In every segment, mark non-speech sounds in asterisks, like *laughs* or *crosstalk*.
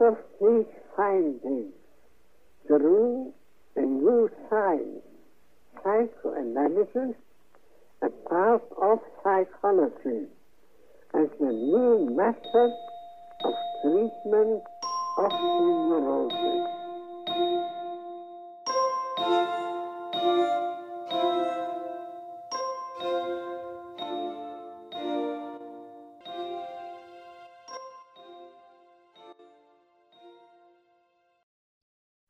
of these findings through a new science, psychoanalysis, a part of psychology, as the new method of treatment of neurosis.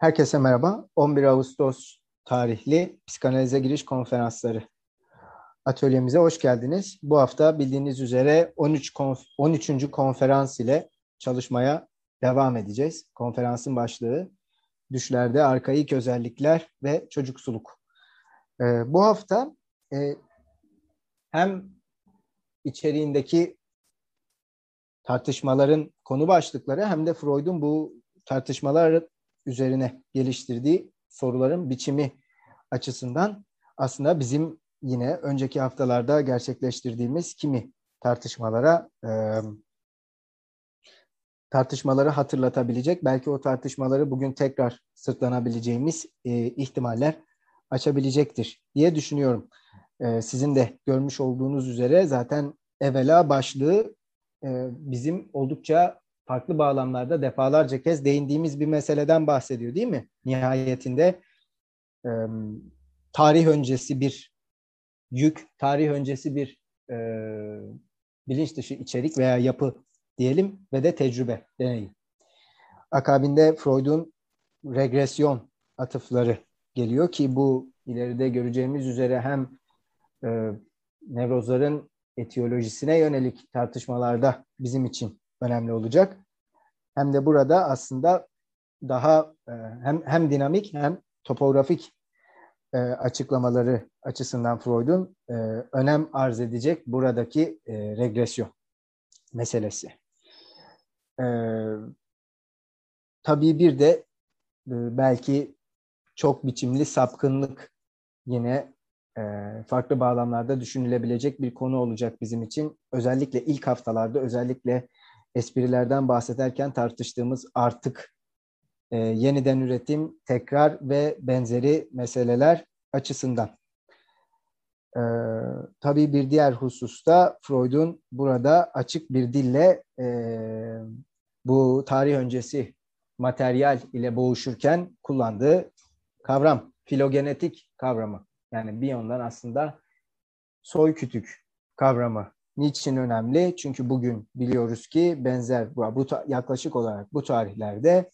Herkese merhaba. 11 Ağustos tarihli psikanalize giriş konferansları atölyemize hoş geldiniz. Bu hafta bildiğiniz üzere 13 konf 13. konferans ile çalışmaya devam edeceğiz. Konferansın başlığı düşlerde arkaik özellikler ve çocuksuluk. Ee, bu hafta e, hem içeriğindeki tartışmaların konu başlıkları hem de Freud'un bu tartışmalar üzerine geliştirdiği soruların biçimi açısından aslında bizim yine önceki haftalarda gerçekleştirdiğimiz kimi tartışmalara e, tartışmaları hatırlatabilecek, belki o tartışmaları bugün tekrar sırtlanabileceğimiz e, ihtimaller açabilecektir diye düşünüyorum. E, sizin de görmüş olduğunuz üzere zaten evvela başlığı e, bizim oldukça farklı bağlamlarda defalarca kez değindiğimiz bir meseleden bahsediyor değil mi? Nihayetinde e, tarih öncesi bir yük, tarih öncesi bir e, bilinç dışı içerik veya yapı diyelim ve de tecrübe, deneyim. Akabinde Freud'un regresyon atıfları geliyor ki bu ileride göreceğimiz üzere hem e, nevrozların etiyolojisine yönelik tartışmalarda bizim için önemli olacak. Hem de burada aslında daha e, hem hem dinamik hem topografik e, açıklamaları açısından Freud'un e, önem arz edecek buradaki regresyon meselesi. Tabii bir de belki çok biçimli sapkınlık yine farklı bağlamlarda düşünülebilecek bir konu olacak bizim için. Özellikle ilk haftalarda özellikle esprilerden bahsederken tartıştığımız artık e, yeniden üretim, tekrar ve benzeri meseleler açısından. E, tabii bir diğer hususta Freud'un burada açık bir dille e, bu tarih öncesi materyal ile boğuşurken kullandığı kavram, filogenetik kavramı. Yani bir yandan aslında soy kütük kavramı Niçin önemli? Çünkü bugün biliyoruz ki benzer bu, yaklaşık olarak bu tarihlerde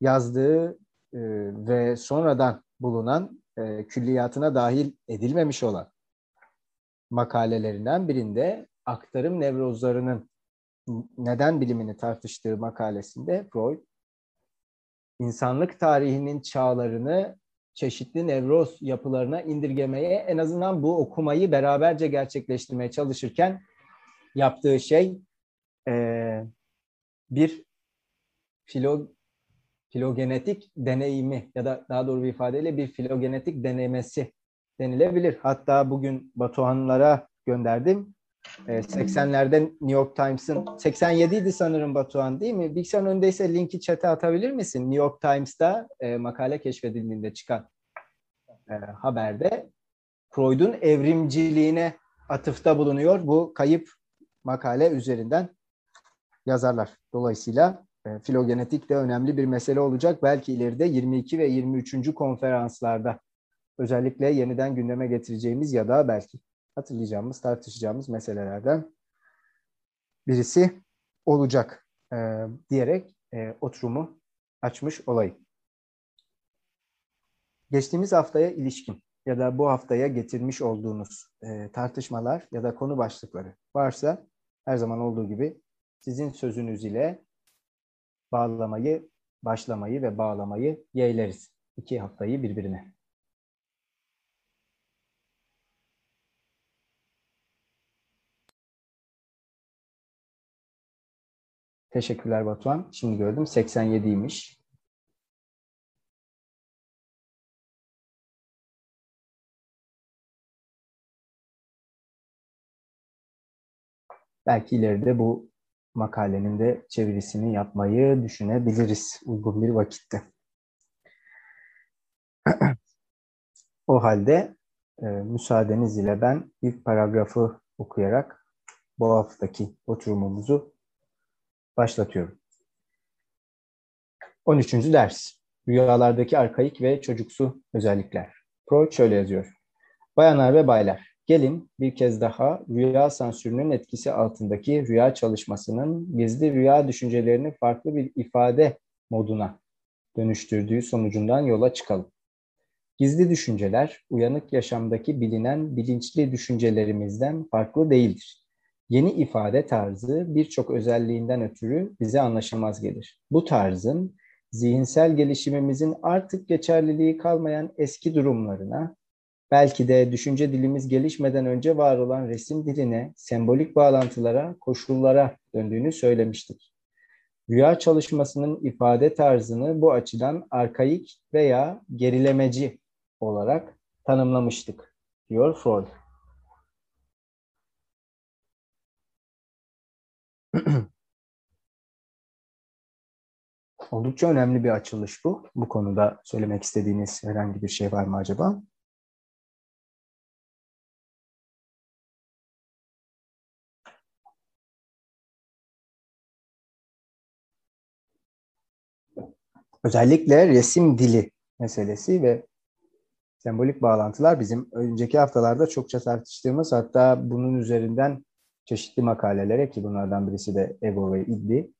yazdığı e, ve sonradan bulunan e, külliyatına dahil edilmemiş olan makalelerinden birinde aktarım nevrozlarının neden bilimini tartıştığı makalesinde Freud insanlık tarihinin çağlarını çeşitli nevroz yapılarına indirgemeye en azından bu okumayı beraberce gerçekleştirmeye çalışırken yaptığı şey e, bir filo, filogenetik deneyimi ya da daha doğru bir ifadeyle bir filogenetik denemesi denilebilir. Hatta bugün Batuhanlara gönderdim. E, 80'lerde New York Times'ın 87 idi sanırım Batuhan değil mi? Bilgisayarın öndeyse linki chat'e atabilir misin? New York Times'ta e, makale keşfedildiğinde çıkan e, haberde Freud'un evrimciliğine atıfta bulunuyor. Bu kayıp makale üzerinden yazarlar. Dolayısıyla e, filogenetik de önemli bir mesele olacak. Belki ileride 22 ve 23. konferanslarda özellikle yeniden gündeme getireceğimiz ya da belki hatırlayacağımız, tartışacağımız meselelerden birisi olacak e, diyerek e, oturumu açmış olayım. Geçtiğimiz haftaya ilişkin ya da bu haftaya getirmiş olduğunuz e, tartışmalar ya da konu başlıkları varsa her zaman olduğu gibi sizin sözünüz ile bağlamayı, başlamayı ve bağlamayı yeğleriz. İki haftayı birbirine. Teşekkürler Batuhan. Şimdi gördüm 87'ymiş. Belki ileride bu makalenin de çevirisini yapmayı düşünebiliriz uygun bir vakitte. *clears throat* o halde e, müsaadeniz ile ben ilk paragrafı okuyarak bu haftaki oturumumuzu başlatıyorum. 13. ders. Rüyalardaki arkaik ve çocuksu özellikler. Freud şöyle yazıyor. Bayanlar ve baylar, gelin bir kez daha rüya sansürünün etkisi altındaki rüya çalışmasının gizli rüya düşüncelerini farklı bir ifade moduna dönüştürdüğü sonucundan yola çıkalım. Gizli düşünceler, uyanık yaşamdaki bilinen bilinçli düşüncelerimizden farklı değildir. Yeni ifade tarzı birçok özelliğinden ötürü bize anlaşılmaz gelir. Bu tarzın zihinsel gelişimimizin artık geçerliliği kalmayan eski durumlarına, belki de düşünce dilimiz gelişmeden önce var olan resim diline, sembolik bağlantılara, koşullara döndüğünü söylemiştik. Rüya çalışmasının ifade tarzını bu açıdan arkaik veya gerilemeci olarak tanımlamıştık, diyor Freud. *clears throat* Oldukça önemli bir açılış bu. Bu konuda söylemek istediğiniz herhangi bir şey var mı acaba? Özellikle resim dili meselesi ve sembolik bağlantılar bizim önceki haftalarda çokça tartıştığımız hatta bunun üzerinden çeşitli makalelere ki bunlardan birisi de Ego ve İddi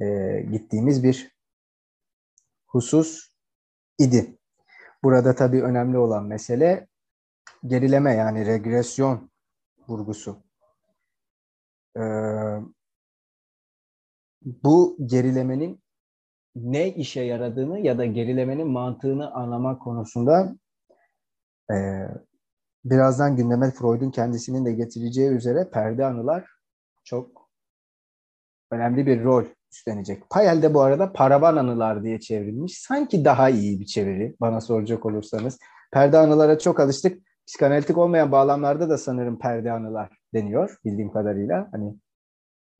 e, gittiğimiz bir husus idi. Burada tabii önemli olan mesele gerileme yani regresyon vurgusu. Ee, bu gerilemenin ne işe yaradığını ya da gerilemenin mantığını anlamak konusunda e, birazdan gündeme Freud'un kendisinin de getireceği üzere perde anılar çok önemli bir rol üstlenecek. Payel de bu arada paravan anılar diye çevrilmiş. Sanki daha iyi bir çeviri bana soracak olursanız. Perde anılara çok alıştık. Psikanalitik olmayan bağlamlarda da sanırım perde anılar deniyor bildiğim kadarıyla. Hani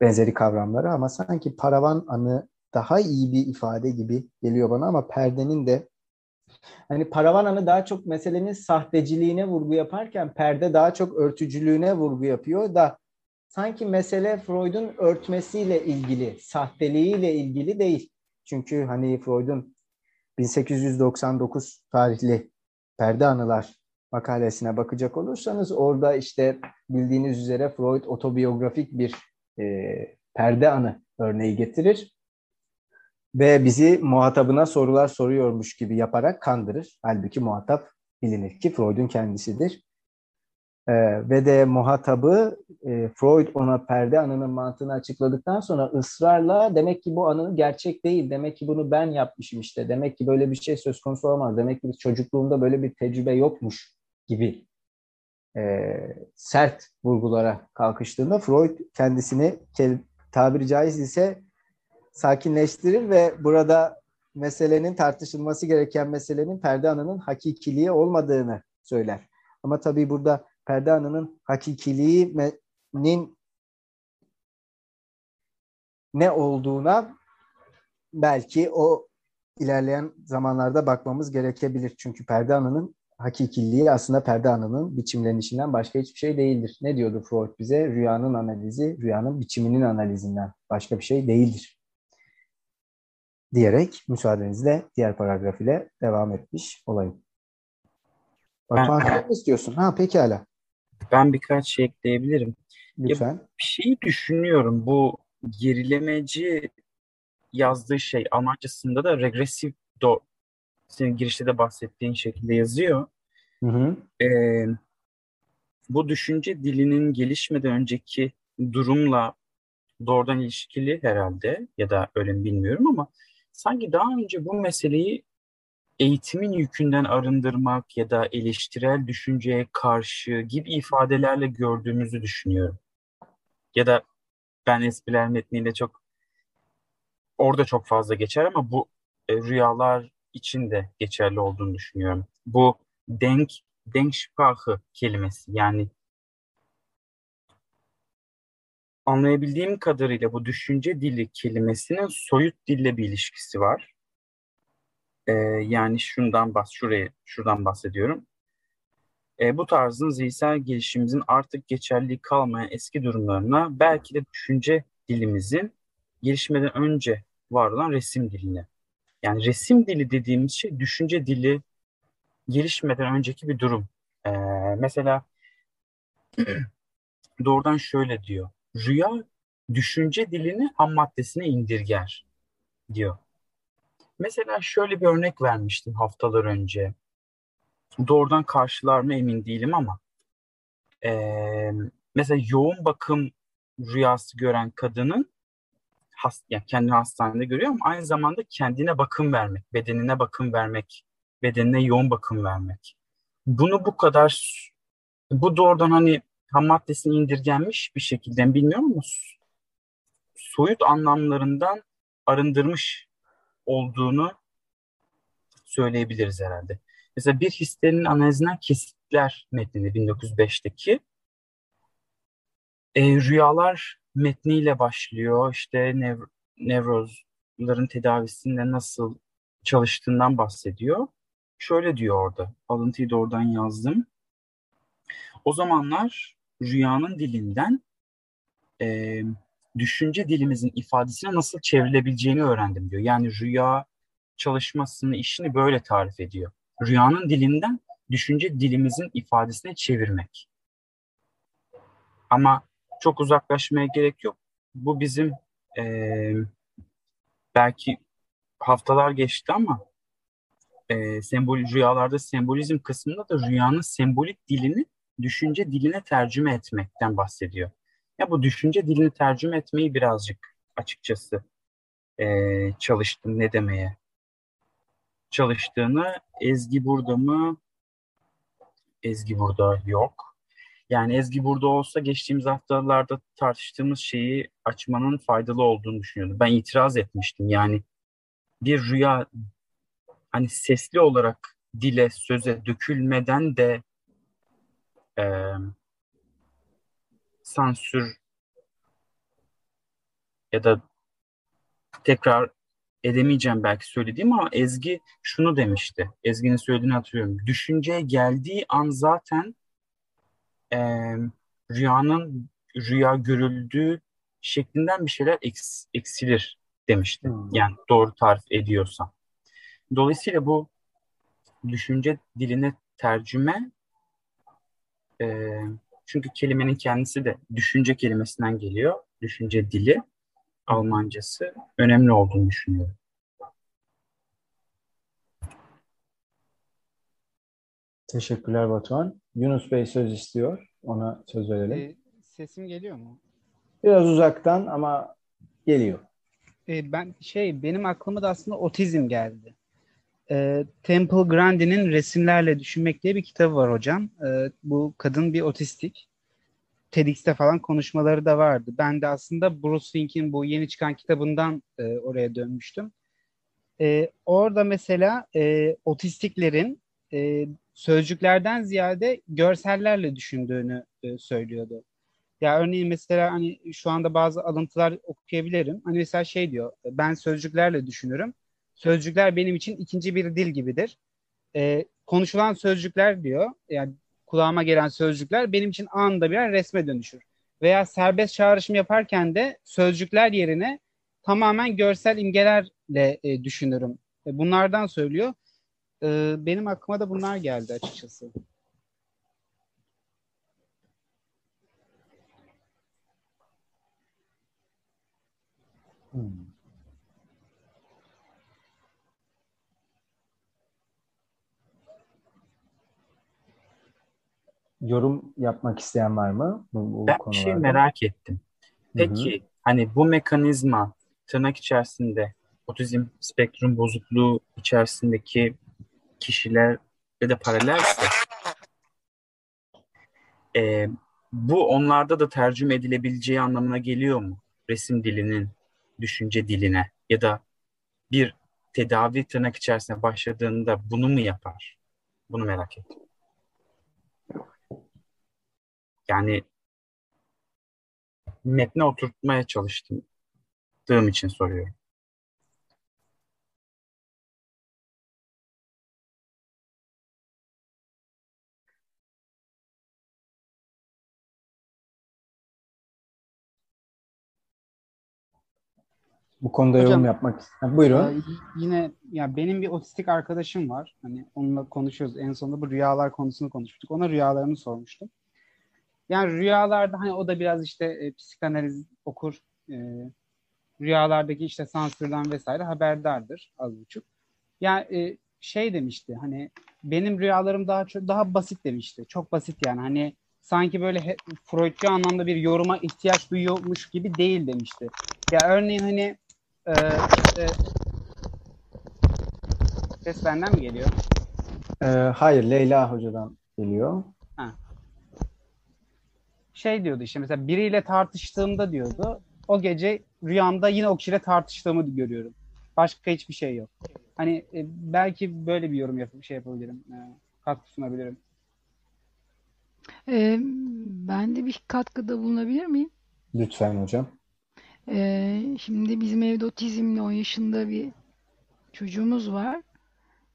benzeri kavramları ama sanki paravan anı daha iyi bir ifade gibi geliyor bana ama perdenin de hani paravan anı daha çok meselenin sahteciliğine vurgu yaparken perde daha çok örtücülüğüne vurgu yapıyor da sanki mesele Freud'un örtmesiyle ilgili, sahteliğiyle ilgili değil. Çünkü hani Freud'un 1899 tarihli Perde Anılar makalesine bakacak olursanız orada işte bildiğiniz üzere Freud otobiyografik bir e, perde anı örneği getirir ve bizi muhatabına sorular soruyormuş gibi yaparak kandırır. Halbuki muhatap bilinir ki Freud'un kendisidir. E, ve de muhatabı e, Freud ona perde anının mantığını açıkladıktan sonra ısrarla demek ki bu anı gerçek değil, demek ki bunu ben yapmışım işte, demek ki böyle bir şey söz konusu olamaz, demek ki çocukluğumda böyle bir tecrübe yokmuş gibi e, sert vurgulara kalkıştığında Freud kendisini tabiri caiz ise sakinleştirir ve burada meselenin tartışılması gereken meselenin perde anının hakikiliği olmadığını söyler. Ama tabii burada perde anının hakikiliğinin ne olduğuna belki o ilerleyen zamanlarda bakmamız gerekebilir. Çünkü perde anının hakikiliği aslında perde anının biçimlenişinden başka hiçbir şey değildir. Ne diyordu Freud bize? Rüyanın analizi, rüyanın biçiminin analizinden başka bir şey değildir. Diyerek müsaadenizle diğer paragraf ile devam etmiş olayım. Sen mi istiyorsun? Ha pekala. Ben birkaç şey ekleyebilirim. Lütfen. Ya, bir şeyi düşünüyorum. Bu gerilemeci yazdığı şey Almancasında da regresif do senin girişte de bahsettiğin şekilde yazıyor. Hı hı. Ee, bu düşünce dilinin gelişmeden önceki durumla doğrudan ilişkili herhalde ya da öyle mi bilmiyorum ama sanki daha önce bu meseleyi eğitimin yükünden arındırmak ya da eleştirel düşünceye karşı gibi ifadelerle gördüğümüzü düşünüyorum. Ya da ben espriler metniyle çok orada çok fazla geçer ama bu e, rüyalar için de geçerli olduğunu düşünüyorum. Bu denk Denksprache kelimesi yani anlayabildiğim kadarıyla bu düşünce dili kelimesinin soyut dille bir ilişkisi var. Ee, yani şundan bas, şuraya, şuradan bahsediyorum. Ee, bu tarzın zihinsel gelişimimizin artık geçerliği kalmayan eski durumlarına belki de düşünce dilimizin gelişmeden önce var olan resim diline. Yani resim dili dediğimiz şey düşünce dili gelişmeden önceki bir durum. Ee, mesela *clears throat* doğrudan şöyle diyor. Rüya düşünce dilini ham maddesine indirger diyor. Mesela şöyle bir örnek vermiştim haftalar önce. Doğrudan karşılar mı emin değilim ama ee, mesela yoğun bakım rüyası gören kadının hast, yani kendini hastanede görüyor ama aynı zamanda kendine bakım vermek, bedenine bakım vermek, bedenine yoğun bakım vermek. Bunu bu kadar bu doğrudan hani ham maddesini indirgenmiş bir şekilde bilmiyorum ama soyut anlamlarından arındırmış olduğunu söyleyebiliriz herhalde. Mesela bir histerin analizinden kesitler metninde 1905'teki e, rüyalar metniyle başlıyor. İşte nev nevrozların tedavisinde nasıl çalıştığından bahsediyor. Şöyle diyor orada, alıntıyı da oradan yazdım. O zamanlar rüyanın dilinden e, düşünce dilimizin ifadesine nasıl çevrilebileceğini öğrendim diyor. Yani rüya çalışmasını, işini böyle tarif ediyor. Rüyanın dilinden düşünce dilimizin ifadesine çevirmek. Ama çok uzaklaşmaya gerek yok. Bu bizim e, belki haftalar geçti ama e, sembol rüyalarda sembolizm kısmında da rüyanın sembolik dilini düşünce diline tercüme etmekten bahsediyor. Ya bu düşünce dilini tercüme etmeyi birazcık açıkçası e, çalıştım ne demeye çalıştığını Ezgi burada mı? Ezgi burada yok. Yani Ezgi burada olsa geçtiğimiz haftalarda tartıştığımız şeyi açmanın faydalı olduğunu düşünüyordum. Ben itiraz etmiştim. Yani bir rüya hani sesli olarak dile, söze dökülmeden de e, sansür ya da tekrar edemeyeceğim belki söylediğim ama Ezgi şunu demişti. Ezgi'nin söylediğini hatırlıyorum. Düşünceye geldiği an zaten e, rüyanın rüya görüldüğü şeklinden bir şeyler eks, eksilir demişti. Hmm. Yani doğru tarif ediyorsam. Dolayısıyla bu düşünce diline tercüme e, çünkü kelimenin kendisi de düşünce kelimesinden geliyor. Düşünce dili. Almancası önemli olduğunu düşünüyorum. Teşekkürler Batuhan. Yunus Bey söz istiyor. Ona söz verelim. E, sesim geliyor mu? Biraz uzaktan ama geliyor. E, ben şey benim aklıma da aslında otizm geldi. E, Temple Grandin'in Resimlerle Düşünmek diye bir kitabı var hocam. E, bu kadın bir otistik. TEDx'te falan konuşmaları da vardı. Ben de aslında Bruce Fink'in bu yeni çıkan kitabından e, oraya dönmüştüm. E, orada mesela e, otistiklerin e, sözcüklerden ziyade görsellerle düşündüğünü e, söylüyordu. Ya örneğin mesela hani şu anda bazı alıntılar okuyabilirim. Hani mesela şey diyor, ben sözcüklerle düşünürüm. Sözcükler benim için ikinci bir dil gibidir. E, konuşulan sözcükler diyor, yani kulağıma gelen sözcükler benim için anında birer resme dönüşür. Veya serbest çağrışım yaparken de sözcükler yerine tamamen görsel imgelerle e, düşünürüm. E, bunlardan söylüyor. E, benim aklıma da bunlar geldi açıkçası. Hmm. Yorum yapmak isteyen var mı? Bu, bu ben konularda? bir şey merak ettim. Peki Hı-hı. hani bu mekanizma tırnak içerisinde otizm spektrum bozukluğu içerisindeki kişiler ve de paralelse e, bu onlarda da tercüme edilebileceği anlamına geliyor mu? Resim dilinin düşünce diline ya da bir tedavi tırnak içerisinde başladığında bunu mu yapar? Bunu merak ettim. Yani metne oturtmaya çalıştığım için soruyorum. Bu konuda Hocam, yorum yapmak ha, Buyurun. Ee, yine ya benim bir otistik arkadaşım var. Hani onunla konuşuyoruz. En sonunda bu rüyalar konusunu konuşmuştuk. Ona rüyalarını sormuştum. Yani rüyalarda hani o da biraz işte e, psikanaliz okur. E, rüyalardaki işte sansürden vesaire haberdardır az buçuk. Yani e, şey demişti hani benim rüyalarım daha çok daha basit demişti. Çok basit yani hani sanki böyle he, Freudcu anlamda bir yoruma ihtiyaç duyuyormuş gibi değil demişti. Ya örneğin hani e, işte ses benden mi geliyor? Ee, hayır, Leyla Hoca'dan geliyor. Şey diyordu işte mesela biriyle tartıştığımda diyordu o gece rüyamda yine o kişiyle tartıştığımı görüyorum. Başka hiçbir şey yok. Hani e, belki böyle bir yorum yapıp şey yapabilirim. E, katkı sunabilirim. Ee, ben de bir katkıda bulunabilir miyim? Lütfen hocam. Ee, şimdi bizim evde otizmli 10 yaşında bir çocuğumuz var.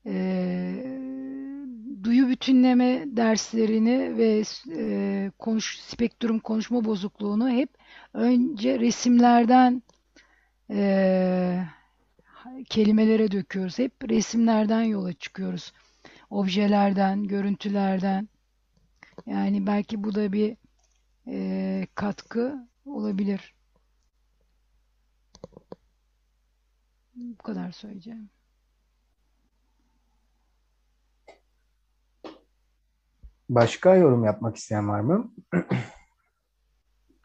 Ee, duyu bütünleme derslerini ve e, konuş, spektrum konuşma bozukluğunu hep önce resimlerden e, kelimelere döküyoruz. Hep resimlerden yola çıkıyoruz. Objelerden, görüntülerden. Yani belki bu da bir e, katkı olabilir. Bu kadar söyleyeceğim. Başka yorum yapmak isteyen var mı?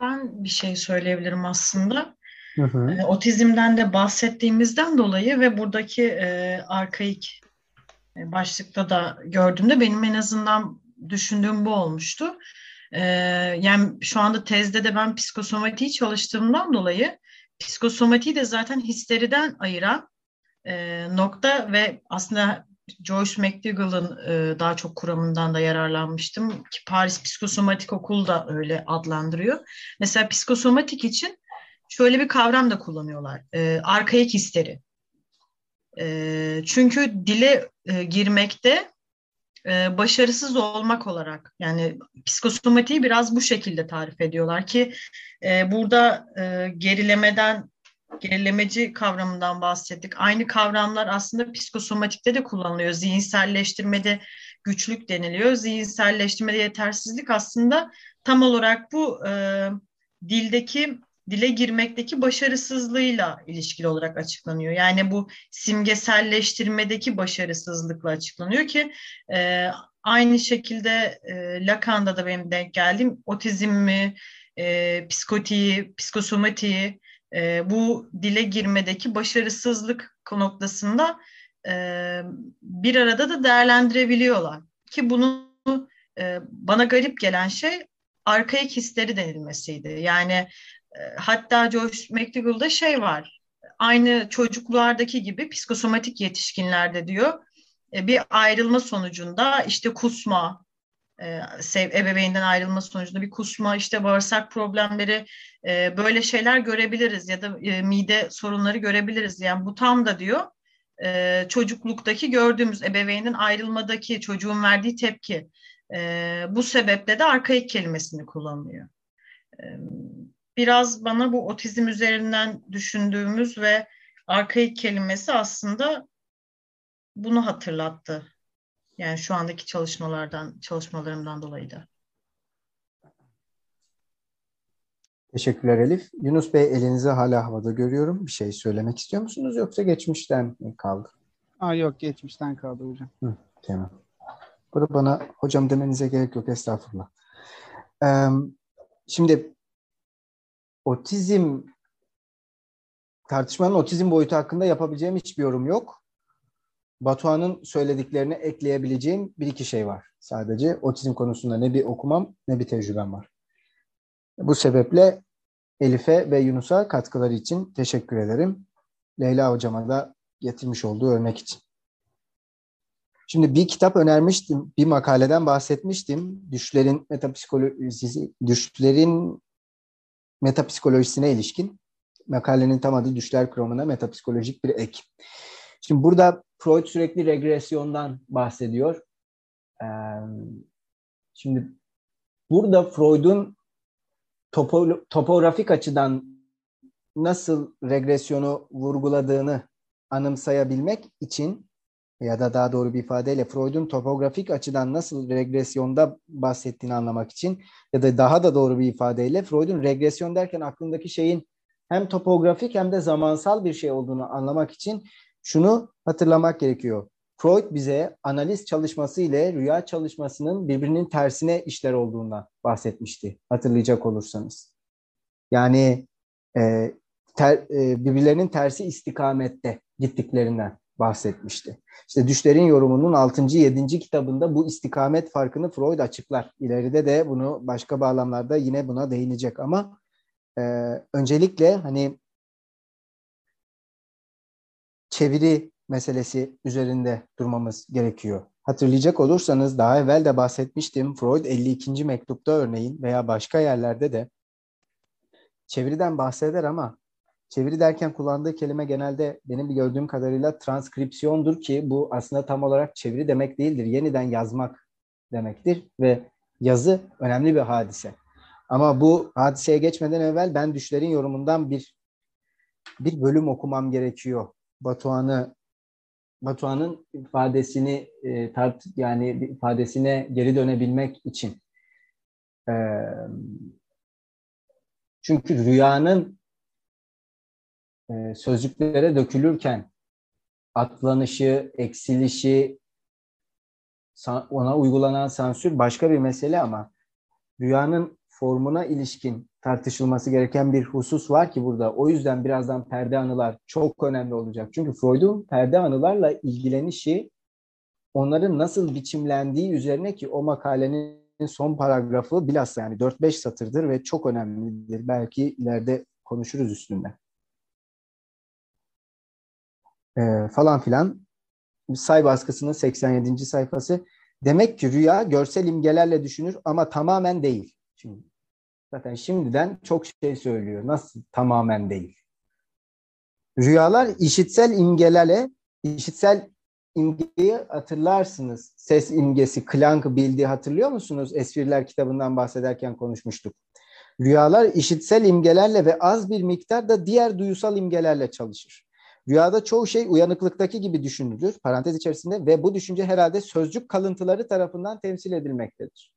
Ben bir şey söyleyebilirim aslında. Hı hı. E, Otizmden de bahsettiğimizden dolayı ve buradaki e, arkaik e, başlıkta da gördüğümde benim en azından düşündüğüm bu olmuştu. E, yani şu anda tezde de ben psikosomatiği çalıştığımdan dolayı psikosomatiği de zaten histeriden ayıran e, nokta ve aslında Joyce McDougall'ın e, daha çok kuramından da yararlanmıştım ki Paris Psikosomatik Okulu da öyle adlandırıyor. Mesela psikosomatik için şöyle bir kavram da kullanıyorlar. E, arkaik histeri. E, çünkü dile e, girmekte e, başarısız olmak olarak yani psikosomatiği biraz bu şekilde tarif ediyorlar ki e, burada e, gerilemeden gerilemeci kavramından bahsettik. Aynı kavramlar aslında psikosomatikte de kullanılıyor. Zihinselleştirmede güçlük deniliyor. Zihinselleştirmede yetersizlik aslında tam olarak bu e, dildeki dile girmekteki başarısızlığıyla ilişkili olarak açıklanıyor. Yani bu simgeselleştirmedeki başarısızlıkla açıklanıyor ki e, aynı şekilde e, Lacan'da da benim denk geldiğim otizmi, e, psikotiği, psikosomatiği, e, bu dile girmedeki başarısızlık noktasında e, bir arada da değerlendirebiliyorlar. Ki bunu e, bana garip gelen şey arkaik hisleri denilmesiydi. Yani e, hatta Joyce McDougall'da şey var. Aynı çocuklardaki gibi psikosomatik yetişkinlerde diyor e, bir ayrılma sonucunda işte kusma, sev, ebeveynden ayrılma sonucunda bir kusma, işte bağırsak problemleri e, böyle şeyler görebiliriz ya da e, mide sorunları görebiliriz. Yani bu tam da diyor e, çocukluktaki gördüğümüz ebeveynin ayrılmadaki çocuğun verdiği tepki. E, bu sebeple de arkaik kelimesini kullanıyor. E, biraz bana bu otizm üzerinden düşündüğümüz ve arkaik kelimesi aslında bunu hatırlattı. Yani şu andaki çalışmalardan, çalışmalarımdan dolayı da. Teşekkürler Elif. Yunus Bey elinizi hala havada görüyorum. Bir şey söylemek istiyor musunuz yoksa geçmişten mi kaldı? Aa yok geçmişten kaldı hocam. Hı, tamam. Burada bana hocam demenize gerek yok estağfurullah. Ee, şimdi otizm tartışmanın otizm boyutu hakkında yapabileceğim hiçbir yorum yok. Batuhan'ın söylediklerine ekleyebileceğim bir iki şey var. Sadece otizm konusunda ne bir okumam ne bir tecrübem var. Bu sebeple Elif'e ve Yunus'a katkıları için teşekkür ederim. Leyla hocama da getirmiş olduğu örnek için. Şimdi bir kitap önermiştim, bir makaleden bahsetmiştim. Düşlerin metapsikolojisi, düşlerin metapsikolojisine ilişkin makalenin tam adı Düşler Kuramına Metapsikolojik Bir Ek. Şimdi burada Freud sürekli regresyondan bahsediyor. Ee, şimdi burada Freud'un topo, topografik açıdan nasıl regresyonu vurguladığını anımsayabilmek için ya da daha doğru bir ifadeyle Freud'un topografik açıdan nasıl regresyonda bahsettiğini anlamak için ya da daha da doğru bir ifadeyle Freud'un regresyon derken aklındaki şeyin hem topografik hem de zamansal bir şey olduğunu anlamak için şunu hatırlamak gerekiyor. Freud bize analiz çalışması ile rüya çalışmasının birbirinin tersine işler olduğundan bahsetmişti hatırlayacak olursanız. Yani e, ter, e, birbirlerinin tersi istikamette gittiklerinden bahsetmişti. İşte Düşlerin Yorumu'nun 6. 7. kitabında bu istikamet farkını Freud açıklar. İleride de bunu başka bağlamlarda yine buna değinecek ama e, öncelikle hani çeviri meselesi üzerinde durmamız gerekiyor. Hatırlayacak olursanız daha evvel de bahsetmiştim. Freud 52. mektupta örneğin veya başka yerlerde de çeviriden bahseder ama çeviri derken kullandığı kelime genelde benim bir gördüğüm kadarıyla transkripsiyondur ki bu aslında tam olarak çeviri demek değildir. Yeniden yazmak demektir ve yazı önemli bir hadise. Ama bu hadiseye geçmeden evvel ben düşlerin yorumundan bir bir bölüm okumam gerekiyor. Batuhan'ı Batuhan'ın ifadesini e, tart yani ifadesine geri dönebilmek için. E, çünkü rüyanın e, sözcüklere dökülürken atlanışı, eksilişi, ona uygulanan sansür başka bir mesele ama rüyanın formuna ilişkin tartışılması gereken bir husus var ki burada. O yüzden birazdan perde anılar çok önemli olacak. Çünkü Freud'un perde anılarla ilgilenişi onların nasıl biçimlendiği üzerine ki o makalenin son paragrafı bilhassa yani 4-5 satırdır ve çok önemlidir. Belki ileride konuşuruz üstünde. Ee, falan filan. Say baskısının 87. sayfası. Demek ki rüya görsel imgelerle düşünür ama tamamen değil. Şimdi zaten şimdiden çok şey söylüyor. Nasıl tamamen değil. Rüyalar işitsel imgelerle, işitsel imgeyi hatırlarsınız. Ses imgesi, klank bildiği hatırlıyor musunuz? Esvirler kitabından bahsederken konuşmuştuk. Rüyalar işitsel imgelerle ve az bir miktar da diğer duyusal imgelerle çalışır. Rüyada çoğu şey uyanıklıktaki gibi düşünülür parantez içerisinde ve bu düşünce herhalde sözcük kalıntıları tarafından temsil edilmektedir.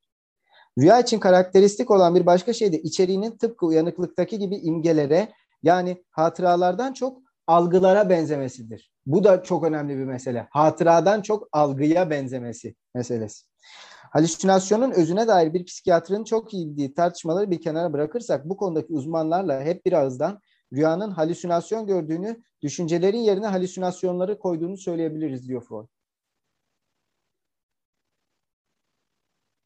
Rüya için karakteristik olan bir başka şey de içeriğinin tıpkı uyanıklıktaki gibi imgelere yani hatıralardan çok algılara benzemesidir. Bu da çok önemli bir mesele. Hatıradan çok algıya benzemesi meselesi. Halüsinasyonun özüne dair bir psikiyatrın çok iyi bildiği tartışmaları bir kenara bırakırsak bu konudaki uzmanlarla hep bir ağızdan rüyanın halüsinasyon gördüğünü, düşüncelerin yerine halüsinasyonları koyduğunu söyleyebiliriz diyor Freud.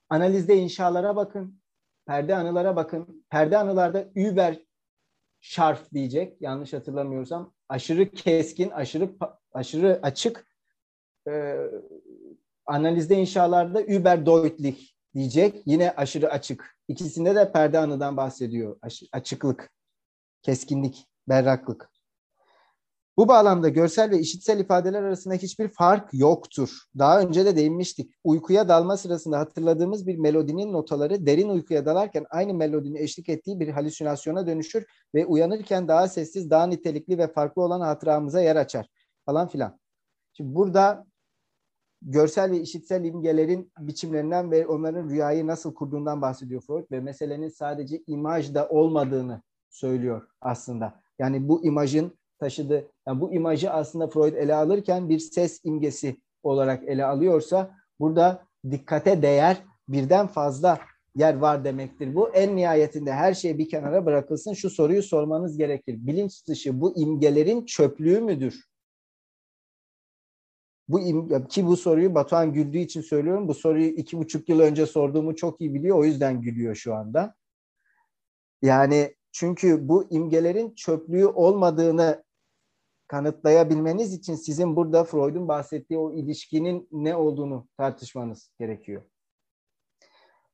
Analizde inşalara bakın, perde anılara bakın. Perde anılarda über şarf diyecek yanlış hatırlamıyorsam. Aşırı keskin, aşırı aşırı açık e, analizde inşalarda über deutlich diyecek. Yine aşırı açık. İkisinde de perde anıdan bahsediyor. Aş, açıklık, keskinlik, berraklık. Bu bağlamda görsel ve işitsel ifadeler arasında hiçbir fark yoktur. Daha önce de değinmiştik. Uykuya dalma sırasında hatırladığımız bir melodinin notaları derin uykuya dalarken aynı melodinin eşlik ettiği bir halüsinasyona dönüşür ve uyanırken daha sessiz, daha nitelikli ve farklı olan hatıramıza yer açar falan filan. Şimdi burada görsel ve işitsel imgelerin biçimlerinden ve onların rüyayı nasıl kurduğundan bahsediyor Freud ve meselenin sadece imajda olmadığını söylüyor aslında. Yani bu imajın taşıdığı, yani bu imajı aslında Freud ele alırken bir ses imgesi olarak ele alıyorsa burada dikkate değer birden fazla yer var demektir. Bu en nihayetinde her şey bir kenara bırakılsın şu soruyu sormanız gerekir. Bilinç dışı bu imgelerin çöplüğü müdür? Bu im ki bu soruyu Batuhan güldüğü için söylüyorum. Bu soruyu iki buçuk yıl önce sorduğumu çok iyi biliyor. O yüzden gülüyor şu anda. Yani çünkü bu imgelerin çöplüğü olmadığını kanıtlayabilmeniz için sizin burada Freud'un bahsettiği o ilişkinin ne olduğunu tartışmanız gerekiyor.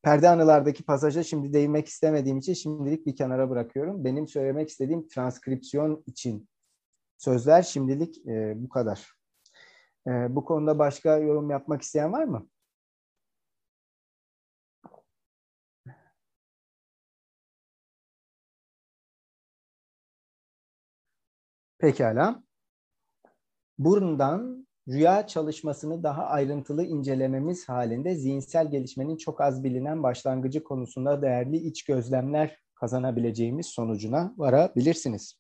perde anılardaki pasaja şimdi değinmek istemediğim için şimdilik bir kenara bırakıyorum. Benim söylemek istediğim transkripsiyon için sözler şimdilik e, bu kadar. E, bu konuda başka yorum yapmak isteyen var mı? Pekala. Buradan rüya çalışmasını daha ayrıntılı incelememiz halinde zihinsel gelişmenin çok az bilinen başlangıcı konusunda değerli iç gözlemler kazanabileceğimiz sonucuna varabilirsiniz.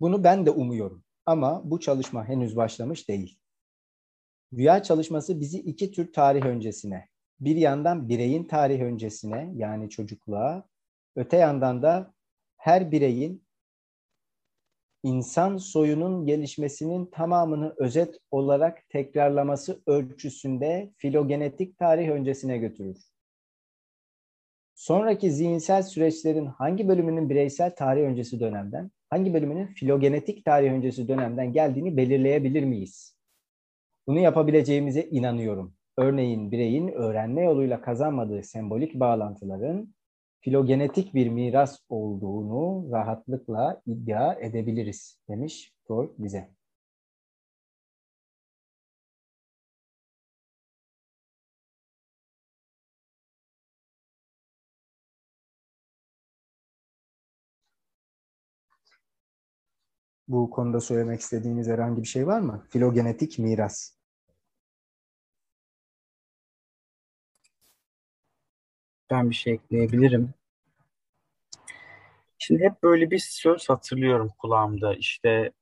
Bunu ben de umuyorum ama bu çalışma henüz başlamış değil. Rüya çalışması bizi iki tür tarih öncesine, bir yandan bireyin tarih öncesine yani çocukluğa, öte yandan da her bireyin insan soyunun gelişmesinin tamamını özet olarak tekrarlaması ölçüsünde filogenetik tarih öncesine götürür. Sonraki zihinsel süreçlerin hangi bölümünün bireysel tarih öncesi dönemden, hangi bölümünün filogenetik tarih öncesi dönemden geldiğini belirleyebilir miyiz? Bunu yapabileceğimize inanıyorum. Örneğin bireyin öğrenme yoluyla kazanmadığı sembolik bağlantıların filogenetik bir miras olduğunu rahatlıkla iddia edebiliriz demiş Freud bize. Bu konuda söylemek istediğiniz herhangi bir şey var mı? Filogenetik miras. Ben bir şey ekleyebilirim. Şimdi hep böyle bir söz hatırlıyorum kulağımda. İşte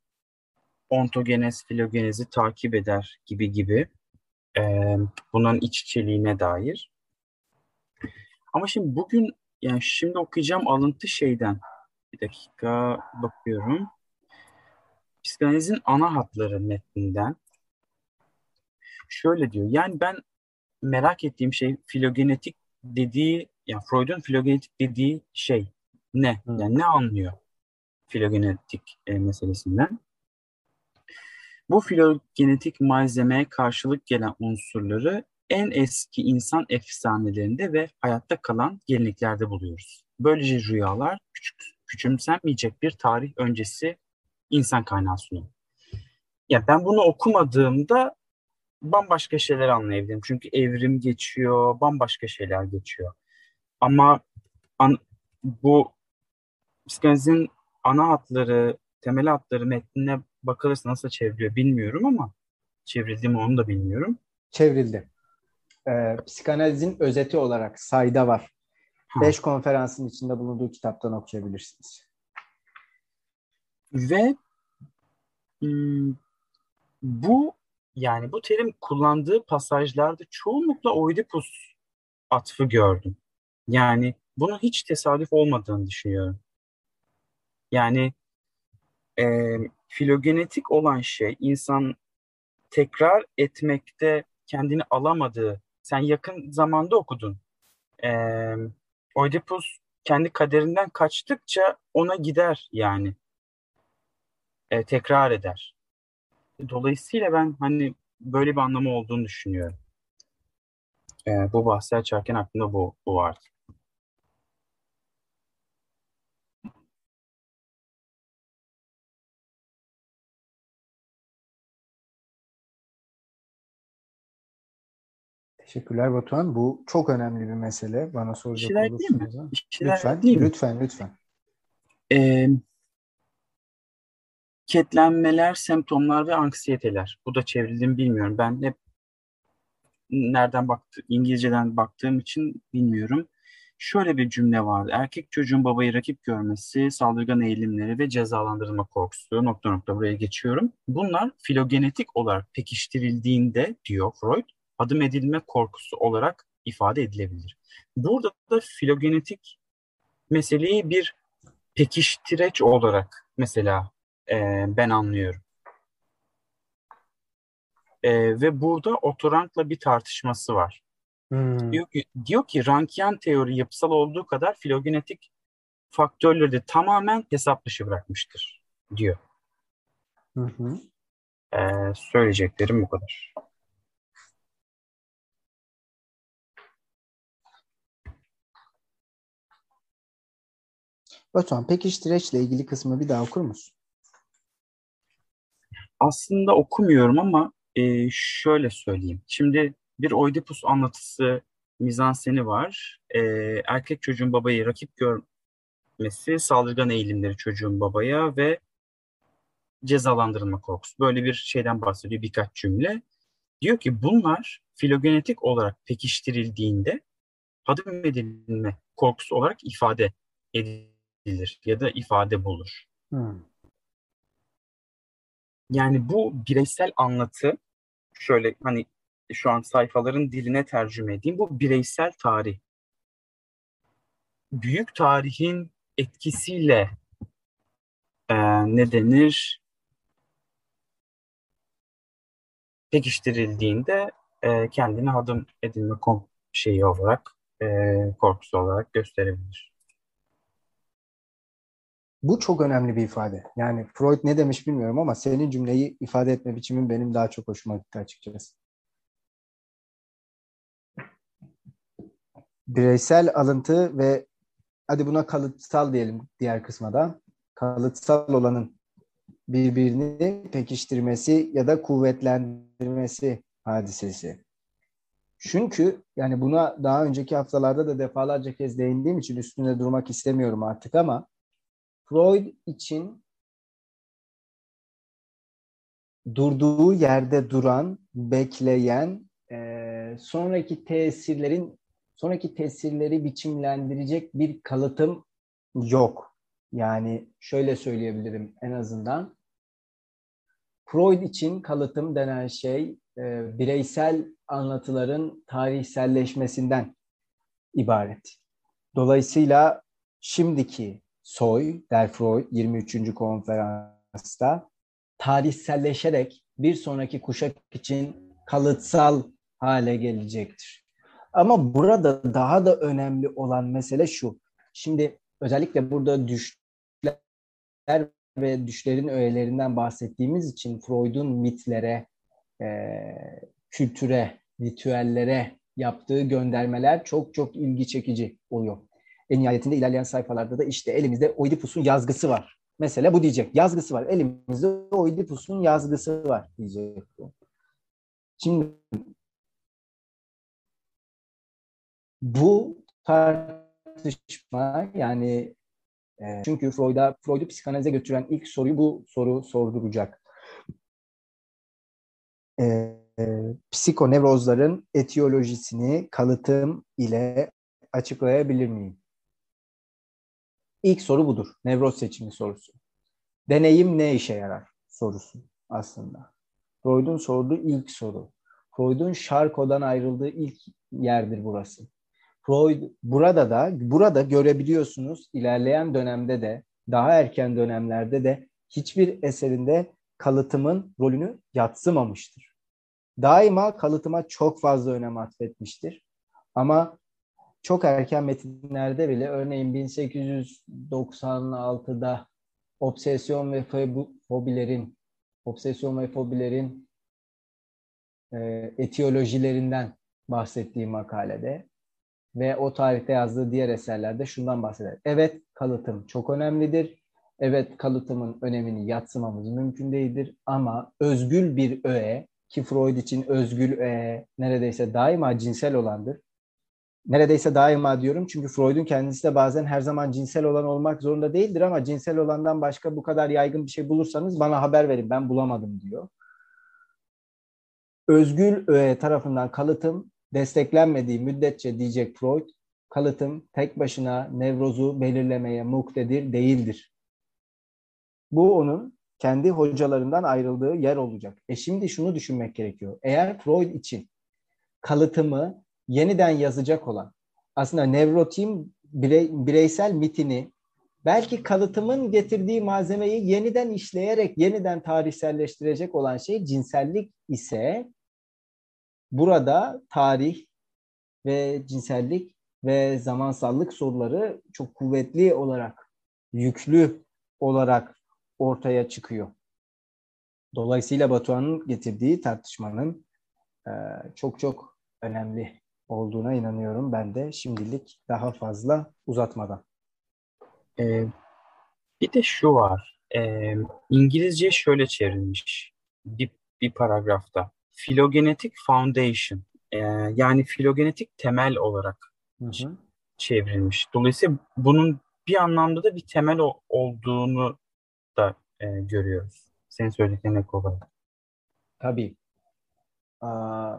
ontogenez filogenezi takip eder gibi gibi. Ee, bunların iç içeliğine dair. Ama şimdi bugün yani şimdi okuyacağım alıntı şeyden. Bir dakika bakıyorum. Psikanalizin ana hatları metninden. Şöyle diyor. Yani ben merak ettiğim şey filogenetik dediği yani Freud'un filogenetik dediği şey ne? Hı. Yani ne anlıyor filogenetik e, meselesinden? Bu filogenetik malzemeye karşılık gelen unsurları en eski insan efsanelerinde ve hayatta kalan geleneklerde buluyoruz. Böylece rüyalar küçük, küçümsenmeyecek bir tarih öncesi insan kaynağı sunuyor. Ya ben bunu okumadığımda bambaşka şeyler anlayabilirim. Çünkü evrim geçiyor, bambaşka şeyler geçiyor. Ama an, bu psikanalizin ana hatları, temel hatları metnine bakılırsa nasıl çevriliyor bilmiyorum ama çevrildi mi onu da bilmiyorum. Çevrildi. Ee, psikanalizin özeti olarak sayda var. Ha. Beş konferansın içinde bulunduğu kitaptan okuyabilirsiniz. Ve hmm, bu yani bu terim kullandığı pasajlarda çoğunlukla Oedipus atfı gördüm. Yani bunun hiç tesadüf olmadığını düşünüyorum. Yani e, filogenetik olan şey insan tekrar etmekte kendini alamadığı, sen yakın zamanda okudun. E, Oedipus kendi kaderinden kaçtıkça ona gider yani. E, tekrar eder. Dolayısıyla ben hani böyle bir anlamı olduğunu düşünüyorum. E, bu bahsi açarken aklımda bu, bu vardı. Teşekkürler Batuhan. Bu çok önemli bir mesele. Bana soracak şeyler Lütfen, lütfen, lütfen. E, ketlenmeler, semptomlar ve anksiyeteler. Bu da çevrildiğini bilmiyorum. Ben hep nereden baktı, İngilizceden baktığım için bilmiyorum. Şöyle bir cümle vardı. Erkek çocuğun babayı rakip görmesi, saldırgan eğilimleri ve cezalandırılma korkusu nokta nokta buraya geçiyorum. Bunlar filogenetik olarak pekiştirildiğinde diyor Freud, adım edilme korkusu olarak ifade edilebilir. Burada da filogenetik meseleyi bir pekiştireç olarak mesela e, ben anlıyorum. E, ve burada Otorank'la bir tartışması var. Hmm. Diyor ki, diyor ki Rankian teori yapısal olduğu kadar filogenetik faktörleri de tamamen hesap dışı bırakmıştır diyor. Hı hı. Ee, söyleyeceklerim bu kadar. Batuhan peki streç ile ilgili kısmı bir daha okur musun? Aslında okumuyorum ama e, şöyle söyleyeyim. Şimdi bir Oidipus anlatısı mizanseni var. E, erkek çocuğun babayı rakip görmesi, saldırgan eğilimleri çocuğun babaya ve cezalandırılma korkusu. Böyle bir şeyden bahsediyor birkaç cümle. Diyor ki bunlar filogenetik olarak pekiştirildiğinde hadım edilme korkusu olarak ifade edilir ya da ifade bulur. Hmm. Yani bu bireysel anlatı şöyle hani şu an sayfaların diline tercüme edeyim. Bu bireysel tarih. Büyük tarihin etkisiyle e, ne denir? Pekiştirildiğinde e, kendini adım edilme şeyi olarak, e, korkusu olarak gösterebilir. Bu çok önemli bir ifade. Yani Freud ne demiş bilmiyorum ama senin cümleyi ifade etme biçimin benim daha çok hoşuma gitti açıkçası. Bireysel alıntı ve hadi buna kalıtsal diyelim diğer kısma da. Kalıtsal olanın birbirini pekiştirmesi ya da kuvvetlendirmesi hadisesi. Çünkü yani buna daha önceki haftalarda da defalarca kez değindiğim için üstünde durmak istemiyorum artık ama Freud için durduğu yerde duran, bekleyen, e, sonraki tesirlerin sonraki tesirleri biçimlendirecek bir kalıtım yok. Yani şöyle söyleyebilirim en azından. Freud için kalıtım denen şey e, bireysel anlatıların tarihselleşmesinden ibaret. Dolayısıyla şimdiki soy, der Freud 23. konferansta tarihselleşerek bir sonraki kuşak için kalıtsal hale gelecektir. Ama burada daha da önemli olan mesele şu. Şimdi özellikle burada düşler ve düşlerin öğelerinden bahsettiğimiz için Freud'un mitlere, e, kültüre, ritüellere yaptığı göndermeler çok çok ilgi çekici oluyor. En nihayetinde ilerleyen sayfalarda da işte elimizde Oidipus'un yazgısı var. Mesela bu diyecek. Yazgısı var. Elimizde Oidipus'un yazgısı var diyecek. Şimdi bu tartışma yani e, çünkü Freud'a Freud'u psikanalize götüren ilk soruyu bu soru sorduracak. E, e, psikonevrozların etiyolojisini kalıtım ile açıklayabilir miyim? İlk soru budur. Nevroz seçimi sorusu. Deneyim ne işe yarar sorusu aslında. Freud'un sorduğu ilk soru. Freud'un Charcot'dan ayrıldığı ilk yerdir burası. Freud burada da burada görebiliyorsunuz ilerleyen dönemde de daha erken dönemlerde de hiçbir eserinde kalıtımın rolünü yatsımamıştır. Daima kalıtıma çok fazla önem atfetmiştir. Ama çok erken metinlerde bile örneğin 1896'da obsesyon ve fobilerin obsesyon ve fobilerin e, etiyolojilerinden bahsettiği makalede ve o tarihte yazdığı diğer eserlerde şundan bahseder. Evet kalıtım çok önemlidir. Evet kalıtımın önemini yatsımamız mümkün değildir ama özgül bir öğe ki Freud için özgül öğe neredeyse daima cinsel olandır neredeyse daima diyorum çünkü Freud'un kendisi de bazen her zaman cinsel olan olmak zorunda değildir ama cinsel olandan başka bu kadar yaygın bir şey bulursanız bana haber verin ben bulamadım diyor. Özgül öğe tarafından kalıtım desteklenmediği müddetçe diyecek Freud, kalıtım tek başına nevrozu belirlemeye muktedir değildir. Bu onun kendi hocalarından ayrıldığı yer olacak. E şimdi şunu düşünmek gerekiyor. Eğer Freud için kalıtımı yeniden yazacak olan aslında nevrotim birey, bireysel mitini belki kalıtımın getirdiği malzemeyi yeniden işleyerek yeniden tarihselleştirecek olan şey cinsellik ise burada tarih ve cinsellik ve zamansallık soruları çok kuvvetli olarak, yüklü olarak ortaya çıkıyor. Dolayısıyla Batuhan'ın getirdiği tartışmanın çok çok önemli olduğuna inanıyorum ben de şimdilik daha fazla uzatmadan. Ee, Bir de şu var. E, İngilizce şöyle çevrilmiş bir, bir paragrafta. Phylogenetic Foundation. E, yani filogenetik temel olarak Hı hı. çevrilmiş. Dolayısıyla bunun bir anlamda da bir temel o- olduğunu da e, görüyoruz. Senin söylediklerine ek olarak. Tabii. Aa,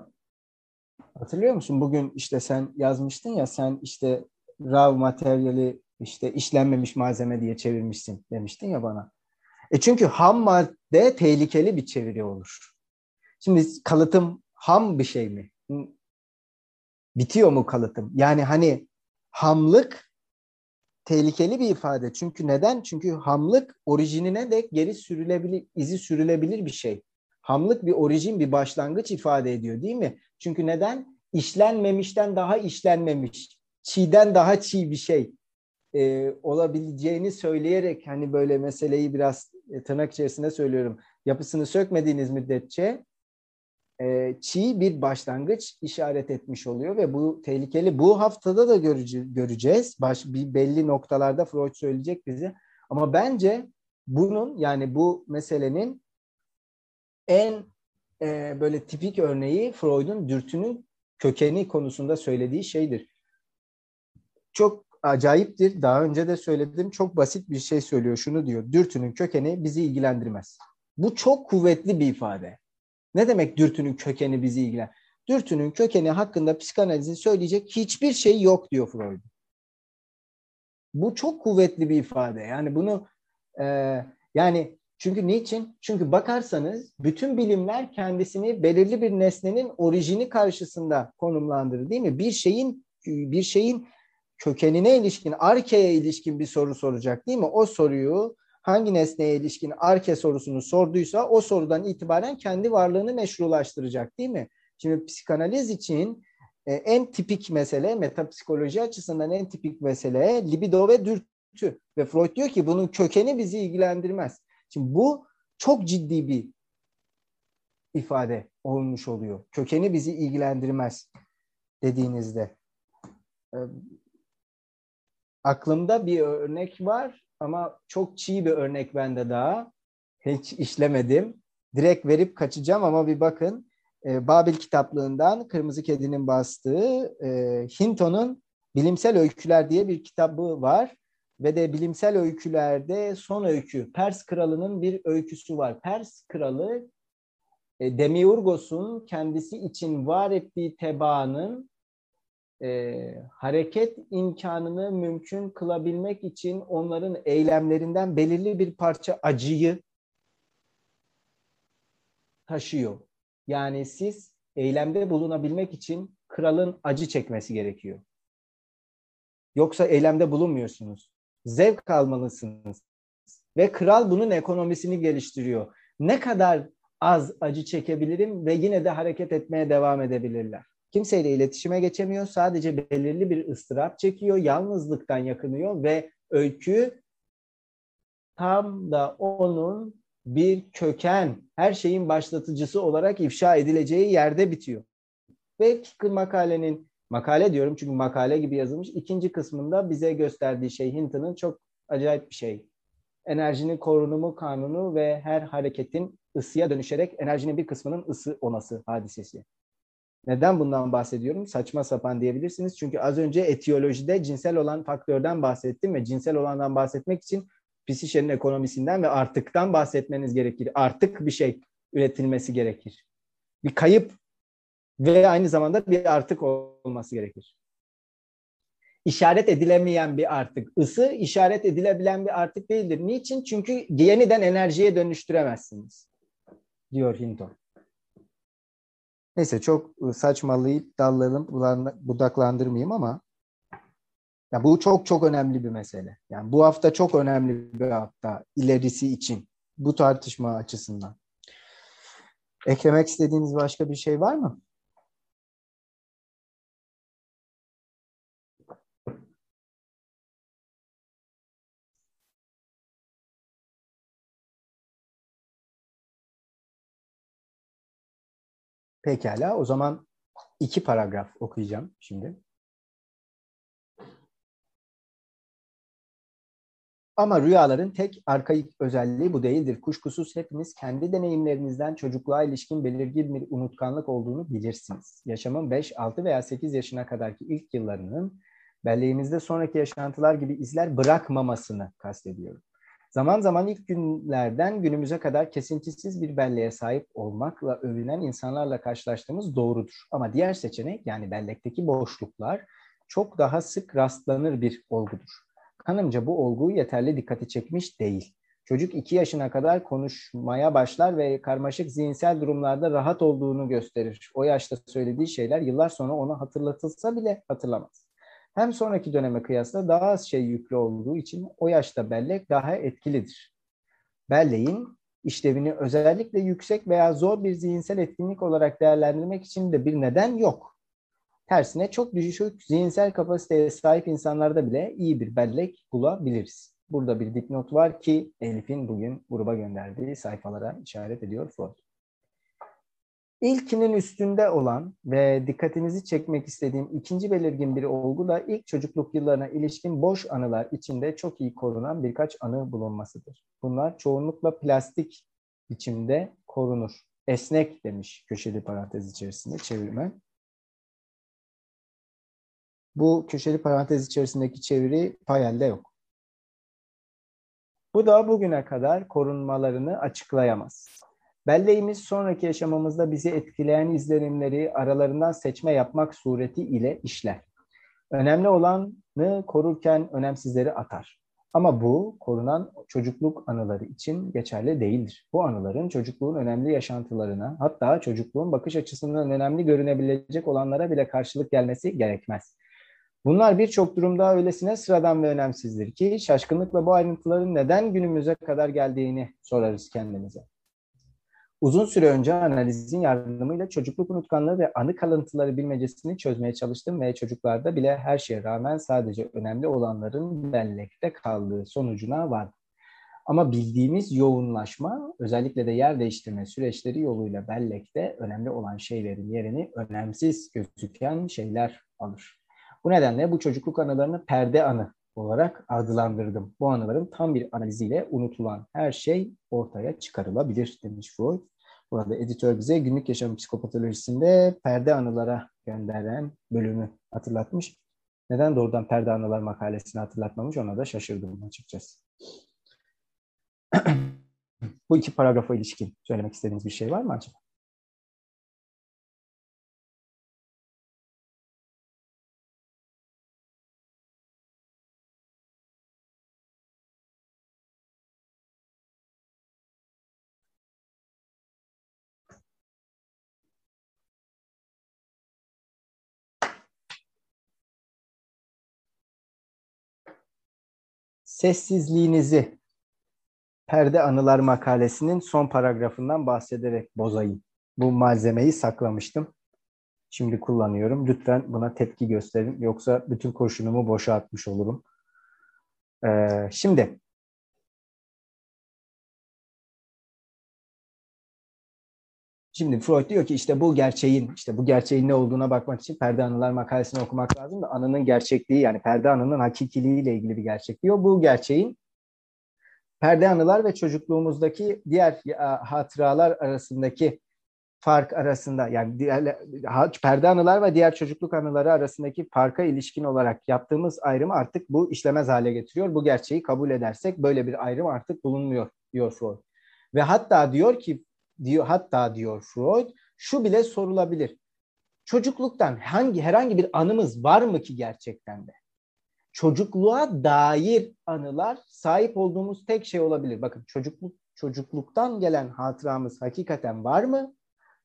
hatırlıyor musun? Bugün işte sen yazmıştın ya sen işte raw materyali işte işlenmemiş malzeme diye çevirmişsin demiştin ya bana. E çünkü ham madde tehlikeli bir çeviri olur. Şimdi kalıtım ham bir şey mi? Bitiyor mu kalıtım? Yani hani hamlık tehlikeli bir ifade. Çünkü neden? Çünkü hamlık orijinine de geri sürülebilir, izi sürülebilir bir şey. Hamlık bir orijin, bir başlangıç ifade ediyor değil mi? Çünkü neden? İşlenmemişten daha işlenmemiş, çiğden daha çiğ bir şey e, olabileceğini söyleyerek hani böyle meseleyi biraz e, tırnak içerisinde söylüyorum. Yapısını sökmediğiniz müddetçe e, çiğ bir başlangıç işaret etmiş oluyor ve bu tehlikeli. Bu haftada da görece, göreceğiz. Baş, bir belli noktalarda Freud söyleyecek bize. Ama bence bunun yani bu meselenin en e, böyle tipik örneği Freud'un dürtünün kökeni konusunda söylediği şeydir. Çok acayiptir. Daha önce de söyledim. Çok basit bir şey söylüyor. Şunu diyor. Dürtünün kökeni bizi ilgilendirmez. Bu çok kuvvetli bir ifade. Ne demek dürtünün kökeni bizi ilgilen? Dürtünün kökeni hakkında psikanalizin söyleyecek hiçbir şey yok diyor Freud. Bu çok kuvvetli bir ifade. Yani bunu e, yani çünkü niçin? Çünkü bakarsanız bütün bilimler kendisini belirli bir nesnenin orijini karşısında konumlandırır değil mi? Bir şeyin bir şeyin kökenine ilişkin, arkeye ilişkin bir soru soracak değil mi? O soruyu hangi nesneye ilişkin arke sorusunu sorduysa o sorudan itibaren kendi varlığını meşrulaştıracak değil mi? Şimdi psikanaliz için e, en tipik mesele, metapsikoloji açısından en tipik mesele libido ve dürtü. Ve Freud diyor ki bunun kökeni bizi ilgilendirmez. Şimdi bu çok ciddi bir ifade olmuş oluyor. Kökeni bizi ilgilendirmez dediğinizde. E, aklımda bir örnek var ama çok çiğ bir örnek bende daha. Hiç işlemedim. Direkt verip kaçacağım ama bir bakın. E, Babil kitaplığından Kırmızı Kedi'nin bastığı e, Hinton'un Bilimsel Öyküler diye bir kitabı var. Ve de bilimsel öykülerde son öykü, Pers Kralı'nın bir öyküsü var. Pers Kralı e, Demiurgos'un kendisi için var ettiği tebaanın e, hareket imkanını mümkün kılabilmek için onların eylemlerinden belirli bir parça acıyı taşıyor. Yani siz eylemde bulunabilmek için kralın acı çekmesi gerekiyor. Yoksa eylemde bulunmuyorsunuz. Zevk almalısınız. Ve kral bunun ekonomisini geliştiriyor. Ne kadar az acı çekebilirim ve yine de hareket etmeye devam edebilirler. Kimseyle iletişime geçemiyor. Sadece belirli bir ıstırap çekiyor. Yalnızlıktan yakınıyor ve öykü tam da onun bir köken, her şeyin başlatıcısı olarak ifşa edileceği yerde bitiyor. Ve makalenin, makale diyorum çünkü makale gibi yazılmış, ikinci kısmında bize gösterdiği şey Hinton'ın çok acayip bir şey. Enerjinin korunumu kanunu ve her hareketin ısıya dönüşerek enerjinin bir kısmının ısı olması hadisesi. Neden bundan bahsediyorum? Saçma sapan diyebilirsiniz. Çünkü az önce etiyolojide cinsel olan faktörden bahsettim ve cinsel olandan bahsetmek için psişenin ekonomisinden ve artıktan bahsetmeniz gerekir. Artık bir şey üretilmesi gerekir. Bir kayıp ve aynı zamanda bir artık olması gerekir. İşaret edilemeyen bir artık. Isı işaret edilebilen bir artık değildir. Niçin? Çünkü yeniden enerjiye dönüştüremezsiniz. Diyor Hinton. Neyse çok saçmalayıp dallayalım budaklandırmayayım ama ya bu çok çok önemli bir mesele. Yani bu hafta çok önemli bir hafta ilerisi için bu tartışma açısından. Eklemek istediğiniz başka bir şey var mı? Pekala. O zaman iki paragraf okuyacağım şimdi. Ama rüyaların tek arkaik özelliği bu değildir. Kuşkusuz hepiniz kendi deneyimlerinizden çocukluğa ilişkin belirgin bir unutkanlık olduğunu bilirsiniz. Yaşamın 5, 6 veya 8 yaşına kadarki ilk yıllarının belleğimizde sonraki yaşantılar gibi izler bırakmamasını kastediyorum. Zaman zaman ilk günlerden günümüze kadar kesintisiz bir belleğe sahip olmakla övünen insanlarla karşılaştığımız doğrudur. Ama diğer seçenek yani bellekteki boşluklar çok daha sık rastlanır bir olgudur. Kanımca bu olgu yeterli dikkati çekmiş değil. Çocuk iki yaşına kadar konuşmaya başlar ve karmaşık zihinsel durumlarda rahat olduğunu gösterir. O yaşta söylediği şeyler yıllar sonra ona hatırlatılsa bile hatırlamaz. Hem sonraki döneme kıyasla daha az şey yüklü olduğu için o yaşta bellek daha etkilidir. Belleğin işlevini özellikle yüksek veya zor bir zihinsel etkinlik olarak değerlendirmek için de bir neden yok. Tersine çok düşük zihinsel kapasiteye sahip insanlarda bile iyi bir bellek bulabiliriz. Burada bir dipnot var ki Elif'in bugün gruba gönderdiği sayfalara işaret ediyor Freud. İlkinin üstünde olan ve dikkatinizi çekmek istediğim ikinci belirgin bir olgu da ilk çocukluk yıllarına ilişkin boş anılar içinde çok iyi korunan birkaç anı bulunmasıdır. Bunlar çoğunlukla plastik biçimde korunur. Esnek demiş köşeli parantez içerisinde çevirmen. Bu köşeli parantez içerisindeki çeviri Payel'de yok. Bu da bugüne kadar korunmalarını açıklayamaz. Belleğimiz sonraki yaşamımızda bizi etkileyen izlenimleri aralarından seçme yapmak sureti ile işler. Önemli olanı korurken önemsizleri atar. Ama bu korunan çocukluk anıları için geçerli değildir. Bu anıların çocukluğun önemli yaşantılarına hatta çocukluğun bakış açısından önemli görünebilecek olanlara bile karşılık gelmesi gerekmez. Bunlar birçok durumda öylesine sıradan ve önemsizdir ki şaşkınlıkla bu ayrıntıların neden günümüze kadar geldiğini sorarız kendimize. Uzun süre önce analizin yardımıyla çocukluk unutkanlığı ve anı kalıntıları bilmecesini çözmeye çalıştım ve çocuklarda bile her şeye rağmen sadece önemli olanların bellekte kaldığı sonucuna vardım. Ama bildiğimiz yoğunlaşma özellikle de yer değiştirme süreçleri yoluyla bellekte önemli olan şeylerin yerini önemsiz gözüken şeyler alır. Bu nedenle bu çocukluk anılarını perde anı olarak adlandırdım. Bu anıların tam bir analiziyle unutulan her şey ortaya çıkarılabilir demiş Freud. Burada editör bize günlük yaşam psikopatolojisinde perde anılara gönderen bölümü hatırlatmış. Neden doğrudan perde anılar makalesini hatırlatmamış ona da şaşırdım açıkçası. *clears throat* Bu iki paragrafa ilişkin söylemek istediğiniz bir şey var mı acaba? Sessizliğinizi Perde Anılar makalesinin son paragrafından bahsederek bozayım. Bu malzemeyi saklamıştım. Şimdi kullanıyorum. Lütfen buna tepki gösterin. Yoksa bütün kurşunumu boşa atmış olurum. Ee, şimdi Şimdi Freud diyor ki işte bu gerçeğin, işte bu gerçeğin ne olduğuna bakmak için Perde Anılar makalesini okumak lazım da anının gerçekliği yani Perde Anı'nın hakikiliğiyle ilgili bir gerçek diyor. Bu gerçeğin Perde Anılar ve çocukluğumuzdaki diğer hatıralar arasındaki fark arasında yani diğer, perde anılar ve diğer çocukluk anıları arasındaki farka ilişkin olarak yaptığımız ayrımı artık bu işlemez hale getiriyor. Bu gerçeği kabul edersek böyle bir ayrım artık bulunmuyor diyor Freud. Ve hatta diyor ki diyor hatta diyor Freud şu bile sorulabilir. Çocukluktan hangi herhangi bir anımız var mı ki gerçekten de? Çocukluğa dair anılar sahip olduğumuz tek şey olabilir. Bakın çocukluk çocukluktan gelen hatıramız hakikaten var mı?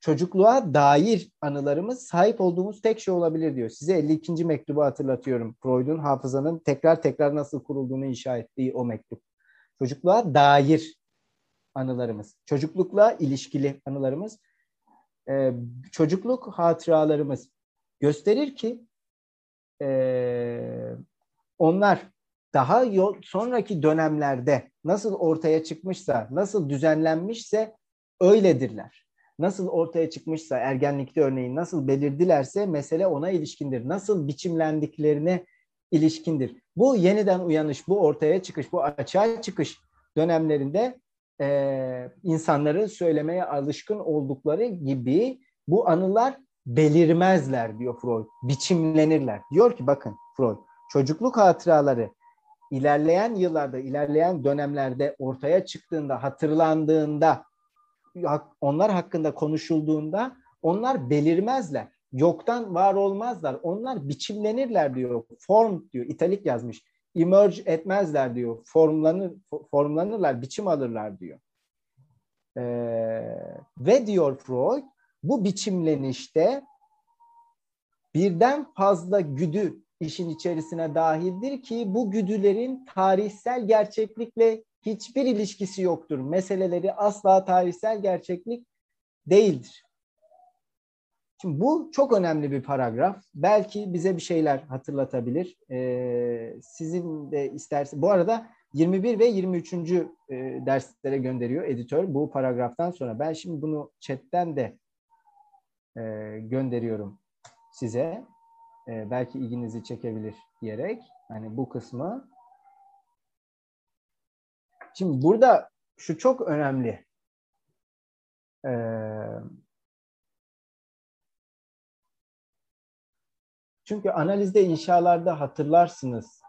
Çocukluğa dair anılarımız sahip olduğumuz tek şey olabilir diyor. Size 52. mektubu hatırlatıyorum. Freud'un hafızanın tekrar tekrar nasıl kurulduğunu inşa ettiği o mektup. Çocukluğa dair anılarımız, çocuklukla ilişkili anılarımız, e, çocukluk hatıralarımız gösterir ki e, onlar daha yol, sonraki dönemlerde nasıl ortaya çıkmışsa, nasıl düzenlenmişse öyledirler. Nasıl ortaya çıkmışsa ergenlikte örneğin nasıl belirdilerse mesele ona ilişkindir. Nasıl biçimlendiklerine ilişkindir. Bu yeniden uyanış, bu ortaya çıkış, bu açığa çıkış dönemlerinde e, insanların söylemeye alışkın oldukları gibi bu anılar belirmezler diyor Freud. Biçimlenirler. Diyor ki bakın Freud, çocukluk hatıraları ilerleyen yıllarda, ilerleyen dönemlerde ortaya çıktığında, hatırlandığında, onlar hakkında konuşulduğunda onlar belirmezler. Yoktan var olmazlar. Onlar biçimlenirler diyor. Form diyor. İtalik yazmış. Emerge etmezler diyor. Formlanır, formlanırlar, biçim alırlar diyor. Ee, ve diyor Freud, bu biçimlenişte birden fazla güdü işin içerisine dahildir ki bu güdülerin tarihsel gerçeklikle hiçbir ilişkisi yoktur. Meseleleri asla tarihsel gerçeklik değildir. Şimdi bu çok önemli bir paragraf. Belki bize bir şeyler hatırlatabilir. Ee, sizin de isterse bu arada 21 ve 23. E, derslere gönderiyor editör bu paragraftan sonra. Ben şimdi bunu chatten de e, gönderiyorum size. E, belki ilginizi çekebilir diyerek. Hani bu kısmı. Şimdi burada şu çok önemli. Ee, çünkü analizde inşalarda hatırlarsınız.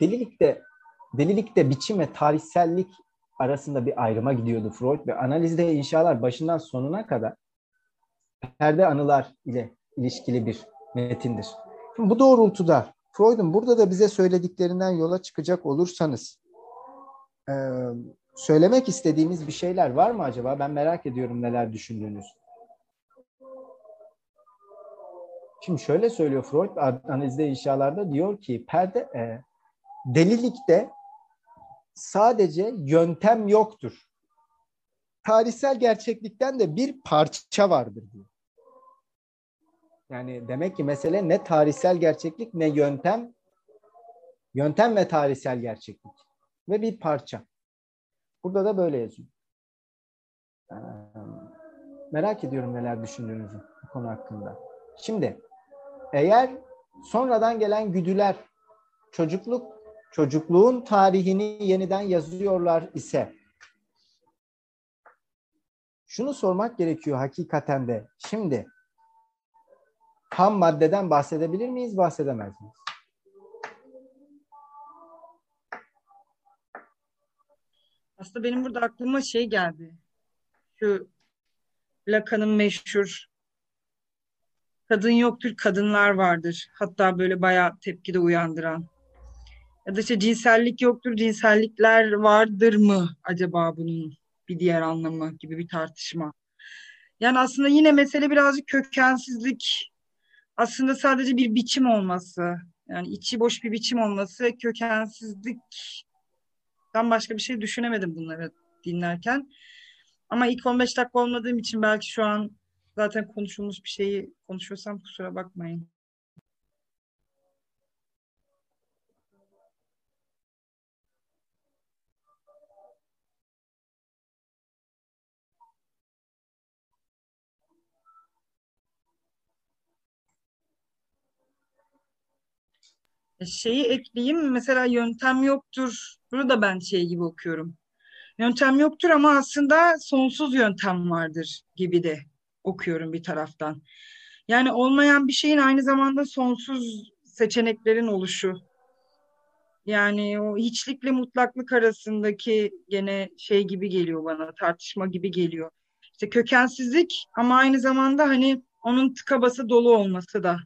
Delilikte delilikte biçim ve tarihsellik arasında bir ayrıma gidiyordu Freud ve analizde inşalar başından sonuna kadar perde anılar ile ilişkili bir metindir. Şimdi bu doğrultuda Freud'un burada da bize söylediklerinden yola çıkacak olursanız söylemek istediğimiz bir şeyler var mı acaba? Ben merak ediyorum neler düşündüğünüz. Şimdi şöyle söylüyor Freud analizde inşalarda diyor ki perde e, delilikte sadece yöntem yoktur. Tarihsel gerçeklikten de bir parça vardır diyor. Yani demek ki mesele ne tarihsel gerçeklik ne yöntem. Yöntem ve tarihsel gerçeklik. Ve bir parça. Burada da böyle yazıyor. Merak ediyorum neler düşündüğünüzü bu konu hakkında. Şimdi eğer sonradan gelen güdüler çocukluk çocukluğun tarihini yeniden yazıyorlar ise şunu sormak gerekiyor hakikaten de. Şimdi ham maddeden bahsedebilir miyiz, bahsedemez miyiz? Aslında benim burada aklıma şey geldi. Şu Lacan'ın meşhur kadın yoktur, kadınlar vardır. Hatta böyle bayağı tepki de uyandıran. Ya da işte cinsellik yoktur, cinsellikler vardır mı acaba bunun bir diğer anlamı gibi bir tartışma. Yani aslında yine mesele birazcık kökensizlik aslında sadece bir biçim olması, yani içi boş bir biçim olması, kökensizlikten başka bir şey düşünemedim bunları dinlerken. Ama ilk 15 dakika olmadığım için belki şu an zaten konuşulmuş bir şeyi konuşuyorsam kusura bakmayın. şeyi ekleyeyim. Mesela yöntem yoktur. Burada ben şey gibi okuyorum. Yöntem yoktur ama aslında sonsuz yöntem vardır gibi de okuyorum bir taraftan. Yani olmayan bir şeyin aynı zamanda sonsuz seçeneklerin oluşu. Yani o hiçlikle mutlaklık arasındaki gene şey gibi geliyor bana, tartışma gibi geliyor. İşte kökensizlik ama aynı zamanda hani onun tıka basa dolu olması da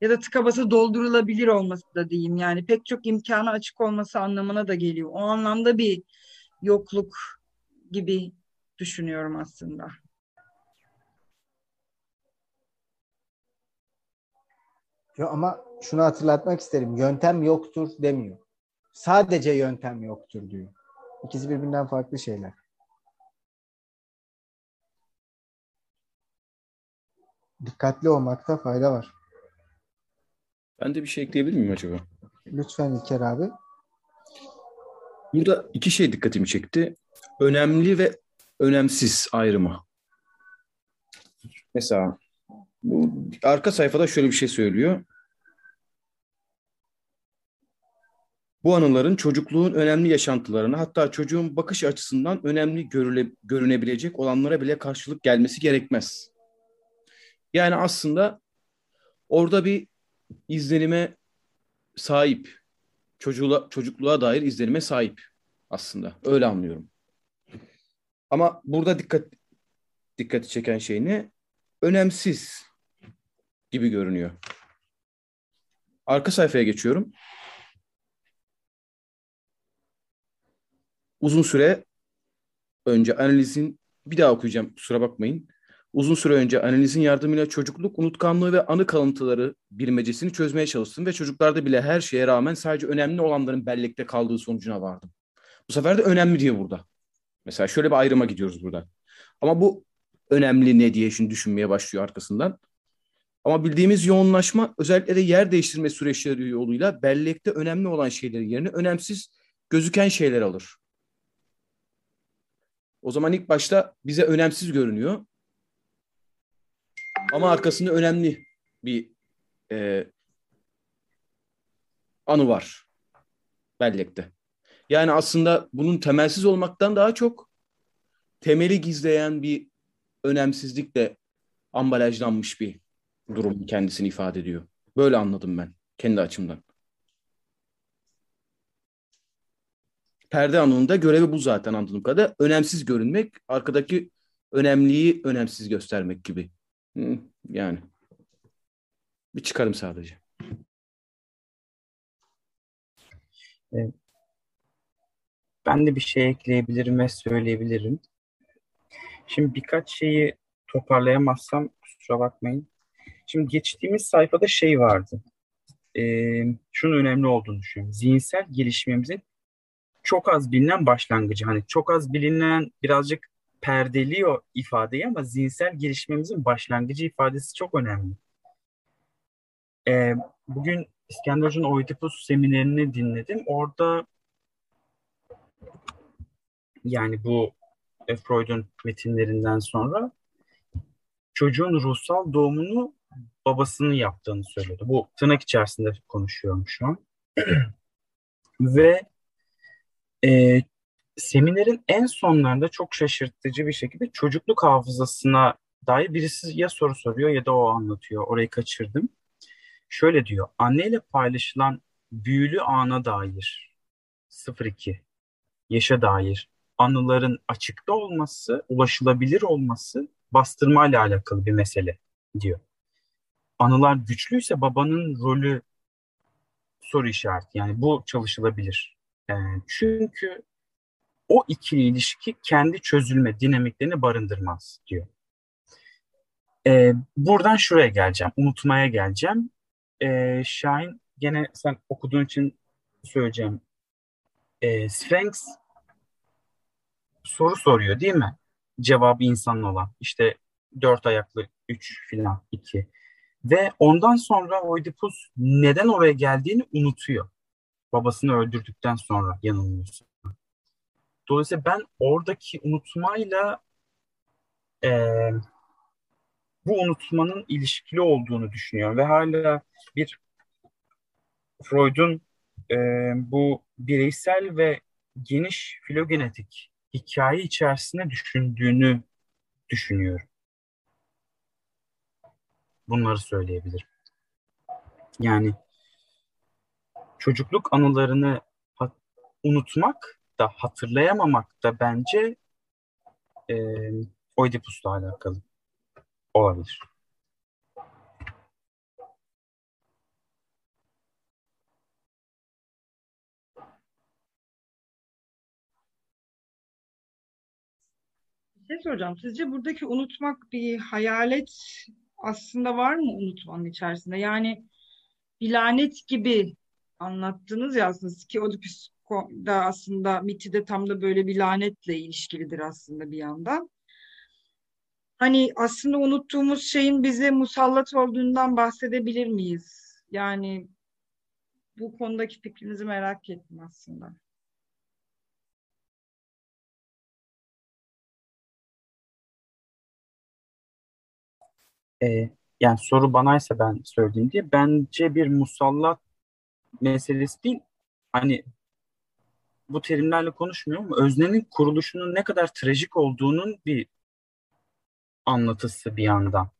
ya da tıka basa doldurulabilir olması da diyeyim. Yani pek çok imkanı açık olması anlamına da geliyor. O anlamda bir yokluk gibi düşünüyorum aslında. Yo, ama şunu hatırlatmak isterim. Yöntem yoktur demiyor. Sadece yöntem yoktur diyor. İkisi birbirinden farklı şeyler. Dikkatli olmakta fayda var. Ben de bir şey ekleyebilir miyim acaba? Lütfen İlker abi. Burada iki şey dikkatimi çekti. Önemli ve önemsiz ayrımı. Mesela Bu arka sayfada şöyle bir şey söylüyor. Bu anıların çocukluğun önemli yaşantılarına hatta çocuğun bakış açısından önemli görüle, görünebilecek olanlara bile karşılık gelmesi gerekmez. Yani aslında orada bir izlenime sahip, çocuğa, çocukluğa dair izlenime sahip aslında. Öyle anlıyorum. Ama burada dikkat dikkati çeken şey ne? Önemsiz gibi görünüyor. Arka sayfaya geçiyorum. Uzun süre önce analizin bir daha okuyacağım kusura bakmayın. Uzun süre önce analizin yardımıyla çocukluk unutkanlığı ve anı kalıntıları bilmecesini çözmeye çalıştım ve çocuklarda bile her şeye rağmen sadece önemli olanların bellekte kaldığı sonucuna vardım. Bu sefer de önemli diyor burada. Mesela şöyle bir ayrıma gidiyoruz burada. Ama bu önemli ne diye şimdi düşünmeye başlıyor arkasından. Ama bildiğimiz yoğunlaşma özellikle de yer değiştirme süreçleri yoluyla bellekte önemli olan şeylerin yerine önemsiz gözüken şeyler alır. O zaman ilk başta bize önemsiz görünüyor. Ama arkasında önemli bir e, anı var bellekte. Yani aslında bunun temelsiz olmaktan daha çok temeli gizleyen bir önemsizlikle ambalajlanmış bir durum kendisini ifade ediyor. Böyle anladım ben kendi açımdan. Perde anında görevi bu zaten anladığım kadar. Önemsiz görünmek, arkadaki önemliyi önemsiz göstermek gibi. Yani bir çıkarım sadece. Ben de bir şey ekleyebilirim ve söyleyebilirim. Şimdi birkaç şeyi toparlayamazsam kusura bakmayın. Şimdi geçtiğimiz sayfada şey vardı. Ee, şunun önemli olduğunu düşünüyorum. Zihinsel gelişmemizin çok az bilinen başlangıcı. Hani çok az bilinen birazcık perdeliyor ifadeyi ama zihinsel gelişmemizin başlangıcı ifadesi çok önemli. Ee, bugün İskender Hoca'nın Oedipus seminerini dinledim. Orada yani bu Freud'un metinlerinden sonra çocuğun ruhsal doğumunu babasının yaptığını söylüyordu. Bu tırnak içerisinde konuşuyorum şu an. *clears throat* Ve e, seminerin en sonlarında çok şaşırtıcı bir şekilde çocukluk hafızasına dair birisi ya soru soruyor ya da o anlatıyor. Orayı kaçırdım. Şöyle diyor. Anneyle paylaşılan büyülü ana dair 02 yaşa dair anıların açıkta olması, ulaşılabilir olması bastırma ile alakalı bir mesele diyor. Anılar güçlüyse babanın rolü soru işareti. Yani bu çalışılabilir. E, çünkü o ikili ilişki kendi çözülme dinamiklerini barındırmaz diyor. E, buradan şuraya geleceğim. Unutmaya geleceğim. E, Şahin gene sen okuduğun için söyleyeceğim. E, Sphinx soru soruyor değil mi? Cevabı insanın olan. İşte dört ayaklı üç filan iki. Ve ondan sonra Oedipus neden oraya geldiğini unutuyor. Babasını öldürdükten sonra yanılmıyorsa. Dolayısıyla ben oradaki unutmayla e, bu unutmanın ilişkili olduğunu düşünüyorum. Ve hala bir Freud'un e, bu bireysel ve geniş filogenetik hikaye içerisinde düşündüğünü düşünüyorum. Bunları söyleyebilirim. Yani çocukluk anılarını unutmak da hatırlayamamak da bence e, Oedipus'la alakalı olabilir. şey soracağım. Sizce buradaki unutmak bir hayalet aslında var mı unutmanın içerisinde? Yani bir lanet gibi anlattınız ya aslında ki Oedipus da aslında miti de tam da böyle bir lanetle ilişkilidir aslında bir yandan. Hani aslında unuttuğumuz şeyin bize musallat olduğundan bahsedebilir miyiz? Yani bu konudaki fikrinizi merak ettim aslında. E, yani soru banaysa ben söyleyeyim diye bence bir musallat meselesi değil. Hani bu terimlerle konuşmuyorum ama öznenin kuruluşunun ne kadar trajik olduğunun bir anlatısı bir yandan.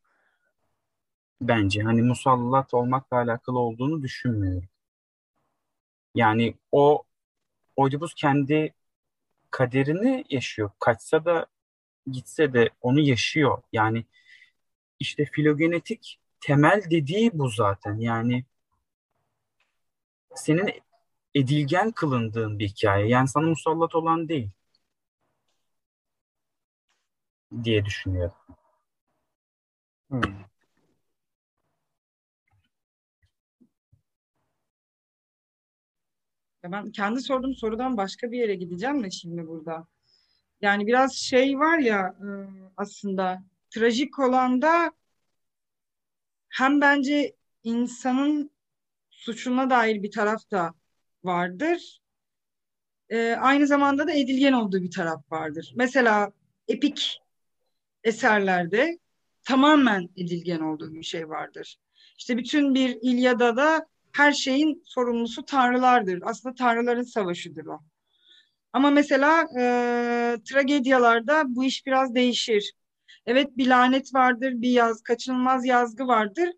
Bence hani musallat olmakla alakalı olduğunu düşünmüyorum. Yani o Oedipus kendi kaderini yaşıyor. Kaçsa da gitse de onu yaşıyor. Yani işte filogenetik temel dediği bu zaten. Yani senin edilgen kılındığın bir hikaye. Yani sana musallat olan değil diye düşünüyorum. Hmm. Ya ben kendi sorduğum sorudan başka bir yere gideceğim de şimdi burada. Yani biraz şey var ya e, aslında trajik olan da hem bence insanın suçuna dair bir taraf da vardır. E, aynı zamanda da edilgen olduğu bir taraf vardır. Mesela epik eserlerde tamamen edilgen olduğu bir şey vardır. İşte bütün bir İlyada da her şeyin sorumlusu tanrılardır. Aslında tanrıların savaşıdır o. Ama mesela e, tragedyalarda bu iş biraz değişir. Evet bir lanet vardır, bir yaz, kaçınılmaz yazgı vardır.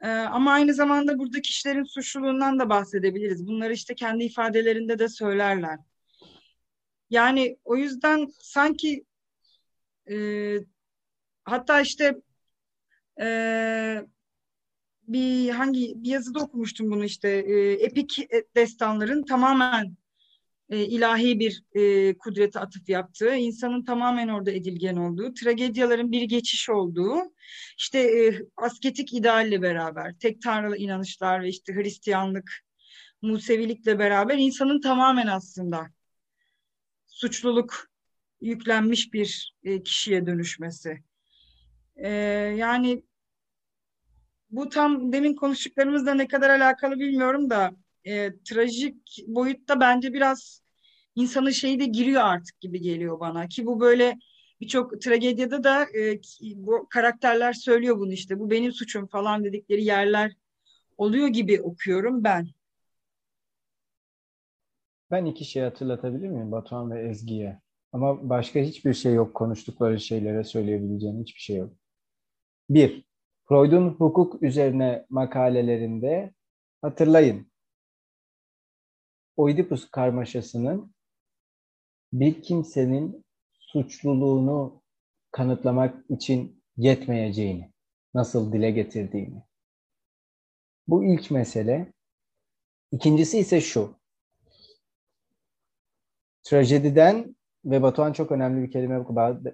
E, ama aynı zamanda burada kişilerin suçluluğundan da bahsedebiliriz. Bunları işte kendi ifadelerinde de söylerler. Yani o yüzden sanki e, hatta işte e, bir hangi bir yazıda okumuştum bunu işte e, epik destanların tamamen e, ilahi bir e, kudrete atıf yaptığı, insanın tamamen orada edilgen olduğu, tragedyaların bir geçiş olduğu, işte e, asketik idealle beraber, tek tanrılı inanışlar ve işte Hristiyanlık, Musevilikle beraber insanın tamamen aslında suçluluk yüklenmiş bir e, kişiye dönüşmesi. E, yani bu tam demin konuştuklarımızla ne kadar alakalı bilmiyorum da e, trajik boyutta bence biraz insanın şeyi de giriyor artık gibi geliyor bana ki bu böyle birçok tragedyada da e, bu karakterler söylüyor bunu işte bu benim suçum falan dedikleri yerler oluyor gibi okuyorum ben. Ben iki şey hatırlatabilir miyim Batuhan ve Ezgi'ye? Ama başka hiçbir şey yok konuştukları şeylere söyleyebileceğim hiçbir şey yok. Bir, Freud'un hukuk üzerine makalelerinde hatırlayın. Oedipus karmaşasının bir kimsenin suçluluğunu kanıtlamak için yetmeyeceğini, nasıl dile getirdiğini. Bu ilk mesele. İkincisi ise şu. Trajediden ve Batuhan çok önemli bir kelime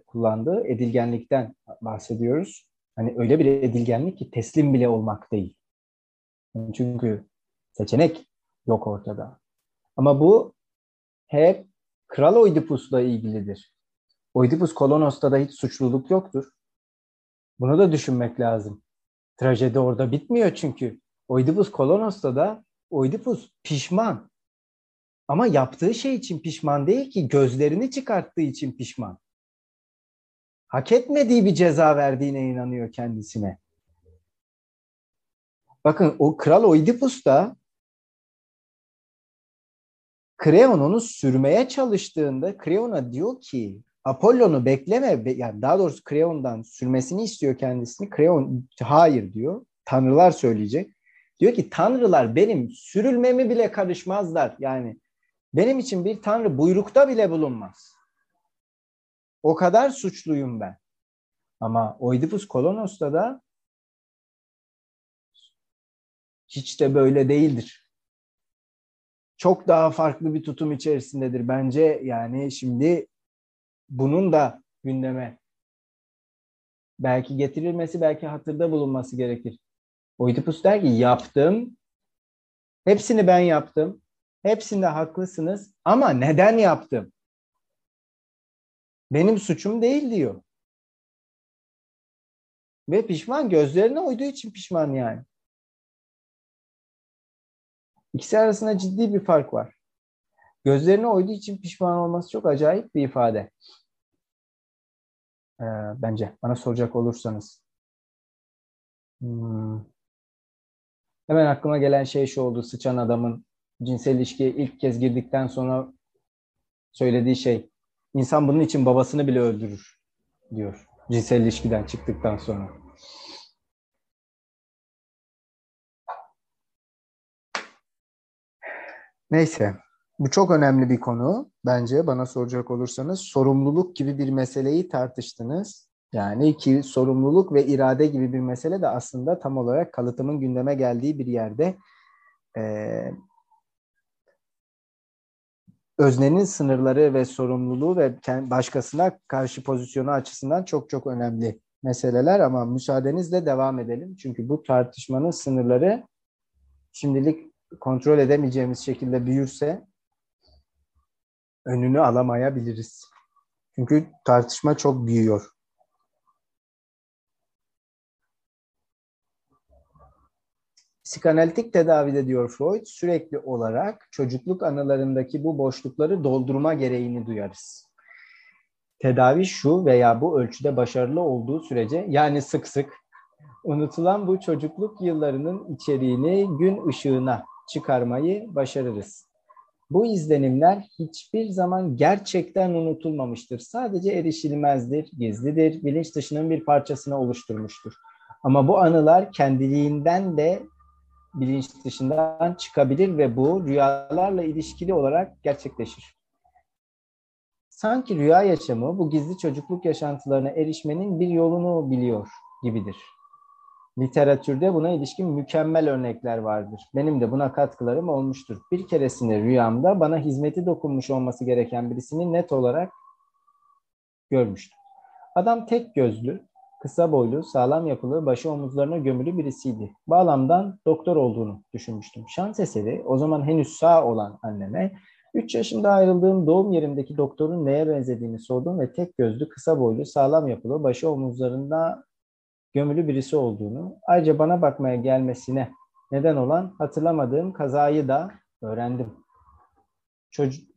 kullandı. Edilgenlikten bahsediyoruz. Hani öyle bir edilgenlik ki teslim bile olmak değil. Çünkü seçenek yok ortada. Ama bu hep Kral Oidipus'la ilgilidir. Oidipus Kolonos'ta da hiç suçluluk yoktur. Bunu da düşünmek lazım. Trajedi orada bitmiyor çünkü. Oidipus Kolonos'ta da Oidipus pişman. Ama yaptığı şey için pişman değil ki gözlerini çıkarttığı için pişman. Hak etmediği bir ceza verdiğine inanıyor kendisine. Bakın o kral Oidipus da Kreon onu sürmeye çalıştığında Kreon'a diyor ki Apollon'u bekleme yani daha doğrusu Kreon'dan sürmesini istiyor kendisini. Kreon hayır diyor. Tanrılar söyleyecek. Diyor ki tanrılar benim sürülmemi bile karışmazlar. Yani benim için bir tanrı buyrukta bile bulunmaz. O kadar suçluyum ben. Ama Oedipus Kolonos'ta da hiç de böyle değildir. Çok daha farklı bir tutum içerisindedir bence. Yani şimdi bunun da gündeme belki getirilmesi, belki hatırda bulunması gerekir. Oedipus der ki yaptım. Hepsini ben yaptım. Hepsinde haklısınız ama neden yaptım? Benim suçum değil diyor. Ve pişman gözlerine uyduğu için pişman yani. İkisi arasında ciddi bir fark var. Gözlerine uyduğu için pişman olması çok acayip bir ifade. Ee, bence bana soracak olursanız. Hmm. Hemen aklıma gelen şey şu oldu. Sıçan adamın cinsel ilişkiye ilk kez girdikten sonra söylediği şey. İnsan bunun için babasını bile öldürür diyor. Cinsel ilişkiden çıktıktan sonra. Neyse. Bu çok önemli bir konu. Bence bana soracak olursanız sorumluluk gibi bir meseleyi tartıştınız. Yani ki sorumluluk ve irade gibi bir mesele de aslında tam olarak kalıtımın gündeme geldiği bir yerde e, öznenin sınırları ve sorumluluğu ve başkasına karşı pozisyonu açısından çok çok önemli meseleler ama müsaadenizle devam edelim. Çünkü bu tartışmanın sınırları şimdilik kontrol edemeyeceğimiz şekilde büyürse önünü alamayabiliriz. Çünkü tartışma çok büyüyor. Psikanalitik tedavide diyor Freud sürekli olarak çocukluk anılarındaki bu boşlukları doldurma gereğini duyarız. Tedavi şu veya bu ölçüde başarılı olduğu sürece yani sık sık unutulan bu çocukluk yıllarının içeriğini gün ışığına çıkarmayı başarırız. Bu izlenimler hiçbir zaman gerçekten unutulmamıştır. Sadece erişilmezdir, gizlidir, bilinç dışının bir parçasını oluşturmuştur. Ama bu anılar kendiliğinden de bilinç dışından çıkabilir ve bu rüyalarla ilişkili olarak gerçekleşir. Sanki rüya yaşamı bu gizli çocukluk yaşantılarına erişmenin bir yolunu biliyor gibidir. Literatürde buna ilişkin mükemmel örnekler vardır. Benim de buna katkılarım olmuştur. Bir keresinde rüyamda bana hizmeti dokunmuş olması gereken birisini net olarak görmüştüm. Adam tek gözlü, kısa boylu, sağlam yapılı, başı omuzlarına gömülü birisiydi. Bağlamdan doktor olduğunu düşünmüştüm. Şans eseri o zaman henüz sağ olan anneme 3 yaşında ayrıldığım doğum yerimdeki doktorun neye benzediğini sordum ve tek gözlü, kısa boylu, sağlam yapılı, başı omuzlarında gömülü birisi olduğunu, ayrıca bana bakmaya gelmesine neden olan hatırlamadığım kazayı da öğrendim. Çocuk,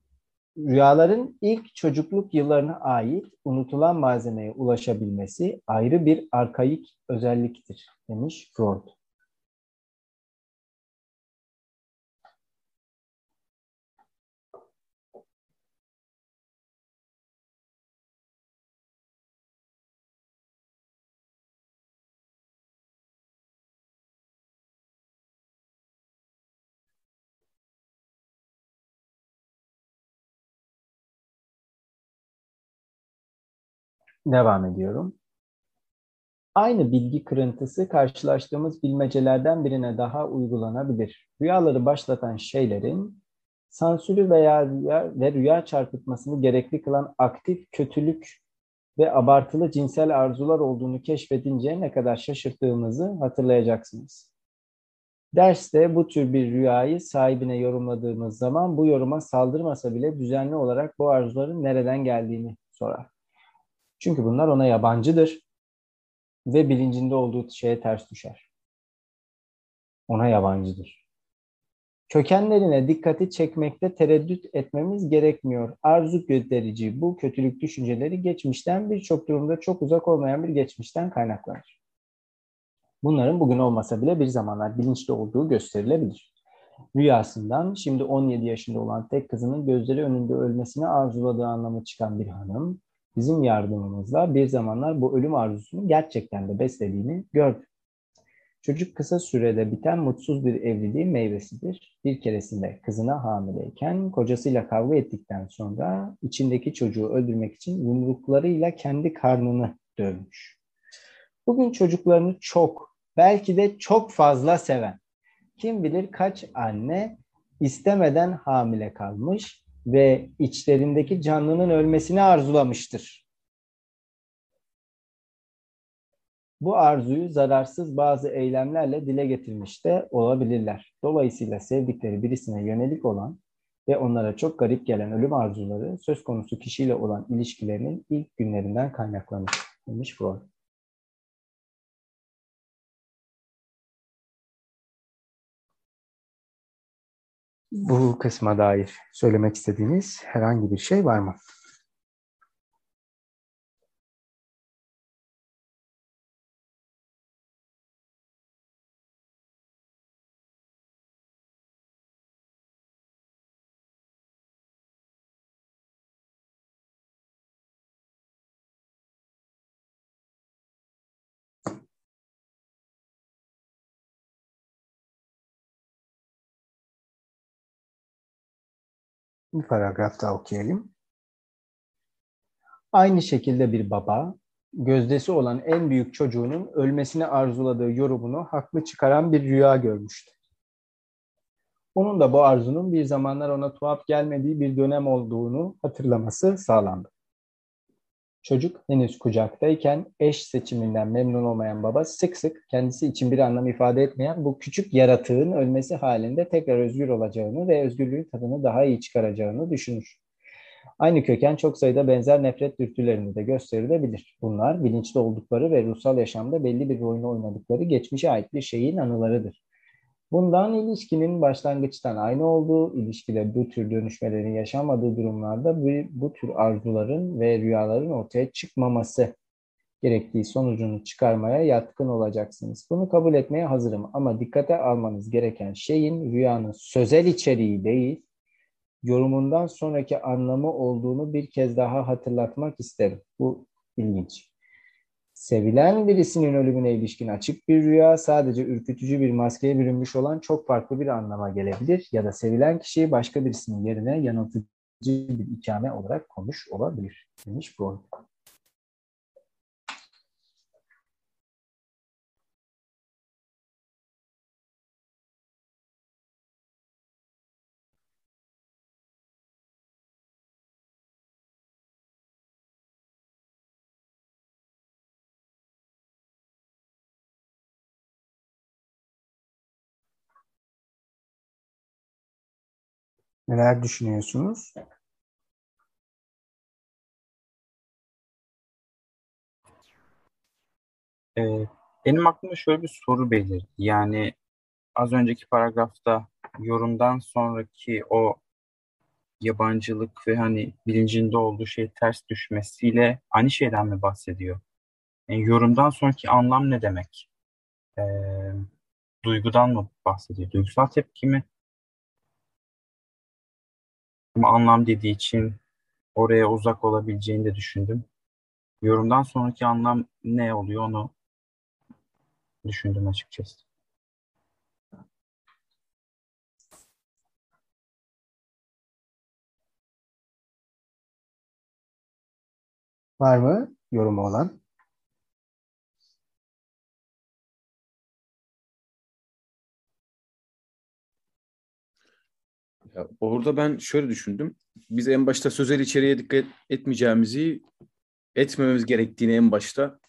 rüyaların ilk çocukluk yıllarına ait unutulan malzemeye ulaşabilmesi ayrı bir arkaik özelliktir demiş Freud. Devam ediyorum. Aynı bilgi kırıntısı karşılaştığımız bilmecelerden birine daha uygulanabilir. Rüyaları başlatan şeylerin sansürü veya rüya ve rüya çarpıtmasını gerekli kılan aktif kötülük ve abartılı cinsel arzular olduğunu keşfedince ne kadar şaşırttığımızı hatırlayacaksınız. Derste bu tür bir rüyayı sahibine yorumladığımız zaman bu yoruma saldırmasa bile düzenli olarak bu arzuların nereden geldiğini sorar. Çünkü bunlar ona yabancıdır ve bilincinde olduğu şeye ters düşer. Ona yabancıdır. Kökenlerine dikkati çekmekte tereddüt etmemiz gerekmiyor. Arzu gönderici bu kötülük düşünceleri geçmişten birçok durumda çok uzak olmayan bir geçmişten kaynaklanır. Bunların bugün olmasa bile bir zamanlar bilinçli olduğu gösterilebilir. Rüyasından şimdi 17 yaşında olan tek kızının gözleri önünde ölmesini arzuladığı anlamı çıkan bir hanım, bizim yardımımızla bir zamanlar bu ölüm arzusunu gerçekten de beslediğini gördü. Çocuk kısa sürede biten mutsuz bir evliliğin meyvesidir. Bir keresinde kızına hamileyken kocasıyla kavga ettikten sonra içindeki çocuğu öldürmek için yumruklarıyla kendi karnını dövmüş. Bugün çocuklarını çok, belki de çok fazla seven, kim bilir kaç anne istemeden hamile kalmış ve içlerindeki canlının ölmesini arzulamıştır. Bu arzuyu zararsız bazı eylemlerle dile getirmiş de olabilirler. Dolayısıyla sevdikleri birisine yönelik olan ve onlara çok garip gelen ölüm arzuları söz konusu kişiyle olan ilişkilerinin ilk günlerinden kaynaklanır demiş Freud. Bu kısma dair söylemek istediğiniz herhangi bir şey var mı? Bir paragraf okuyayım. Aynı şekilde bir baba, gözdesi olan en büyük çocuğunun ölmesini arzuladığı yorumunu haklı çıkaran bir rüya görmüştü. Onun da bu arzunun bir zamanlar ona tuhaf gelmediği bir dönem olduğunu hatırlaması sağlandı. Çocuk henüz kucaktayken eş seçiminden memnun olmayan baba sık sık kendisi için bir anlam ifade etmeyen bu küçük yaratığın ölmesi halinde tekrar özgür olacağını ve özgürlüğün tadını daha iyi çıkaracağını düşünür. Aynı köken çok sayıda benzer nefret dürtülerini de gösterilebilir. Bunlar bilinçli oldukları ve ruhsal yaşamda belli bir oyunu oynadıkları geçmişe ait bir şeyin anılarıdır. Bundan ilişkinin başlangıçtan aynı olduğu, ilişkide bu tür dönüşmelerin yaşanmadığı durumlarda bu, bu tür arzuların ve rüyaların ortaya çıkmaması gerektiği sonucunu çıkarmaya yatkın olacaksınız. Bunu kabul etmeye hazırım ama dikkate almanız gereken şeyin rüyanın sözel içeriği değil, yorumundan sonraki anlamı olduğunu bir kez daha hatırlatmak isterim. Bu ilginç. Sevilen birisinin ölümüne ilişkin açık bir rüya sadece ürkütücü bir maskeye bürünmüş olan çok farklı bir anlama gelebilir ya da sevilen kişiyi başka birisinin yerine yanıltıcı bir ikame olarak konmuş olabilir demiş Freud. Neler düşünüyorsunuz? Ee, benim aklımda şöyle bir soru belirdi. Yani az önceki paragrafta yorumdan sonraki o yabancılık ve hani bilincinde olduğu şey ters düşmesiyle aynı şeyden mi bahsediyor? Yani yorumdan sonraki anlam ne demek? Ee, duygudan mı bahsediyor? Duygusal tepki mi? Ama anlam dediği için oraya uzak olabileceğini de düşündüm. Yorumdan sonraki anlam ne oluyor onu düşündüm açıkçası. Var mı yorumu olan? Ya orada ben şöyle düşündüm. Biz en başta sözel içeriğe dikkat etmeyeceğimizi, etmememiz gerektiğini en başta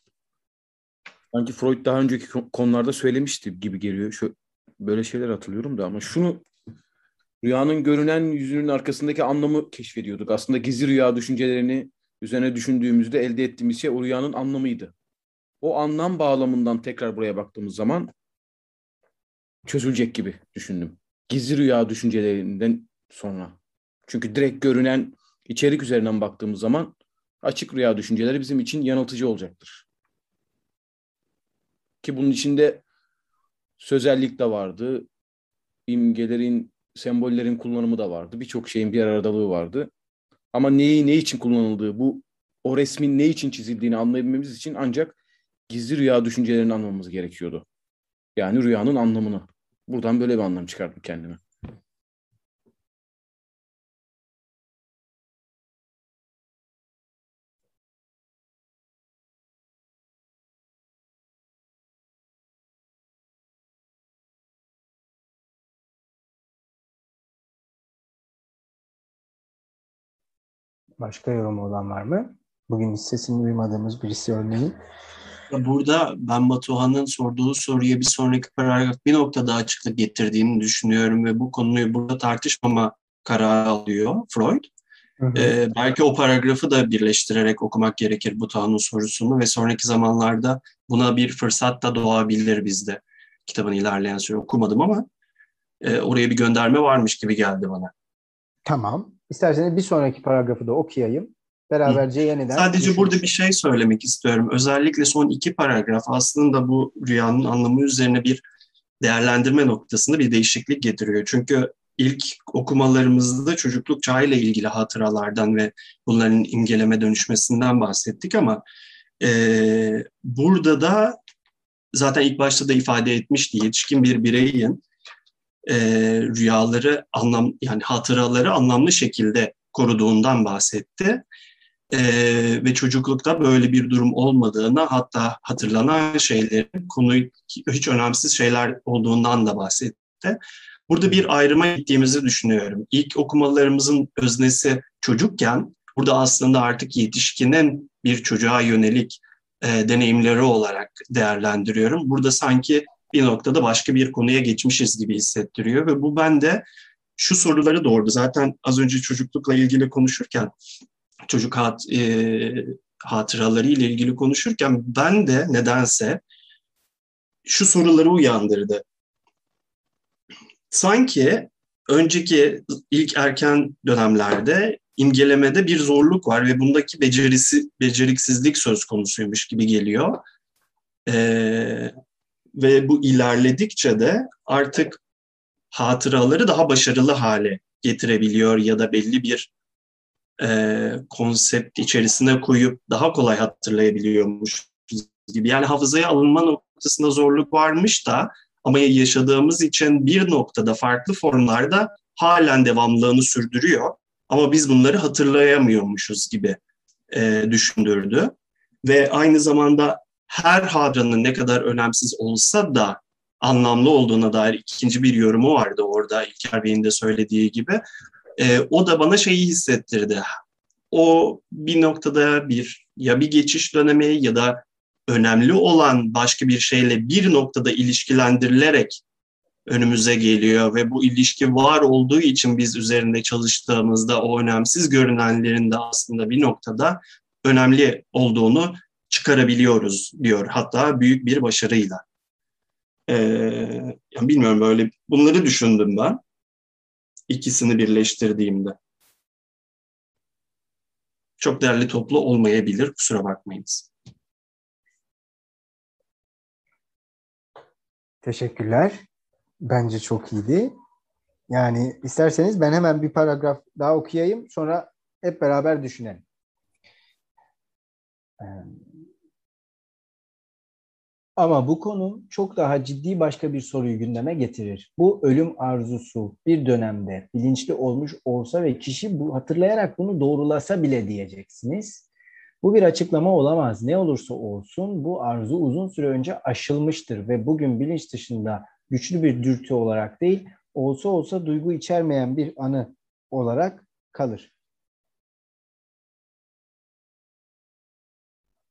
sanki Freud daha önceki konularda söylemişti gibi geliyor. Şu böyle şeyler hatırlıyorum da ama şunu rüyanın görünen yüzünün arkasındaki anlamı keşfediyorduk. Aslında gizli rüya düşüncelerini üzerine düşündüğümüzde elde ettiğimiz şey o rüyanın anlamıydı. O anlam bağlamından tekrar buraya baktığımız zaman çözülecek gibi düşündüm gizli rüya düşüncelerinden sonra. Çünkü direkt görünen içerik üzerinden baktığımız zaman açık rüya düşünceleri bizim için yanıltıcı olacaktır. Ki bunun içinde sözellik de vardı, imgelerin, sembollerin kullanımı da vardı. Birçok şeyin bir aradalığı vardı. Ama neyi ne için kullanıldığı, bu o resmin ne için çizildiğini anlayabilmemiz için ancak gizli rüya düşüncelerini anlamamız gerekiyordu. Yani rüyanın anlamını. Buradan böyle bir anlam çıkardım kendime. Başka yorum olan var mı? Bugün hiç sesini duymadığımız birisi örneğin. Burada ben Batuhan'ın sorduğu soruya bir sonraki paragraf bir noktada açıklık getirdiğini düşünüyorum ve bu konuyu burada tartışmama kararı alıyor Freud. Hı hı. Ee, belki o paragrafı da birleştirerek okumak gerekir Batuhan'ın sorusunu ve sonraki zamanlarda buna bir fırsat da doğabilir bizde. Kitabın ilerleyen süre okumadım ama e, oraya bir gönderme varmış gibi geldi bana. Tamam. İsterseniz bir sonraki paragrafı da okuyayım. Beraberce yeniden Sadece düşünürüz. burada bir şey söylemek istiyorum. Özellikle son iki paragraf aslında bu rüyanın anlamı üzerine bir değerlendirme noktasında bir değişiklik getiriyor. Çünkü ilk okumalarımızda çocukluk çağıyla ilgili hatıralardan ve bunların imgeleme dönüşmesinden bahsettik ama e, burada da zaten ilk başta da ifade etmişti yetişkin bir bireyin e, rüyaları anlam yani hatıraları anlamlı şekilde koruduğundan bahsetti. E, ve çocuklukta böyle bir durum olmadığını hatta hatırlanan şeylerin konuyu hiç önemsiz şeyler olduğundan da bahsetti. Burada bir ayrıma gittiğimizi düşünüyorum. İlk okumalarımızın öznesi çocukken burada aslında artık yetişkinin bir çocuğa yönelik e, deneyimleri olarak değerlendiriyorum. Burada sanki bir noktada başka bir konuya geçmişiz gibi hissettiriyor ve bu bende şu soruları doğurdu. Zaten az önce çocuklukla ilgili konuşurken çocuk hat, e, hatıraları ile ilgili konuşurken ben de nedense şu soruları uyandırdı. Sanki önceki ilk erken dönemlerde imgelemede bir zorluk var ve bundaki becerisi, beceriksizlik söz konusuymuş gibi geliyor. Ee, ve bu ilerledikçe de artık hatıraları daha başarılı hale getirebiliyor ya da belli bir e, konsept içerisine koyup daha kolay hatırlayabiliyormuş gibi. Yani hafızaya alınma noktasında zorluk varmış da ama yaşadığımız için bir noktada farklı formlarda halen devamlılığını sürdürüyor. Ama biz bunları hatırlayamıyormuşuz gibi e, düşündürdü. Ve aynı zamanda her hadranın ne kadar önemsiz olsa da anlamlı olduğuna dair ikinci bir yorumu vardı orada İlker Bey'in de söylediği gibi. E, o da bana şeyi hissettirdi. O bir noktada bir ya bir geçiş dönemi ya da önemli olan başka bir şeyle bir noktada ilişkilendirilerek önümüze geliyor ve bu ilişki var olduğu için biz üzerinde çalıştığımızda o önemsiz görünenlerin de aslında bir noktada önemli olduğunu çıkarabiliyoruz diyor. Hatta büyük bir başarıyla. Ee, yani bilmiyorum böyle bunları düşündüm ben ikisini birleştirdiğimde. Çok değerli toplu olmayabilir kusura bakmayınız. Teşekkürler. Bence çok iyiydi. Yani isterseniz ben hemen bir paragraf daha okuyayım. Sonra hep beraber düşünelim. Ama bu konu çok daha ciddi başka bir soruyu gündeme getirir. Bu ölüm arzusu bir dönemde bilinçli olmuş olsa ve kişi bu hatırlayarak bunu doğrulasa bile diyeceksiniz. Bu bir açıklama olamaz. Ne olursa olsun bu arzu uzun süre önce aşılmıştır ve bugün bilinç dışında güçlü bir dürtü olarak değil, olsa olsa duygu içermeyen bir anı olarak kalır.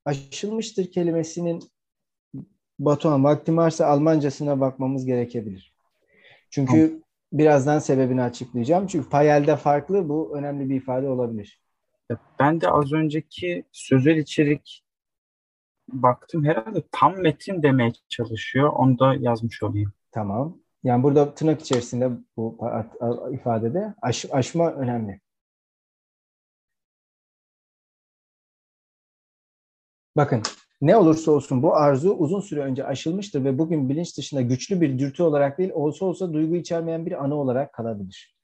Aşılmıştır kelimesinin Batuhan vaktim varsa Almancasına bakmamız gerekebilir. Çünkü birazdan sebebini açıklayacağım. Çünkü payelde farklı bu önemli bir ifade olabilir. Ben de az önceki sözel içerik baktım herhalde tam metin demeye çalışıyor. Onu da yazmış olayım. Tamam. Yani burada tırnak içerisinde bu ifadede aş, aşma önemli. Bakın ne olursa olsun bu arzu uzun süre önce aşılmıştır ve bugün bilinç dışında güçlü bir dürtü olarak değil olsa olsa duygu içermeyen bir anı olarak kalabilir.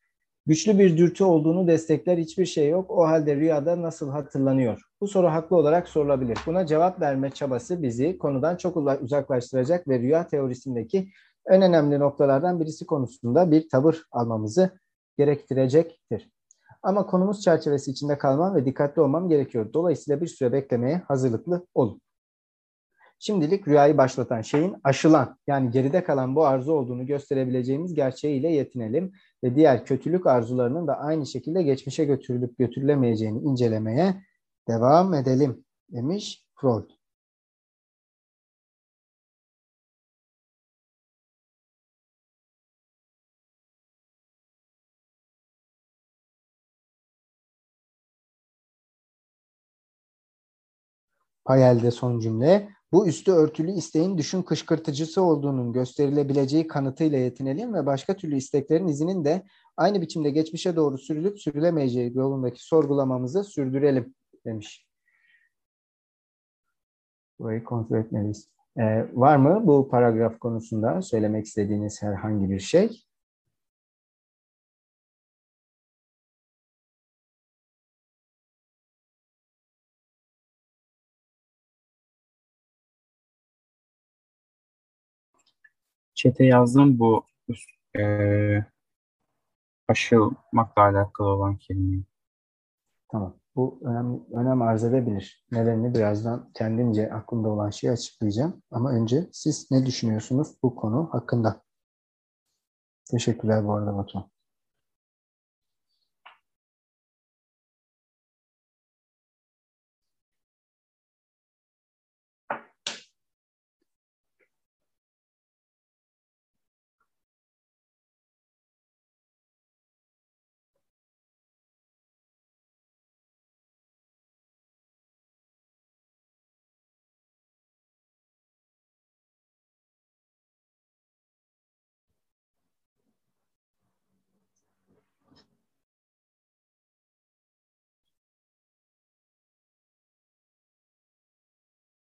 Güçlü bir dürtü olduğunu destekler hiçbir şey yok. O halde rüyada nasıl hatırlanıyor? Bu soru haklı olarak sorulabilir. Buna cevap verme çabası bizi konudan çok uzaklaştıracak ve rüya teorisindeki en önemli noktalardan birisi konusunda bir tavır almamızı gerektirecektir. Ama konumuz çerçevesi içinde kalmam ve dikkatli olmam gerekiyor. Dolayısıyla bir süre beklemeye hazırlıklı olun. Şimdilik rüyayı başlatan şeyin aşılan yani geride kalan bu arzu olduğunu gösterebileceğimiz gerçeğiyle yetinelim ve diğer kötülük arzularının da aynı şekilde geçmişe götürülüp götürülemeyeceğini incelemeye devam edelim demiş Freud. Payel'de son cümle. Bu üstü örtülü isteğin düşün kışkırtıcısı olduğunun gösterilebileceği kanıtıyla yetinelim ve başka türlü isteklerin izinin de aynı biçimde geçmişe doğru sürülüp sürülemeyeceği yolundaki sorgulamamızı sürdürelim demiş. Burayı kontrol etmeliyiz. Ee, var mı bu paragraf konusunda söylemek istediğiniz herhangi bir şey? Çete yazdım bu Ee, aşılmakla alakalı olan kelime. Tamam. Bu önem, önem arz edebilir. Nedenini birazdan kendimce aklımda olan şeyi açıklayacağım. Ama önce siz ne düşünüyorsunuz bu konu hakkında? Teşekkürler bu arada Batuhan.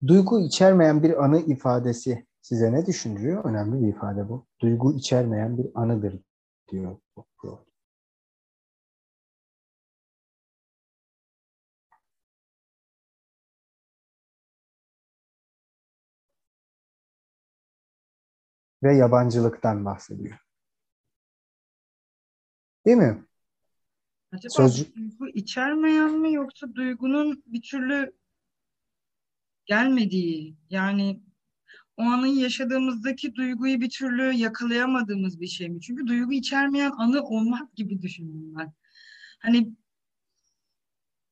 Duygu içermeyen bir anı ifadesi size ne düşündürüyor? Önemli bir ifade bu. Duygu içermeyen bir anıdır diyor. Ve yabancılıktan bahsediyor. Değil mi? Acaba Sözcük- duygu içermeyen mi yoksa duygunun bir türlü gelmediği yani o anın yaşadığımızdaki duyguyu bir türlü yakalayamadığımız bir şey mi? Çünkü duygu içermeyen anı olmaz gibi düşünüyorum ben. Hani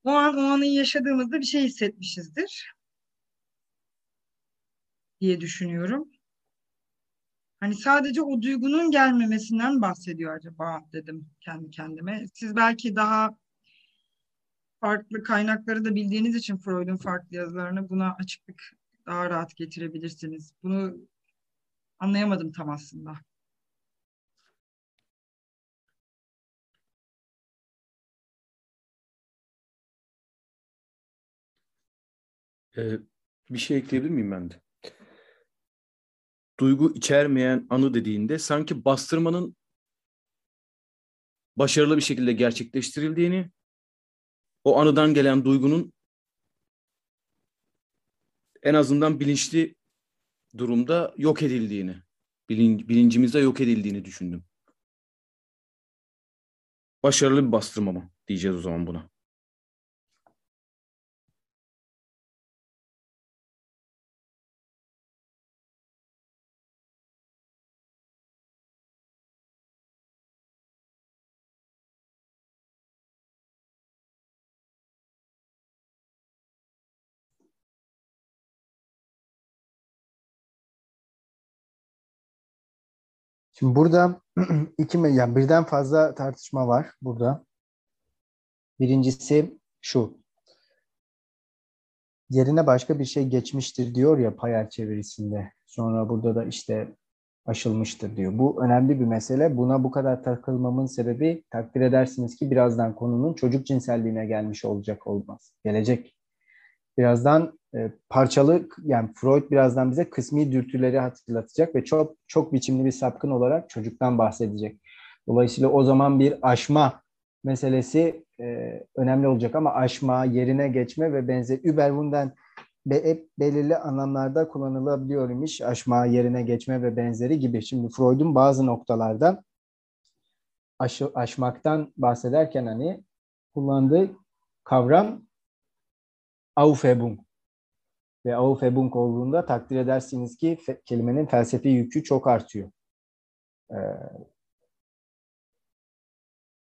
o an o anı yaşadığımızda bir şey hissetmişizdir diye düşünüyorum. Hani sadece o duygunun gelmemesinden bahsediyor acaba dedim kendi kendime. Siz belki daha farklı kaynakları da bildiğiniz için Freud'un farklı yazılarını buna açıklık daha rahat getirebilirsiniz. Bunu anlayamadım tam aslında. Ee, bir şey ekleyebilir miyim ben de? Duygu içermeyen anı dediğinde sanki bastırmanın başarılı bir şekilde gerçekleştirildiğini, o anıdan gelen duygunun en azından bilinçli durumda yok edildiğini, bilin, bilincimizde yok edildiğini düşündüm. Başarılı bir bastırma mı diyeceğiz o zaman buna. Şimdi burada *clears throat* iki yani birden fazla tartışma var burada. Birincisi şu. Yerine başka bir şey geçmiştir diyor ya Payar çevirisinde. Sonra burada da işte aşılmıştır diyor. Bu önemli bir mesele. Buna bu kadar takılmamın sebebi takdir edersiniz ki birazdan konunun çocuk cinselliğine gelmiş olacak olmaz. Gelecek. Birazdan e, parçalı yani Freud birazdan bize kısmi dürtüleri hatırlatacak ve çok çok biçimli bir sapkın olarak çocuktan bahsedecek. Dolayısıyla o zaman bir aşma meselesi e, önemli olacak ama aşma, yerine geçme ve benzer Überwunden be, hep belirli anlamlarda kullanılabiliyor imiş. Aşma, yerine geçme ve benzeri gibi. Şimdi Freud'un bazı noktalarda aşı, aşmaktan bahsederken hani kullandığı kavram Aufhebung ve Aufhebung olduğunda takdir edersiniz ki fe, kelimenin felsefi yükü çok artıyor. Ee,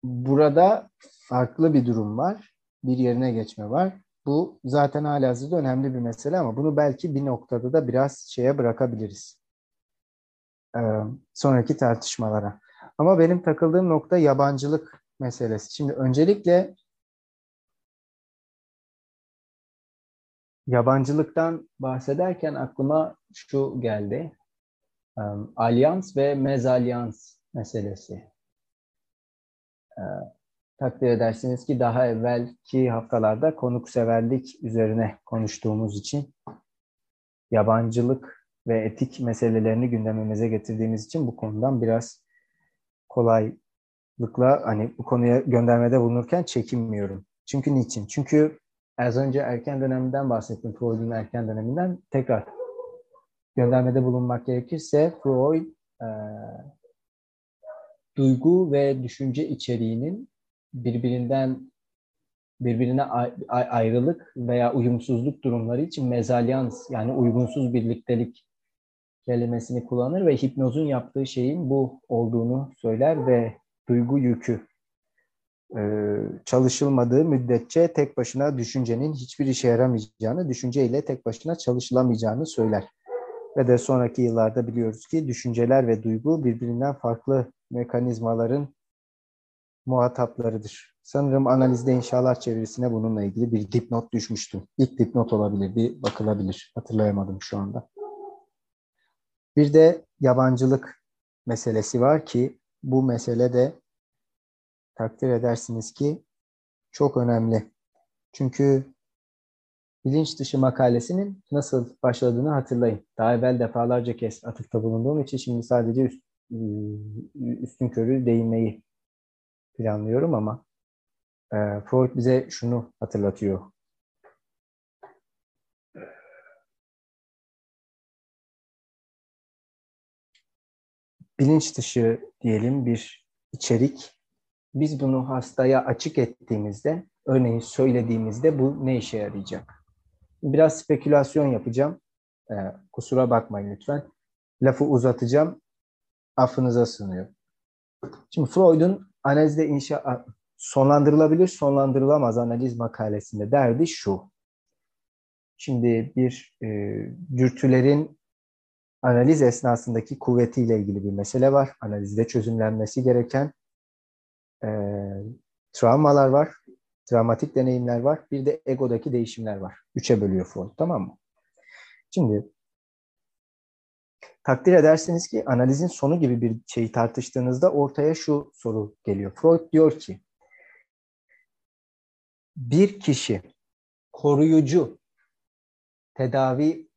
burada farklı bir durum var. Bir yerine geçme var. Bu zaten halihazırda önemli bir mesele ama bunu belki bir noktada da biraz şeye bırakabiliriz. Ee, sonraki tartışmalara. Ama benim takıldığım nokta yabancılık meselesi. Şimdi öncelikle yabancılıktan bahsederken aklıma şu geldi. Um, alyans ve mezalyans meselesi. Ee, takdir edersiniz ki daha evvelki haftalarda konukseverlik üzerine konuştuğumuz için yabancılık ve etik meselelerini gündemimize getirdiğimiz için bu konudan biraz kolaylıkla hani bu konuya göndermede bulunurken çekinmiyorum. Çünkü niçin? Çünkü az önce erken döneminden bahsettim. Freud'un erken döneminden. Tekrar göndermede bulunmak gerekirse Freud e, duygu ve düşünce içeriğinin birbirinden birbirine ayrılık veya uyumsuzluk durumları için mezalyans yani uygunsuz birliktelik kelimesini kullanır ve hipnozun yaptığı şeyin bu olduğunu söyler ve duygu yükü çalışılmadığı müddetçe tek başına düşüncenin hiçbir işe yaramayacağını, düşünceyle tek başına çalışılamayacağını söyler. Ve de sonraki yıllarda biliyoruz ki düşünceler ve duygu birbirinden farklı mekanizmaların muhataplarıdır. Sanırım analizde inşallah çevirisine bununla ilgili bir dipnot düşmüştüm. İlk dipnot olabilir, bir bakılabilir. Hatırlayamadım şu anda. Bir de yabancılık meselesi var ki bu mesele de takdir edersiniz ki çok önemli. Çünkü bilinç dışı makalesinin nasıl başladığını hatırlayın. Daha evvel defalarca kez atıfta bulunduğum için şimdi sadece üst, üstün körü değinmeyi planlıyorum ama e, Freud bize şunu hatırlatıyor. Bilinç dışı diyelim bir içerik. Biz bunu hastaya açık ettiğimizde, örneğin söylediğimizde bu ne işe yarayacak? Biraz spekülasyon yapacağım. E, kusura bakmayın lütfen. Lafı uzatacağım. Affınıza sığınıyorum. Şimdi Freud'un analizde inşa sonlandırılabilir, sonlandırılamaz analiz makalesinde derdi şu. Şimdi bir e, dürtülerin analiz esnasındaki kuvvetiyle ilgili bir mesele var. Analizde çözümlenmesi gereken e, travmalar var, travmatik deneyimler var. Bir de egodaki değişimler var. Üçe bölüyor Freud, tamam mı? Şimdi takdir edersiniz ki analizin sonu gibi bir şeyi tartıştığınızda ortaya şu soru geliyor. Freud diyor ki bir kişi koruyucu tedavi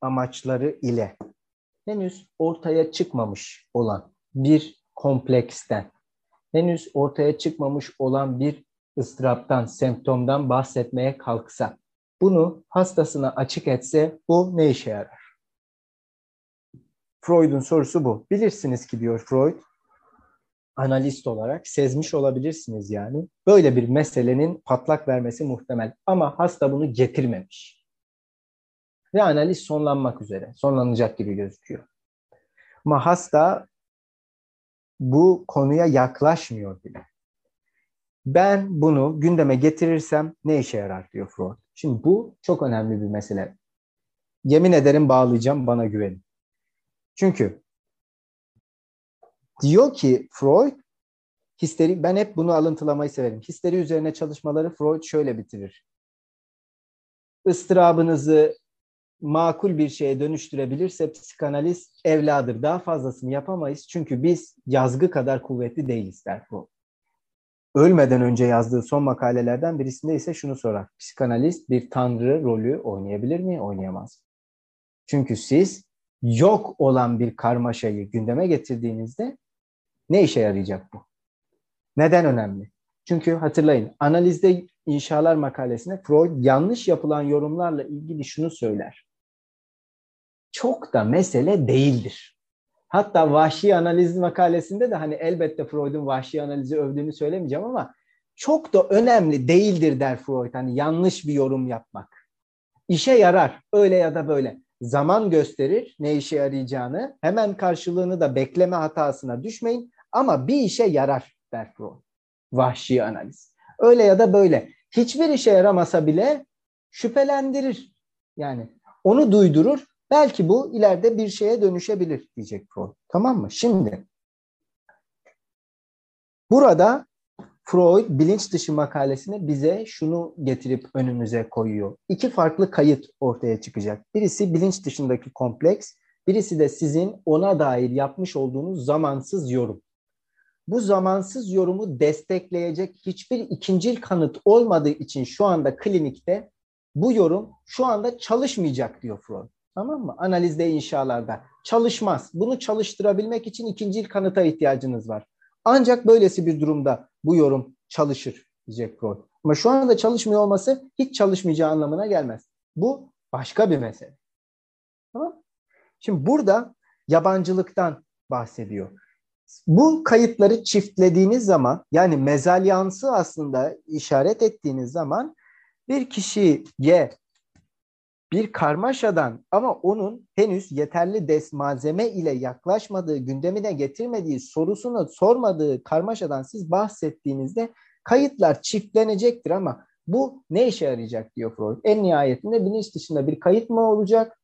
amaçları ile henüz ortaya çıkmamış olan bir kompleksten, henüz ortaya çıkmamış olan bir ıstıraptan, semptomdan bahsetmeye kalksa, bunu hastasına açık etse bu ne işe yarar? Freud'un sorusu bu. Bilirsiniz ki diyor Freud, analist olarak sezmiş olabilirsiniz yani. Böyle bir meselenin patlak vermesi muhtemel ama hasta bunu getirmemiş. Ve analiz sonlanmak üzere, sonlanacak gibi gözüküyor. Ama hasta bu konuya yaklaşmıyor bile. Ben bunu gündeme getirirsem ne işe yarar diyor Freud. Şimdi bu çok önemli bir mesele. Yemin ederim bağlayacağım bana güvenin. Çünkü diyor ki Freud histeri ben hep bunu alıntılamayı severim. Histeri üzerine çalışmaları Freud şöyle bitirir. Istırabınızı makul bir şeye dönüştürebilirse psikanaliz evladır. Daha fazlasını yapamayız çünkü biz yazgı kadar kuvvetli değiliz der Freud. Ölmeden önce yazdığı son makalelerden birisinde ise şunu sorar. Psikanalist bir tanrı rolü oynayabilir mi? Oynayamaz. Çünkü siz yok olan bir karmaşayı gündeme getirdiğinizde ne işe yarayacak bu? Neden önemli? Çünkü hatırlayın analizde inşalar makalesine Freud yanlış yapılan yorumlarla ilgili şunu söyler. Çok da mesele değildir. Hatta vahşi analiz makalesinde de hani elbette Freud'un vahşi analizi övdüğünü söylemeyeceğim ama çok da önemli değildir der Freud. Hani yanlış bir yorum yapmak. İşe yarar öyle ya da böyle. Zaman gösterir ne işe yarayacağını. Hemen karşılığını da bekleme hatasına düşmeyin. Ama bir işe yarar der Freud. Vahşi analiz. Öyle ya da böyle. Hiçbir işe yaramasa bile şüphelendirir. Yani onu duydurur. Belki bu ileride bir şeye dönüşebilir diyecek Freud. Tamam mı? Şimdi burada Freud bilinç dışı makalesine bize şunu getirip önümüze koyuyor. İki farklı kayıt ortaya çıkacak. Birisi bilinç dışındaki kompleks, birisi de sizin ona dair yapmış olduğunuz zamansız yorum bu zamansız yorumu destekleyecek hiçbir ikincil kanıt olmadığı için şu anda klinikte bu yorum şu anda çalışmayacak diyor Freud. Tamam mı? Analizde inşalarda. Çalışmaz. Bunu çalıştırabilmek için ikincil kanıta ihtiyacınız var. Ancak böylesi bir durumda bu yorum çalışır diyecek Freud. Ama şu anda çalışmıyor olması hiç çalışmayacağı anlamına gelmez. Bu başka bir mesele. Tamam Şimdi burada yabancılıktan bahsediyor Bu kayıtları çiftlediğiniz zaman yani mezalyansı aslında işaret ettiğiniz zaman bir kişiye bir karmaşadan ama onun henüz yeterli des malzeme ile yaklaşmadığı, gündemine getirmediği, sorusunu sormadığı karmaşadan siz bahsettiğinizde kayıtlar çiftlenecektir ama bu ne işe yarayacak diyor Freud. En nihayetinde bilinç dışında bir kayıt mı olacak?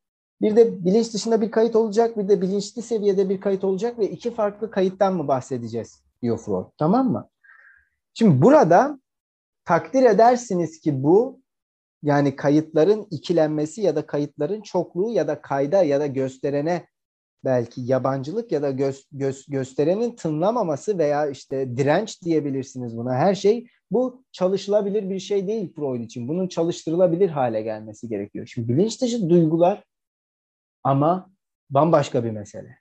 Bir de bilinç dışında bir kayıt olacak, bir de bilinçli seviyede bir kayıt olacak ve iki farklı kayıttan mı bahsedeceğiz diyor Freud. Tamam mı? Şimdi burada takdir edersiniz ki bu yani kayıtların ikilenmesi ya da kayıtların çokluğu ya da kayda ya da gösterene belki yabancılık ya da göz, göz, gösterenin tınlamaması veya işte direnç diyebilirsiniz buna. Her şey bu çalışılabilir bir şey değil Freud için. Bunun çalıştırılabilir hale gelmesi gerekiyor. Şimdi bilinç dışı duygular ama bambaşka bir mesele.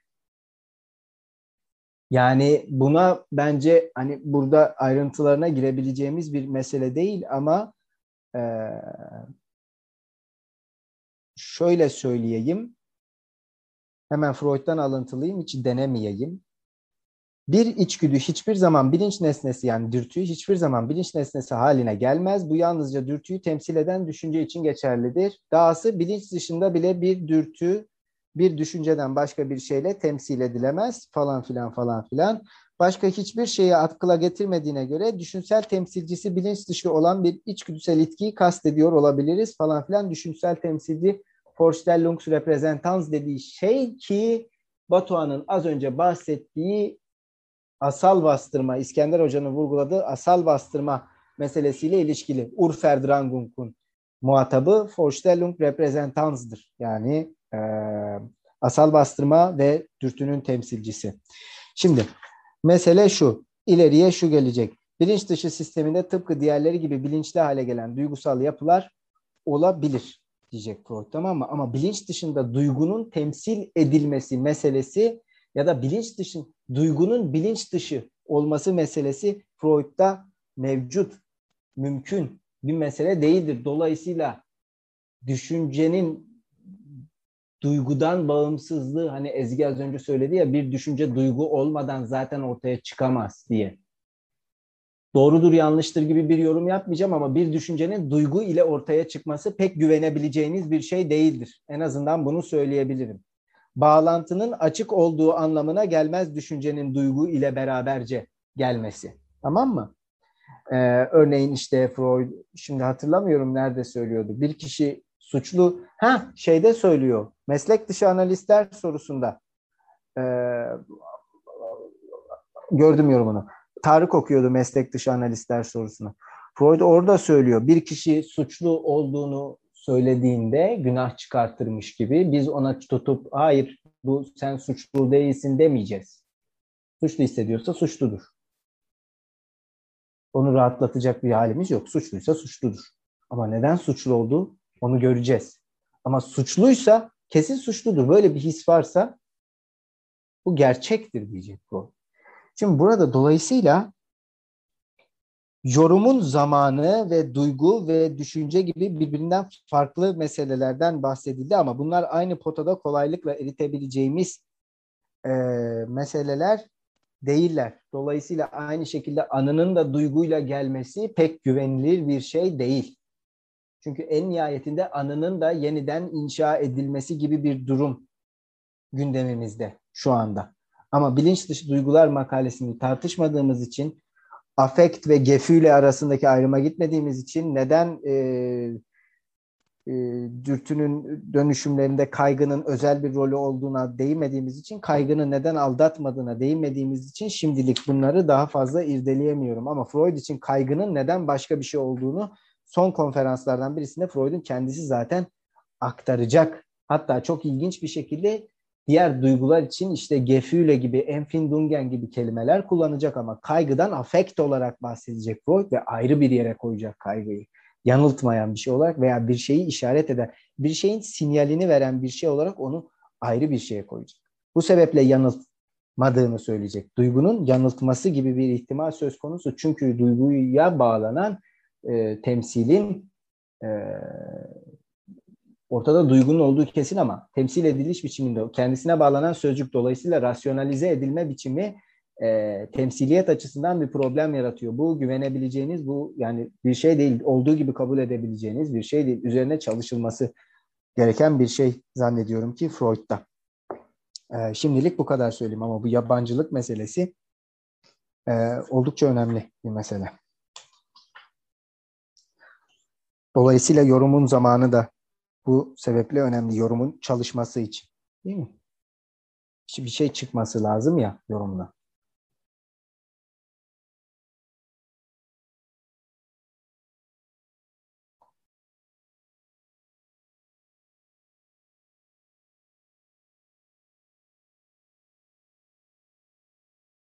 Yani buna bence hani burada ayrıntılarına girebileceğimiz bir mesele değil ama e, şöyle söyleyeyim. Hemen Freud'dan alıntılıyım, hiç denemeyeyim. Bir içgüdü hiçbir zaman bilinç nesnesi yani dürtüyü hiçbir zaman bilinç nesnesi haline gelmez. Bu yalnızca dürtüyü temsil eden düşünce için geçerlidir. Dahası bilinç dışında bile bir dürtü bir düşünceden başka bir şeyle temsil edilemez falan filan falan filan. Başka hiçbir şeye atkıla getirmediğine göre düşünsel temsilcisi bilinç dışı olan bir içgüdüsel itkiyi kastediyor olabiliriz falan filan. Düşünsel temsilci Vorstellungsrepräsentanz dediği şey ki Batuhan'ın az önce bahsettiği asal bastırma, İskender Hoca'nın vurguladığı asal bastırma meselesiyle ilişkili. Urverdrängung'un muhatabı Vorstellung Repräsentanz'dır. Yani e, asal bastırma ve dürtünün temsilcisi. Şimdi mesele şu, ileriye şu gelecek. Bilinç dışı sisteminde tıpkı diğerleri gibi bilinçli hale gelen duygusal yapılar olabilir diyecek Freud tamam mı? Ama bilinç dışında duygunun temsil edilmesi meselesi ya da bilinç dışı duygunun bilinç dışı olması meselesi Freud'da mevcut, mümkün bir mesele değildir. Dolayısıyla düşüncenin duygudan bağımsızlığı hani Ezgi az önce söyledi ya bir düşünce duygu olmadan zaten ortaya çıkamaz diye. Doğrudur yanlıştır gibi bir yorum yapmayacağım ama bir düşüncenin duygu ile ortaya çıkması pek güvenebileceğiniz bir şey değildir. En azından bunu söyleyebilirim. Bağlantının açık olduğu anlamına gelmez düşüncenin duygu ile beraberce gelmesi. Tamam mı? Ee, örneğin işte Freud, şimdi hatırlamıyorum nerede söylüyordu. Bir kişi suçlu, ha şeyde söylüyor, meslek dışı analistler sorusunda. Ee, gördüm yorumunu. Tarık okuyordu meslek dışı analistler sorusunu. Freud orada söylüyor bir kişi suçlu olduğunu söylediğinde günah çıkartırmış gibi biz ona tutup hayır bu sen suçlu değilsin demeyeceğiz. Suçlu hissediyorsa suçludur. Onu rahatlatacak bir halimiz yok. Suçluysa suçludur. Ama neden suçlu olduğu onu göreceğiz. Ama suçluysa kesin suçludur. Böyle bir his varsa bu gerçektir diyecek bu. Şimdi burada dolayısıyla yorumun zamanı ve duygu ve düşünce gibi birbirinden farklı meselelerden bahsedildi ama bunlar aynı potada kolaylıkla eritebileceğimiz e, meseleler değiller. Dolayısıyla aynı şekilde anının da duyguyla gelmesi pek güvenilir bir şey değil. Çünkü en nihayetinde anının da yeniden inşa edilmesi gibi bir durum gündemimizde şu anda. Ama bilinç dışı duygular makalesini tartışmadığımız için afekt ve gefüyle arasındaki ayrıma gitmediğimiz için neden e, e, dürtünün dönüşümlerinde kaygının özel bir rolü olduğuna değinmediğimiz için kaygının neden aldatmadığına değinmediğimiz için şimdilik bunları daha fazla irdeleyemiyorum. Ama Freud için kaygının neden başka bir şey olduğunu son konferanslardan birisinde Freud'un kendisi zaten aktaracak. Hatta çok ilginç bir şekilde diğer duygular için işte Gefühle gibi, Empfindungen gibi kelimeler kullanacak ama kaygıdan afekt olarak bahsedecek Freud ve ayrı bir yere koyacak kaygıyı. Yanıltmayan bir şey olarak veya bir şeyi işaret eden, bir şeyin sinyalini veren bir şey olarak onu ayrı bir şeye koyacak. Bu sebeple yanıltmadığını söyleyecek. Duygunun yanıltması gibi bir ihtimal söz konusu. Çünkü duyguya bağlanan e, temsilin e, ortada duygunun olduğu kesin ama temsil ediliş biçiminde kendisine bağlanan sözcük dolayısıyla rasyonalize edilme biçimi e, temsiliyet açısından bir problem yaratıyor. Bu güvenebileceğiniz, bu yani bir şey değil, olduğu gibi kabul edebileceğiniz bir şey değil. Üzerine çalışılması gereken bir şey zannediyorum ki Freud'da. E, şimdilik bu kadar söyleyeyim ama bu yabancılık meselesi e, oldukça önemli bir mesele. Dolayısıyla yorumun zamanı da bu sebeple önemli yorumun çalışması için. Değil mi? Bir şey çıkması lazım ya yorumla.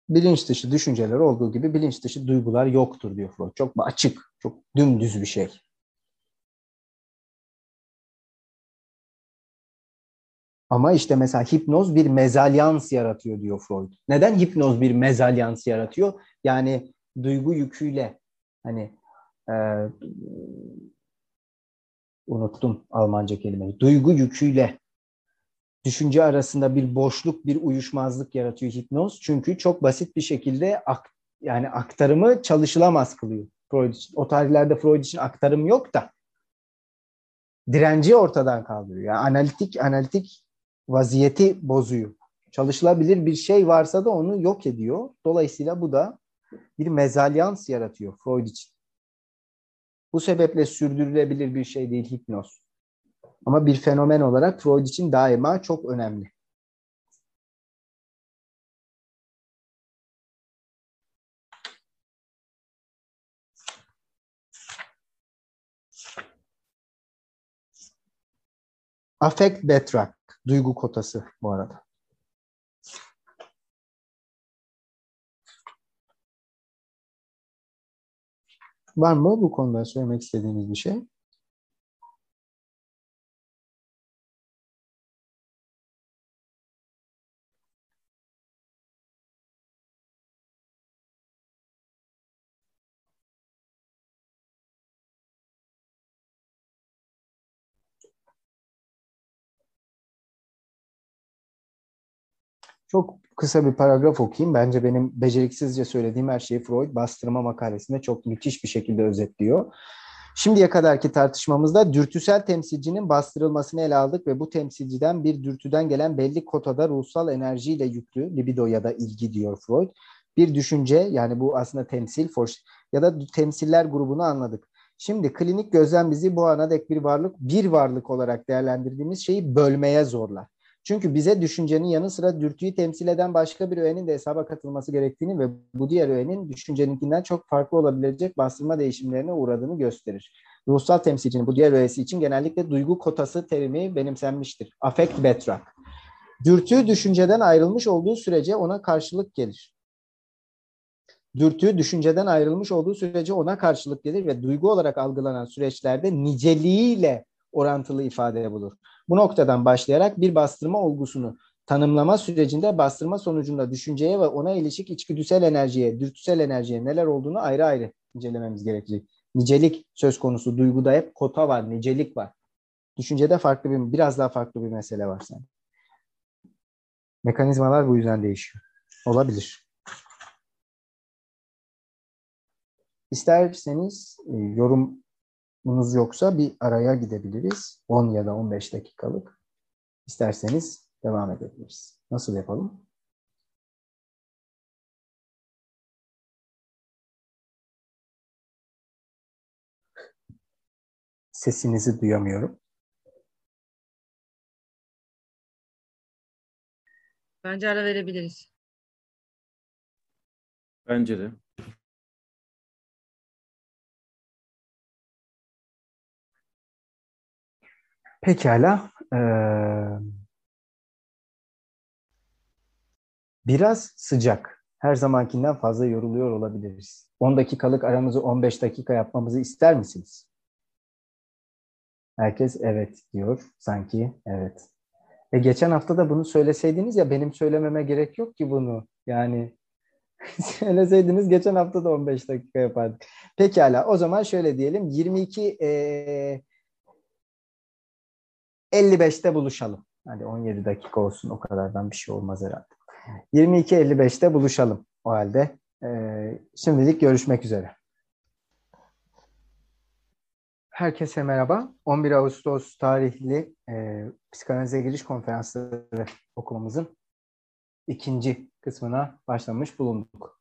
bilinç dışı düşünceler olduğu gibi bilinç dışı duygular yoktur diyor Freud. Çok açık, çok dümdüz bir şey. Ama işte mesela hipnoz bir mezalyans yaratıyor diyor Freud. Neden hipnoz bir mezalyans yaratıyor? Yani duygu yüküyle hani e, unuttum Almanca kelimeyi. Duygu yüküyle düşünce arasında bir boşluk, bir uyuşmazlık yaratıyor hipnoz. Çünkü çok basit bir şekilde ak, yani aktarımı çalışılamaz kılıyor Freud için. O tarihlerde Freud için aktarım yok da direnci ortadan kaldırıyor. Yani analitik analitik vaziyeti bozuyor. Çalışılabilir bir şey varsa da onu yok ediyor. Dolayısıyla bu da bir mezalyans yaratıyor Freud için. Bu sebeple sürdürülebilir bir şey değil hipnoz. Ama bir fenomen olarak Freud için daima çok önemli. Affect Betrak, duygu kotası bu arada. Var mı bu konuda söylemek istediğiniz bir şey? Çok kısa bir paragraf okuyayım. Bence benim beceriksizce söylediğim her şeyi Freud bastırma makalesinde çok müthiş bir şekilde özetliyor. Şimdiye kadarki tartışmamızda dürtüsel temsilcinin bastırılmasını ele aldık ve bu temsilciden bir dürtüden gelen belli kotada ruhsal enerjiyle yüklü, libido ya da ilgi diyor Freud. Bir düşünce yani bu aslında temsil ya da temsiller grubunu anladık. Şimdi klinik gözlem bizi bu ana dek bir varlık, bir varlık olarak değerlendirdiğimiz şeyi bölmeye zorlar. Çünkü bize düşüncenin yanı sıra dürtüyü temsil eden başka bir öğenin de hesaba katılması gerektiğini ve bu diğer öğenin düşünceninkinden çok farklı olabilecek bastırma değişimlerine uğradığını gösterir. Ruhsal temsilcinin bu diğer öğesi için genellikle duygu kotası terimi benimsenmiştir. Affect betrak. Dürtü düşünceden ayrılmış olduğu sürece ona karşılık gelir. Dürtü düşünceden ayrılmış olduğu sürece ona karşılık gelir ve duygu olarak algılanan süreçlerde niceliğiyle orantılı ifade bulur. Bu noktadan başlayarak bir bastırma olgusunu tanımlama sürecinde bastırma sonucunda düşünceye ve ona ilişik içgüdüsel enerjiye, dürtüsel enerjiye neler olduğunu ayrı ayrı incelememiz gerekecek. Nicelik söz konusu duyguda hep kota var, nicelik var. Düşüncede farklı bir, biraz daha farklı bir mesele var sen. Mekanizmalar bu yüzden değişiyor. Olabilir. İsterseniz e, yorum Bunuz yoksa bir araya gidebiliriz. 10 ya da 15 dakikalık. İsterseniz devam edebiliriz. Nasıl yapalım? Sesinizi duyamıyorum. Bence ara verebiliriz. Bence de. Pekala. Ee, biraz sıcak. Her zamankinden fazla yoruluyor olabiliriz. 10 dakikalık aramızı 15 dakika yapmamızı ister misiniz? Herkes evet diyor. Sanki evet. E geçen hafta da bunu söyleseydiniz ya benim söylememe gerek yok ki bunu. Yani *laughs* söyleseydiniz geçen hafta da 15 dakika yapardık. Pekala o zaman şöyle diyelim 22 e, 55'te buluşalım. Hadi 17 dakika olsun o kadardan bir şey olmaz herhalde. 22.55'te buluşalım. O halde e, şimdilik görüşmek üzere. Herkese merhaba. 11 Ağustos tarihli e, psikanalize giriş konferansları okulumuzun ikinci kısmına başlamış bulunduk.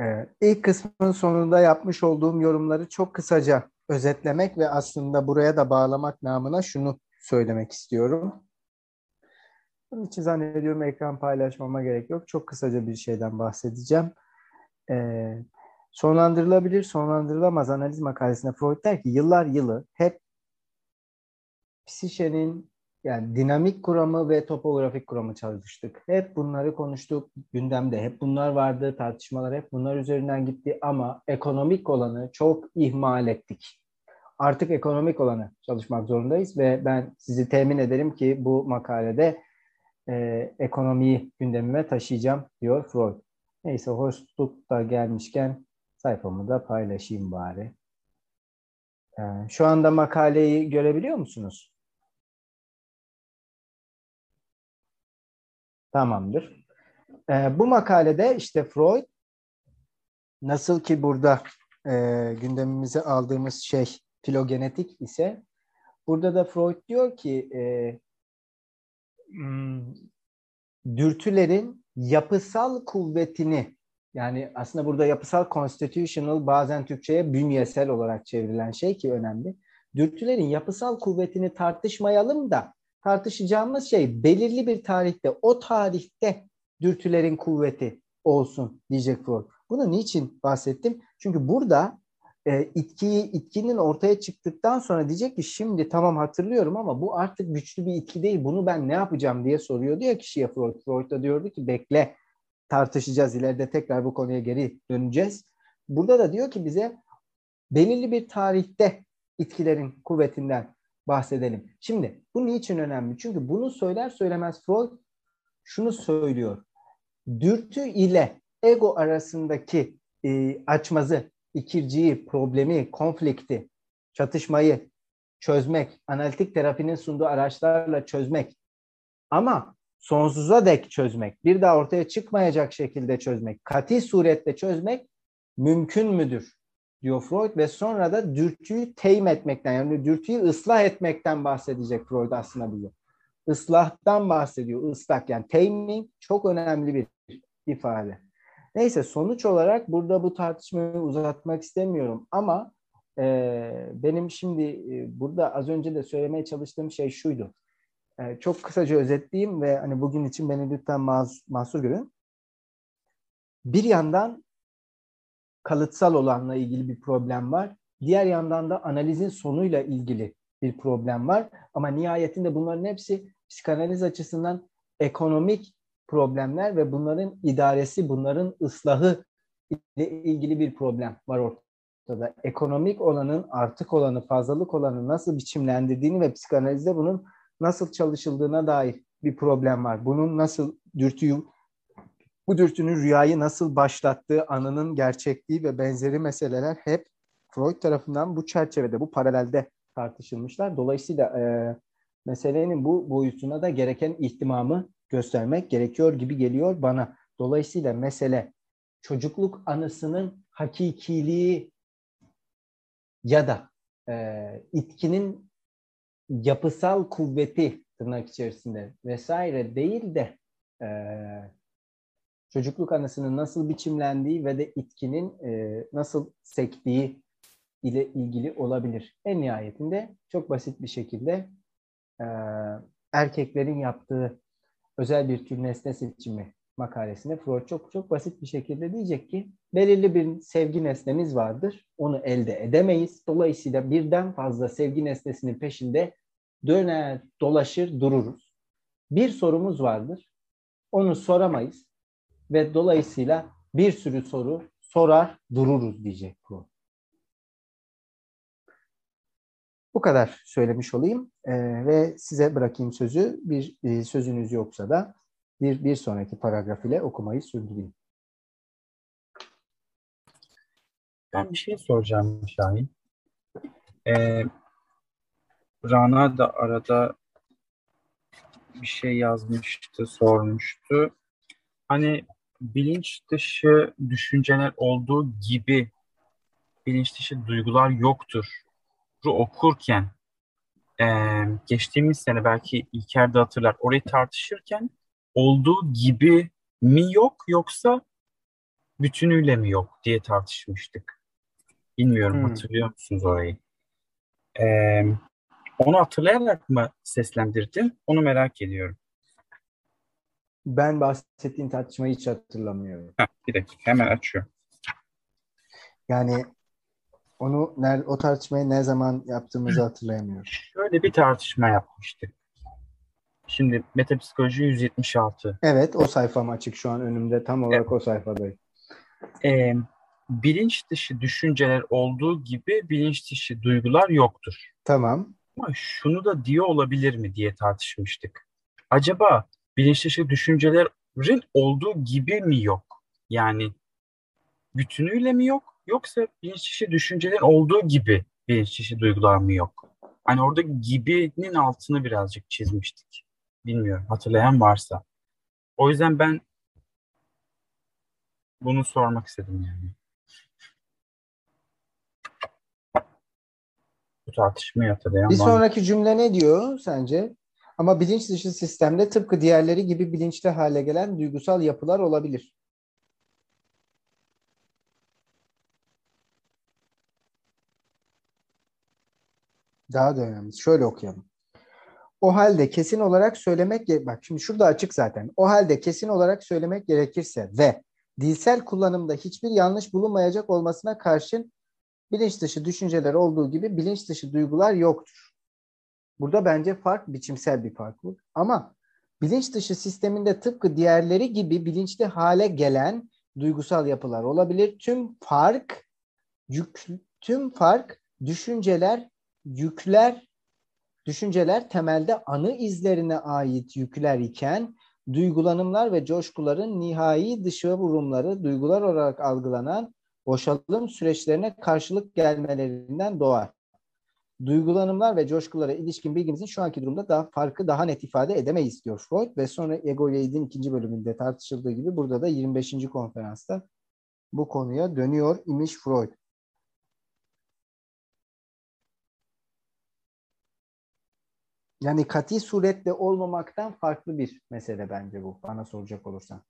E, ilk kısmın sonunda yapmış olduğum yorumları çok kısaca özetlemek ve aslında buraya da bağlamak namına şunu söylemek istiyorum. Bunun için zannediyorum ekran paylaşmama gerek yok. Çok kısaca bir şeyden bahsedeceğim. Ee, sonlandırılabilir, sonlandırılamaz analiz makalesinde Freud der ki yıllar yılı hep psişenin yani dinamik kuramı ve topografik kuramı çalıştık. Hep bunları konuştuk gündemde. Hep bunlar vardı, tartışmalar hep bunlar üzerinden gitti ama ekonomik olanı çok ihmal ettik. Artık ekonomik olanı çalışmak zorundayız ve ben sizi temin ederim ki bu makalede e, ekonomiyi gündemime taşıyacağım diyor Freud. Neyse hoşluk da gelmişken sayfamı da paylaşayım bari. E, şu anda makaleyi görebiliyor musunuz? Tamamdır. E, bu makalede işte Freud nasıl ki burada e, gündemimize aldığımız şey filogenetik ise burada da Freud diyor ki e, hmm, dürtülerin yapısal kuvvetini yani aslında burada yapısal constitutional bazen Türkçe'ye bünyesel olarak çevrilen şey ki önemli. Dürtülerin yapısal kuvvetini tartışmayalım da tartışacağımız şey belirli bir tarihte o tarihte dürtülerin kuvveti olsun diyecek Freud. Bunu niçin bahsettim? Çünkü burada e, itkiyi itkinin ortaya çıktıktan sonra diyecek ki şimdi tamam hatırlıyorum ama bu artık güçlü bir itki değil. Bunu ben ne yapacağım diye soruyor diyor kişiye Freud. Freud da diyordu ki bekle tartışacağız ileride tekrar bu konuya geri döneceğiz. Burada da diyor ki bize belirli bir tarihte itkilerin kuvvetinden bahsedelim. Şimdi bu niçin önemli? Çünkü bunu söyler söylemez Freud şunu söylüyor. Dürtü ile ego arasındaki e, açmazı, ikirciyi, problemi, konflikti, çatışmayı çözmek, analitik terapinin sunduğu araçlarla çözmek ama sonsuza dek çözmek, bir daha ortaya çıkmayacak şekilde çözmek, kati surette çözmek mümkün müdür? diyor Freud ve sonra da dürtüyü teyim etmekten yani dürtüyü ıslah etmekten bahsedecek Freud aslında bize. Islahtan bahsediyor. Islah yani taming çok önemli bir ifade. Neyse sonuç olarak burada bu tartışmayı uzatmak istemiyorum ama e, benim şimdi e, burada az önce de söylemeye çalıştığım şey şuydu. E, çok kısaca özetleyeyim ve hani bugün için beni lütfen maz, mahsur görün. Bir yandan kalıtsal olanla ilgili bir problem var. Diğer yandan da analizin sonuyla ilgili bir problem var. Ama nihayetinde bunların hepsi psikanaliz açısından ekonomik problemler ve bunların idaresi, bunların ıslahı ile ilgili bir problem var ortada. Ekonomik olanın, artık olanı, fazlalık olanı nasıl biçimlendirdiğini ve psikanalizde bunun nasıl çalışıldığına dair bir problem var. Bunun nasıl dürtüyü, bu dürtünün rüyayı nasıl başlattığı, anının gerçekliği ve benzeri meseleler hep Freud tarafından bu çerçevede, bu paralelde tartışılmışlar. Dolayısıyla e, meselenin bu boyutuna da gereken ihtimamı göstermek gerekiyor gibi geliyor bana. Dolayısıyla mesele çocukluk anısının hakikiliği ya da e, itkinin yapısal kuvveti tırnak içerisinde vesaire değil de e, çocukluk anısının nasıl biçimlendiği ve de itkinin e, nasıl sektiği ile ilgili olabilir. En nihayetinde çok basit bir şekilde e, erkeklerin yaptığı özel bir tür nesne seçimi makalesinde Freud çok çok basit bir şekilde diyecek ki belirli bir sevgi nesnemiz vardır. Onu elde edemeyiz. Dolayısıyla birden fazla sevgi nesnesinin peşinde döner, dolaşır, dururuz. Bir sorumuz vardır. Onu soramayız ve dolayısıyla bir sürü soru sorar, dururuz diyecek Freud. Bu kadar söylemiş olayım e, ve size bırakayım sözü. Bir e, sözünüz yoksa da bir, bir sonraki paragraf ile okumayı sürdüreyim. Ben bir şey soracağım Şahin. Ee, Rana da arada bir şey yazmıştı, sormuştu. Hani bilinç dışı düşünceler olduğu gibi bilinç dışı duygular yoktur. Okurken e, geçtiğimiz sene belki İlker de hatırlar orayı tartışırken olduğu gibi mi yok yoksa bütünüyle mi yok diye tartışmıştık. Bilmiyorum Hmm. hatırlıyor musunuz orayı? Ee, onu hatırlayarak mı seslendirdin? Onu merak ediyorum. Ben bahsettiğin tartışmayı hiç hatırlamıyorum. Heh, bir dakika hemen açıyorum. Yani onu ner- o tartışmayı ne zaman yaptığımızı hatırlayamıyorum. Şöyle bir tartışma yapmıştık. Şimdi Metapsikoloji 176. Evet, o sayfam açık şu an önümde. Tam olarak o sayfadayım. Ee, bilinç dışı düşünceler olduğu gibi bilinç dışı duygular yoktur. Tamam. Ama şunu da diyor olabilir mi diye tartışmıştık. Acaba bilinç dışı düşüncelerin olduğu gibi mi yok? Yani bütünüyle mi yok? Yoksa bilinç dışı düşüncelerin olduğu gibi bilinç dışı duygular mı yok? Hani orada gibinin altını birazcık çizmiştik. Bilmiyorum hatırlayan varsa. O yüzden ben bunu sormak istedim yani. Bu tartışmayı hatırlayan Bir var sonraki cümle ne diyor sence? Ama bilinç dışı sistemde tıpkı diğerleri gibi bilinçli hale gelen duygusal yapılar olabilir. Daha da önemli. Şöyle okuyalım. O halde kesin olarak söylemek bak şimdi şurada açık zaten. O halde kesin olarak söylemek gerekirse ve dilsel kullanımda hiçbir yanlış bulunmayacak olmasına karşın bilinç dışı düşünceler olduğu gibi bilinç dışı duygular yoktur. Burada bence fark biçimsel bir fark bu. Ama bilinç dışı sisteminde tıpkı diğerleri gibi bilinçli hale gelen duygusal yapılar olabilir. Tüm fark tüm fark düşünceler, yükler, düşünceler temelde anı izlerine ait yükler iken duygulanımlar ve coşkuların nihai dışa vurumları duygular olarak algılanan boşalım süreçlerine karşılık gelmelerinden doğar. Duygulanımlar ve coşkulara ilişkin bilgimizin şu anki durumda daha farkı daha net ifade edemeyiz diyor Freud ve sonra Ego İd'in ikinci bölümünde tartışıldığı gibi burada da 25. konferansta bu konuya dönüyor imiş Freud. Yani kati suretle olmamaktan farklı bir mesele bence bu bana soracak olursan.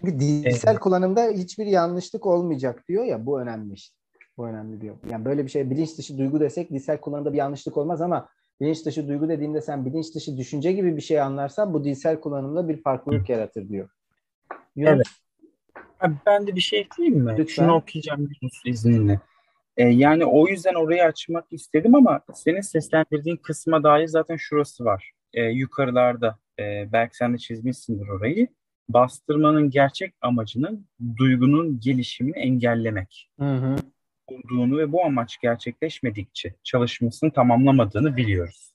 Çünkü dilsel Evet. kullanımda hiçbir yanlışlık olmayacak diyor ya bu önemli işte. Bu önemli diyor. Yani böyle bir şey bilinç dışı duygu desek dilsel kullanımda bir yanlışlık olmaz ama bilinç dışı duygu dediğinde sen bilinç dışı düşünce gibi bir şey anlarsan bu dilsel kullanımda bir farklılık yaratır diyor. Yunus, Evet. Ben de bir şey ekleyeyim mi? Lütfen. Şunu okuyacağım Yunus izninle. Ee, yani o yüzden orayı açmak istedim ama senin seslendirdiğin kısma dair zaten şurası var. Ee, yukarılarda e, belki sen de çizmişsindir orayı. Bastırmanın gerçek amacının duygunun gelişimini engellemek Hı hı. olduğunu ve bu amaç gerçekleşmedikçe çalışmasını tamamlamadığını biliyoruz.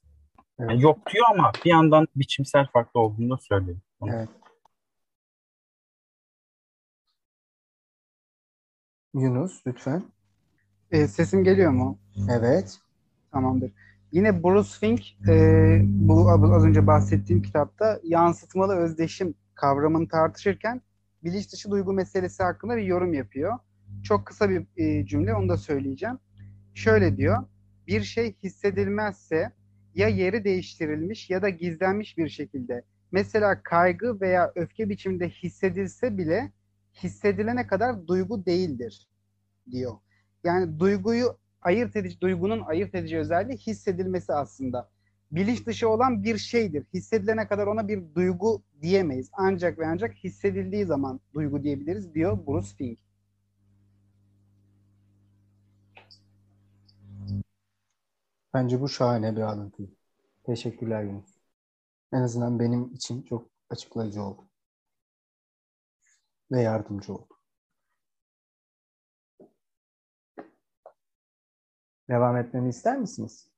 Evet. Yani yok diyor ama bir yandan biçimsel farklı olduğunu da söylüyor. Evet. Yunus lütfen. E, sesim geliyor mu? Evet. Tamamdır. Yine Bruce Fink e, bu az önce bahsettiğim kitapta yansıtmalı özdeşim kavramını tartışırken bilinç dışı duygu meselesi hakkında bir yorum yapıyor. Çok kısa bir e, cümle onu da söyleyeceğim. Şöyle diyor. Bir şey hissedilmezse ya yeri değiştirilmiş ya da gizlenmiş bir şekilde. Mesela kaygı veya öfke biçiminde hissedilse bile hissedilene kadar duygu değildir diyor. Yani duyguyu ayırt edici, duygunun ayırt edici özelliği hissedilmesi aslında. Bilinç dışı olan bir şeydir. Hissedilene kadar ona bir duygu diyemeyiz. Ancak ve ancak hissedildiği zaman duygu diyebiliriz diyor Bruce Fink. Bence bu şahane bir alıntı. Teşekkürler Yunus. En azından benim için çok açıklayıcı oldu. Ve yardımcı oldu. Devam etmemi ister misiniz?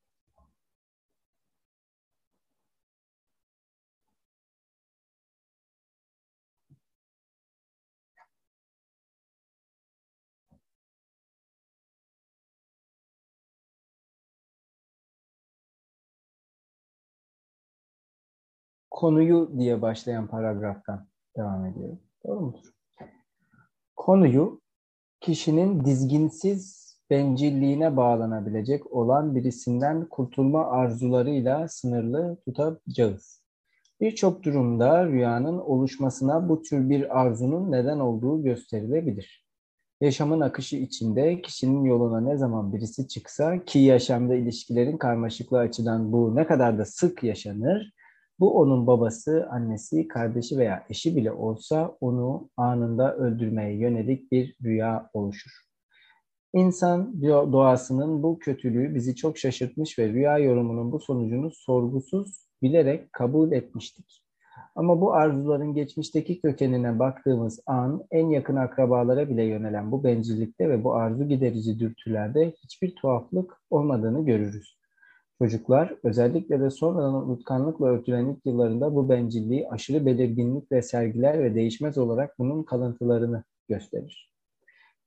konuyu diye başlayan paragraftan devam ediyorum. Doğru mudur? Konuyu kişinin dizginsiz bencilliğine bağlanabilecek olan birisinden kurtulma arzularıyla sınırlı tutacağız. Birçok durumda rüyanın oluşmasına bu tür bir arzunun neden olduğu gösterilebilir. Yaşamın akışı içinde kişinin yoluna ne zaman birisi çıksa ki yaşamda ilişkilerin karmaşıklığı açıdan bu ne kadar da sık yaşanır, bu onun babası, annesi, kardeşi veya eşi bile olsa onu anında öldürmeye yönelik bir rüya oluşur. İnsan doğasının bu kötülüğü bizi çok şaşırtmış ve rüya yorumunun bu sonucunu sorgusuz bilerek kabul etmiştik. Ama bu arzuların geçmişteki kökenine baktığımız an en yakın akrabalara bile yönelen bu bencillikte ve bu arzu giderici dürtülerde hiçbir tuhaflık olmadığını görürüz. Çocuklar özellikle de sonradan unutkanlıkla örtülen ilk yıllarında bu bencilliği aşırı belirginlikle sergiler ve değişmez olarak bunun kalıntılarını gösterir.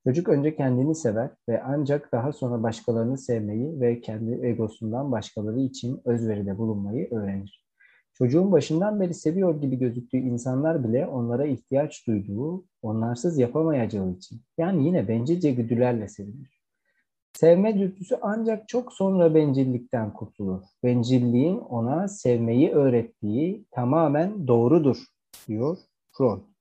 Çocuk önce kendini sever ve ancak daha sonra başkalarını sevmeyi ve kendi egosundan başkaları için özveride bulunmayı öğrenir. Çocuğun başından beri seviyor gibi gözüktüğü insanlar bile onlara ihtiyaç duyduğu, onlarsız yapamayacağı için yani yine bencilce güdülerle sevilir. Sevme dürtüsü ancak çok sonra bencillikten kurtulur. Bencilliğin ona sevmeyi öğrettiği tamamen doğrudur, diyor Freud.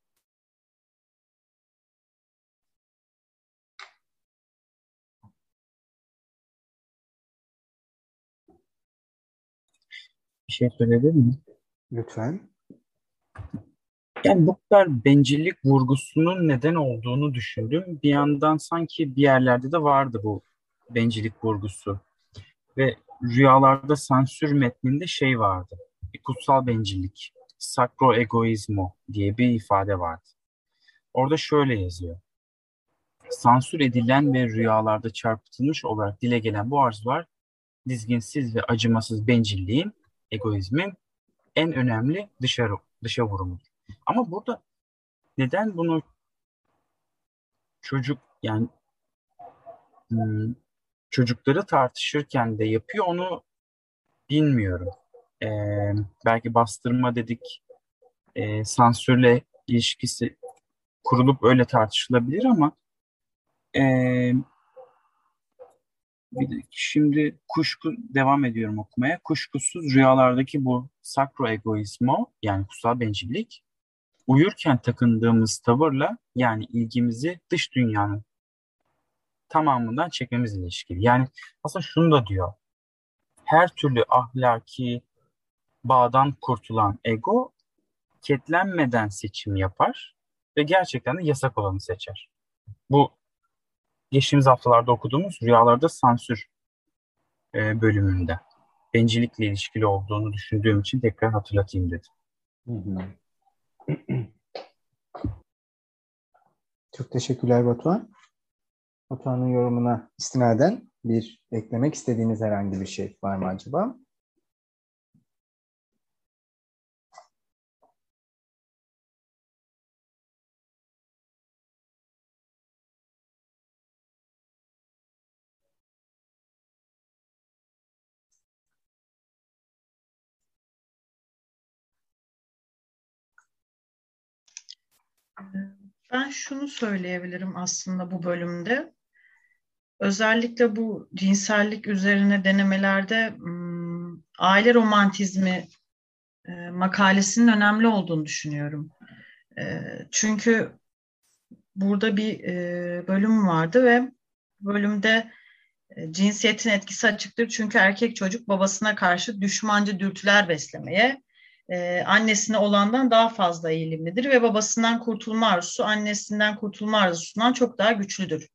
Bir şey söyleyebilir miyim? Lütfen. Yani bu kadar bencillik vurgusunun neden olduğunu düşündüm. Bir yandan sanki bir yerlerde de vardı bu bencillik vurgusu. Ve rüyalarda sansür metninde şey vardı. Bir kutsal bencillik. Sacro egoismo diye bir ifade vardı. Orada şöyle yazıyor. Sansür edilen ve rüyalarda çarpıtılmış olarak dile gelen bu arzular dizginsiz ve acımasız bencilliğin, egoizmin en önemli dışarı dışa vurumudur. Ama burada neden bunu çocuk yani hmm, çocukları tartışırken de yapıyor onu bilmiyorum. Ee, belki bastırma dedik, e, sansürle ilişkisi kurulup öyle tartışılabilir ama e, bir şimdi kuşku devam ediyorum okumaya. Kuşkusuz rüyalardaki bu sakro egoismo yani kutsal bencillik uyurken takındığımız tavırla yani ilgimizi dış dünyanın tamamından çekmemizle ilişkili. Yani aslında şunu da diyor. Her türlü ahlaki bağdan kurtulan ego ketlenmeden seçim yapar ve gerçekten de yasak olanı seçer. Bu geçtiğimiz haftalarda okuduğumuz rüyalarda sansür e, bölümünde bencillikle ilişkili olduğunu düşündüğüm için tekrar hatırlatayım dedim. Hı hı. Çok teşekkürler Batuhan. Batuhan'ın yorumuna istinaden bir eklemek istediğiniz herhangi bir şey var mı acaba? Ben şunu söyleyebilirim aslında bu bölümde. Özellikle bu cinsellik üzerine denemelerde aile romantizmi e, makalesinin önemli olduğunu düşünüyorum. E, çünkü burada bir e, bölüm vardı ve bölümde cinsiyetin etkisi açıktır. Çünkü erkek çocuk babasına karşı düşmancı dürtüler beslemeye, e, annesine olandan daha fazla eğilimlidir ve babasından kurtulma arzusu annesinden kurtulma arzusundan çok daha güçlüdür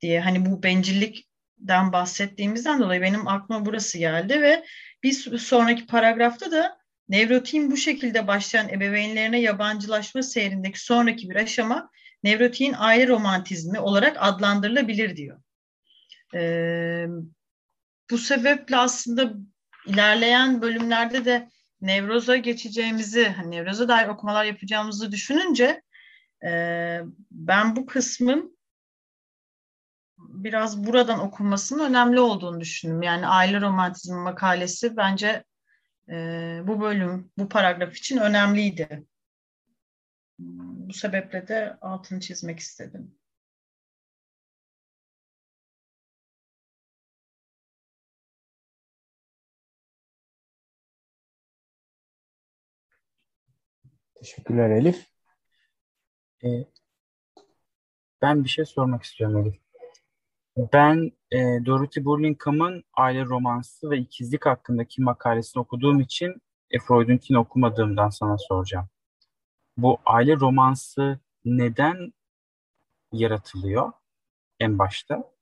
diye hani bu bencillikten bahsettiğimizden dolayı benim aklıma burası geldi ve bir sonraki paragrafta da nevrotiğin bu şekilde başlayan ebeveynlerine yabancılaşma seyrindeki sonraki bir aşama nevrotiğin aile romantizmi olarak adlandırılabilir diyor. Ee, bu sebeple aslında ilerleyen bölümlerde de nevroza geçeceğimizi, hani nevroza dair okumalar yapacağımızı düşününce e, ben bu kısmın biraz buradan okunmasının önemli olduğunu düşündüm. Yani aile romantizmi makalesi bence e, bu bölüm, bu paragraf için önemliydi. Bu sebeple de altını çizmek istedim. Teşekkürler Elif. Ee, ben bir şey sormak istiyorum Elif. Ben e, Dorothy Burlingham'ın aile romansı ve ikizlik hakkındaki makalesini okuduğum için e, Freud'unkini okumadığımdan sana soracağım. Bu aile romansı neden yaratılıyor en başta?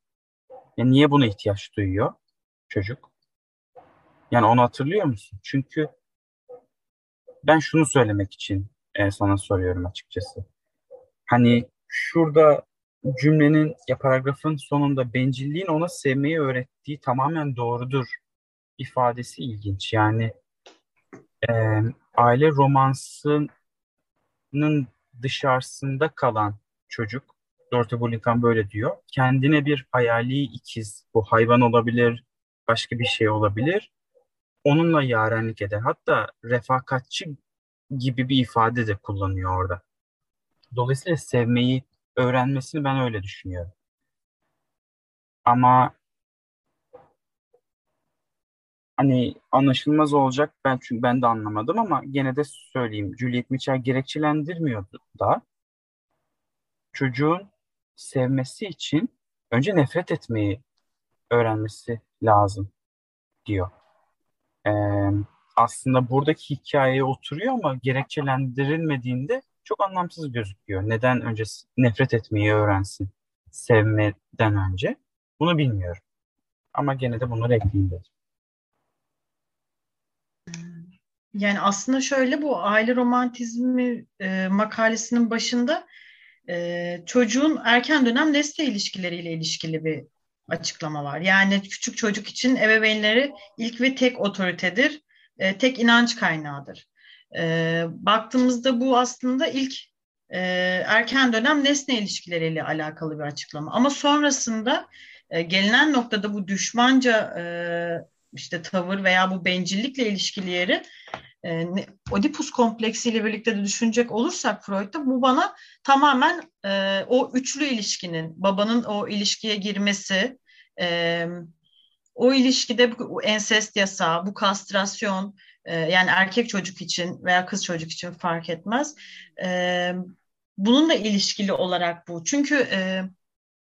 Yani niye buna ihtiyaç duyuyor çocuk? Yani onu hatırlıyor musun? Çünkü ben şunu söylemek için e, sana soruyorum açıkçası. Hani şurada cümlenin ya paragrafın sonunda bencilliğin ona sevmeyi öğrettiği tamamen doğrudur ifadesi ilginç. Yani e, aile romansının dışarısında kalan çocuk Dorothy Burlingham böyle diyor. Kendine bir hayali ikiz, bu hayvan olabilir, başka bir şey olabilir. Onunla yarenlik eder. Hatta refakatçi gibi bir ifade de kullanıyor orada. Dolayısıyla sevmeyi öğrenmesini ben öyle düşünüyorum. Ama hani anlaşılmaz olacak ben çünkü ben de anlamadım ama gene de söyleyeyim. Juliet Mitchell gerekçelendirmiyordu da çocuğun sevmesi için önce nefret etmeyi öğrenmesi lazım diyor. Ee, aslında buradaki hikayeye oturuyor ama gerekçelendirilmediğinde çok anlamsız gözüküyor. Neden önce nefret etmeyi öğrensin sevmeden önce? Bunu bilmiyorum. Ama gene de bunları ekleyeyim dedim. Yani aslında şöyle bu aile romantizmi e, makalesinin başında e, çocuğun erken dönem nesne ilişkileriyle ilişkili bir açıklama var. Yani küçük çocuk için ebeveynleri ilk ve tek otoritedir, e, tek inanç kaynağıdır. E, baktığımızda bu aslında ilk e, erken dönem nesne ilişkileriyle alakalı bir açıklama. Ama sonrasında e, gelinen noktada bu düşmanca e, işte tavır veya bu bencillikle ilişkili yeri e, Oedipus kompleksiyle birlikte de düşünecek olursak Freud'da bu bana tamamen e, o üçlü ilişkinin, babanın o ilişkiye girmesi, e, o ilişkide bu ensest yasağı, bu kastrasyon, e, yani erkek çocuk için veya kız çocuk için fark etmez. E, bununla ilişkili olarak bu. Çünkü e,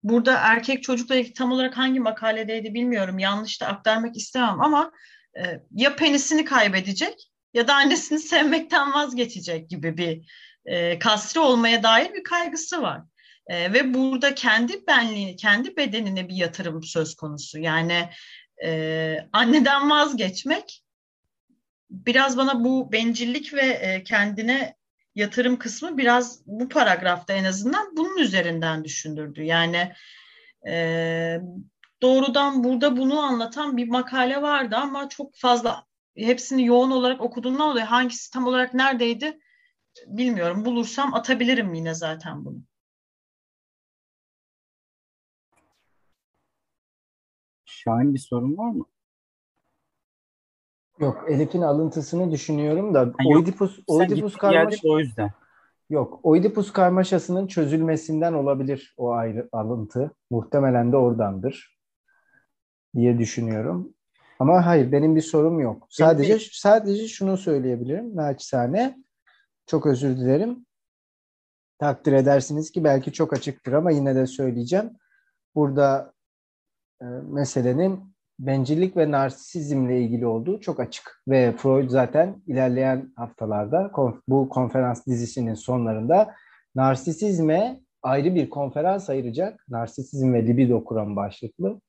burada erkek çocukla ilgili tam olarak hangi makaledeydi bilmiyorum. Yanlış da aktarmak istemem ama e, ya penisini kaybedecek ya da annesini sevmekten vazgeçecek gibi bir e, kasri olmaya dair bir kaygısı var. E, ve burada kendi benliğini, kendi bedenine bir yatırım söz konusu. Yani e, anneden vazgeçmek biraz bana bu bencillik ve e, kendine yatırım kısmı biraz bu paragrafta en azından bunun üzerinden düşündürdü. Yani e, doğrudan burada bunu anlatan bir makale vardı ama çok fazla hepsini yoğun olarak okuduğundan dolayı hangisi tam olarak neredeydi bilmiyorum. Bulursam atabilirim yine zaten bunu. Şahin bir sorun var mı? Yok Elif'in alıntısını düşünüyorum da Ha, yok. Oedipus, Sen Oedipus gittiğin karmaş yerde de o yüzden. yok. Oedipus karmaşasının çözülmesinden olabilir o ayrı alıntı. Muhtemelen de oradandır diye düşünüyorum. Ama hayır benim bir sorum yok. Sadece sadece şunu söyleyebilirim naçizane. Çok özür dilerim. Takdir edersiniz ki belki çok açıktır ama yine de söyleyeceğim. Burada e, meselenin bencillik ve narsisizmle ilgili olduğu çok açık. Ve Freud zaten ilerleyen haftalarda bu konferans dizisinin sonlarında narsisizme ayrı bir konferans ayıracak. Narsisizm ve libido kuramı başlıklı.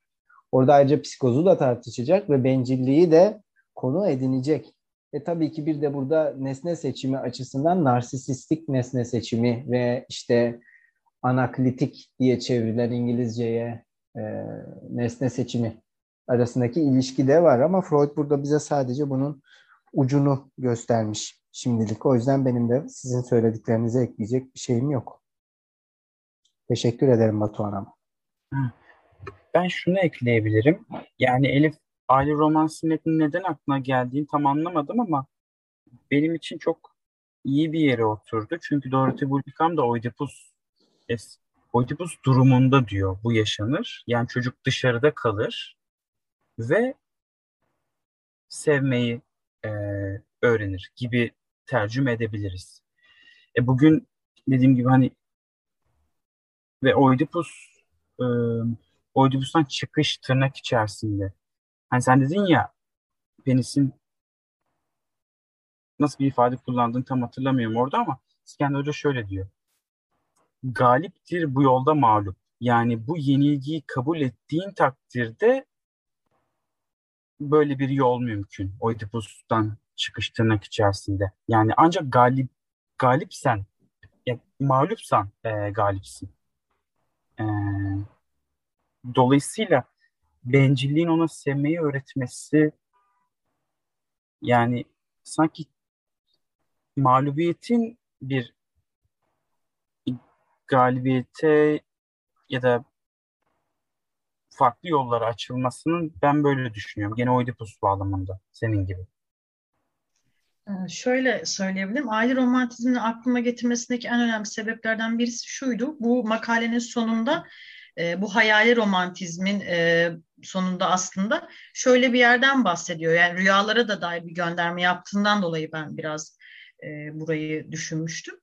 Orada ayrıca psikozu da tartışacak ve bencilliği de konu edinecek. E tabii ki bir de burada nesne seçimi açısından narsisistik nesne seçimi ve işte anaklitik diye çevrilen İngilizceye e, nesne seçimi arasındaki ilişki de var ama Freud burada bize sadece bunun ucunu göstermiş şimdilik. O yüzden benim de sizin söylediklerinize ekleyecek bir şeyim yok. Teşekkür ederim Batuhan Hanım. Ben şunu ekleyebilirim. Yani Elif aile romansı metni neden aklına geldiğini tam anlamadım ama benim için çok iyi bir yere oturdu. Çünkü Dorothy Bullickham da Oedipus Oedipus durumunda diyor bu yaşanır. Yani çocuk dışarıda kalır ve sevmeyi e, öğrenir gibi tercüme edebiliriz. E bugün dediğim gibi hani ve Oedipus e, Oedipus'tan çıkış tırnak içerisinde. Hani sen dedin ya penisin nasıl bir ifade kullandığını tam hatırlamıyorum orada ama İskender Hoca şöyle diyor. Galiptir bu yolda mağlup. Yani bu yenilgiyi kabul ettiğin takdirde böyle bir yol mümkün. Oedipus'tan çıkış tırnak içerisinde. Yani ancak galip galipsen, yani mağlupsan e, galipsin. E, dolayısıyla bencilliğin ona sevmeyi öğretmesi yani sanki mağlubiyetin bir galibiyete ya da farklı yollara açılmasının ben böyle düşünüyorum. Gene Oedipus bağlamında senin gibi. Ee, şöyle söyleyebilirim. Aile romantizmini aklıma getirmesindeki en önemli sebeplerden birisi şuydu. Bu makalenin sonunda e, bu hayali romantizmin e, sonunda aslında şöyle bir yerden bahsediyor. Yani rüyalara da dair bir gönderme yaptığından dolayı ben biraz e, burayı düşünmüştüm.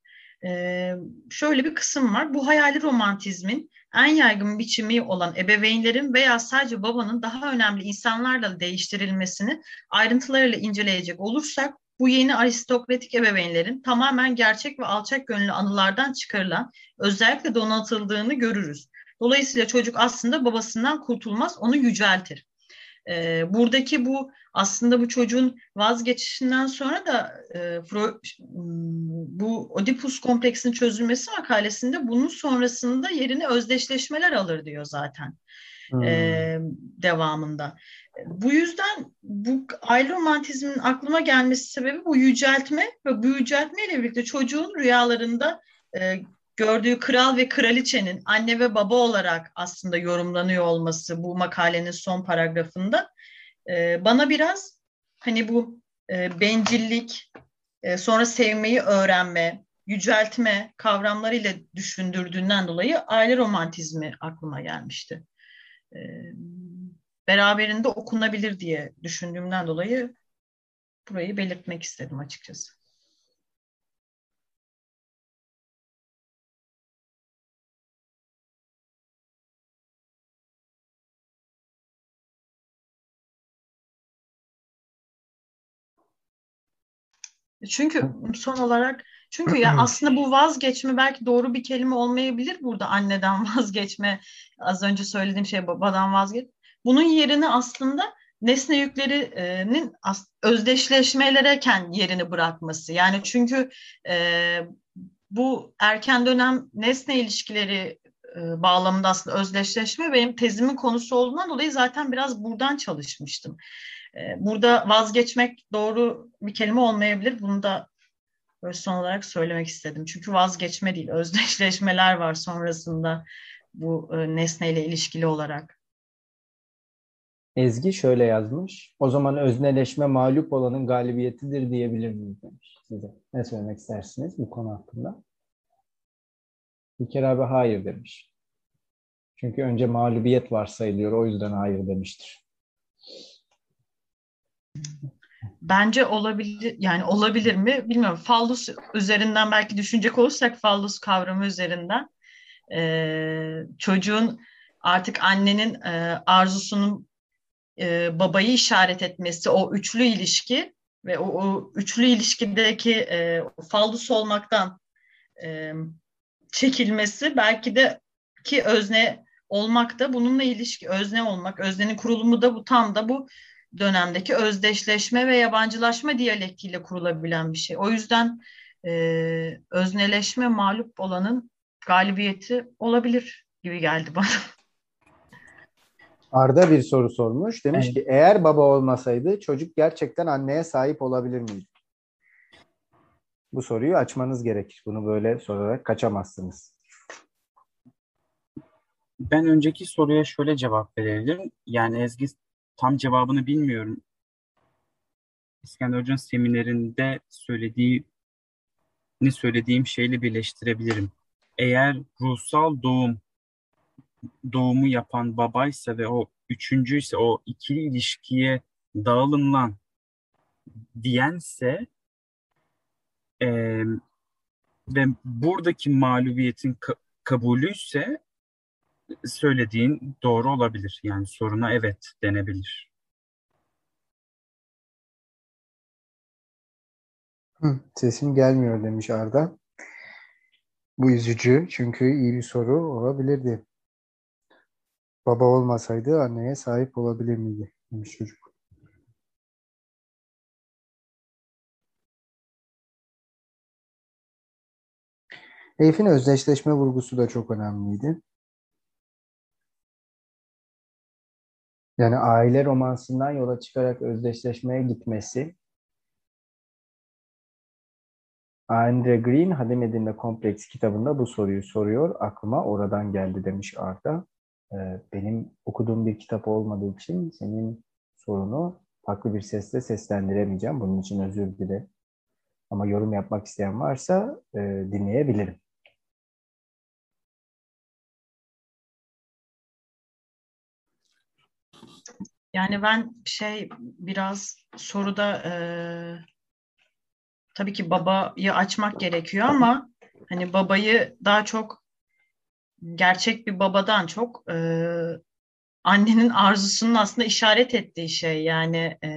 E, şöyle bir kısım var. Bu hayali romantizmin en yaygın biçimi olan ebeveynlerin veya sadece babanın daha önemli insanlarla değiştirilmesini ayrıntılarıyla inceleyecek olursak bu yeni aristokratik ebeveynlerin tamamen gerçek ve alçak gönüllü anılardan çıkarılan özellikle donatıldığını görürüz. Dolayısıyla çocuk aslında babasından kurtulmaz, onu yüceltir. Ee, buradaki bu aslında bu çocuğun vazgeçişinden sonra da e, Freud, bu Oedipus kompleksinin çözülmesi makalesinde bunun sonrasında yerini özdeşleşmeler alır diyor zaten hmm. e, devamında. Bu yüzden bu aile romantizminin aklıma gelmesi sebebi bu yüceltme ve bu yüceltmeyle birlikte çocuğun rüyalarında e, gördüğü kral ve kraliçenin anne ve baba olarak aslında yorumlanıyor olması bu makalenin son paragrafında e, bana biraz hani bu e, bencillik, e, sonra sevmeyi öğrenme, yüceltme kavramlarıyla düşündürdüğünden dolayı aile romantizmi aklıma gelmişti. E, beraberinde okunabilir diye düşündüğümden dolayı burayı belirtmek istedim açıkçası. Çünkü son olarak çünkü ya aslında bu vazgeçme belki doğru bir kelime olmayabilir burada anneden *laughs* vazgeçme az önce söylediğim şey babadan vazgeç. Bunun yerine aslında nesne yüklerinin özdeşleşmelereken yerini bırakması. Yani çünkü e, bu erken dönem nesne ilişkileri e, bağlamında aslında özdeşleşme benim tezimin konusu olduğundan dolayı zaten biraz buradan çalışmıştım. Ee, burada vazgeçmek doğru bir kelime olmayabilir. Bunu da böyle son olarak söylemek istedim. Çünkü vazgeçme değil, özdeşleşmeler var sonrasında bu e, nesneyle ilişkili olarak. Ezgi şöyle yazmış. O zaman özneleşme mağlup olanın galibiyetidir diyebilir miyiz demiş size. Ne söylemek istersiniz bu konu hakkında? Bir abi hayır demiş. Çünkü önce mağlubiyet varsayılıyor. O yüzden hayır demiştir. Bence olabilir yani olabilir mi bilmiyorum. Fallus üzerinden belki düşünecek olursak fallus kavramı üzerinden e, çocuğun artık annenin e, arzusunun e, babayı işaret etmesi o üçlü ilişki ve o, o üçlü ilişkideki e, fallus olmaktan e, çekilmesi belki de ki özne olmak da bununla ilişki özne olmak öznenin kurulumu da bu tam da bu dönemdeki özdeşleşme ve yabancılaşma diyalektiyle kurulabilen bir şey. O yüzden e, özneleşme mağlup olanın galibiyeti olabilir gibi geldi bana. *laughs* Arda bir soru sormuş. Demiş evet. ki eğer baba olmasaydı çocuk gerçekten anneye sahip olabilir miydi? Bu soruyu açmanız gerekir. Bunu böyle sorarak kaçamazsınız. Ben önceki soruya şöyle cevap verebilirim. Yani Ezgi tam cevabını bilmiyorum. İskender Hoca'nın seminerinde söylediği ne söylediğim şeyle birleştirebilirim. Eğer ruhsal doğum doğumu yapan babaysa ve o üçüncüyse o ikili ilişkiye dağılımlan diyense e, ve buradaki mağlubiyetin ka- kabulüyse söylediğin doğru olabilir. Yani soruna evet denebilir. Hı, sesim gelmiyor demiş Arda. Bu üzücü çünkü iyi bir soru olabilirdi. Baba olmasaydı anneye sahip olabilir miydi? demiş çocuk. Elif'in özdeşleşme vurgusu da çok önemliydi. Yani aile romansından yola çıkarak özdeşleşmeye gitmesi Andre Green Hadim Edin'le Kompleks kitabında bu soruyu soruyor. Aklıma oradan geldi demiş Arda. Ee, benim okuduğum bir kitap olmadığı için senin sorunu farklı bir sesle seslendiremeyeceğim. Bunun için özür dilerim. Ama yorum yapmak isteyen varsa e, dinleyebilirim. Yani ben şey biraz soruda e, tabii ki babayı açmak gerekiyor ama hani babayı daha çok gerçek bir babadan çok e, annenin arzusunun aslında işaret ettiği şey yani e,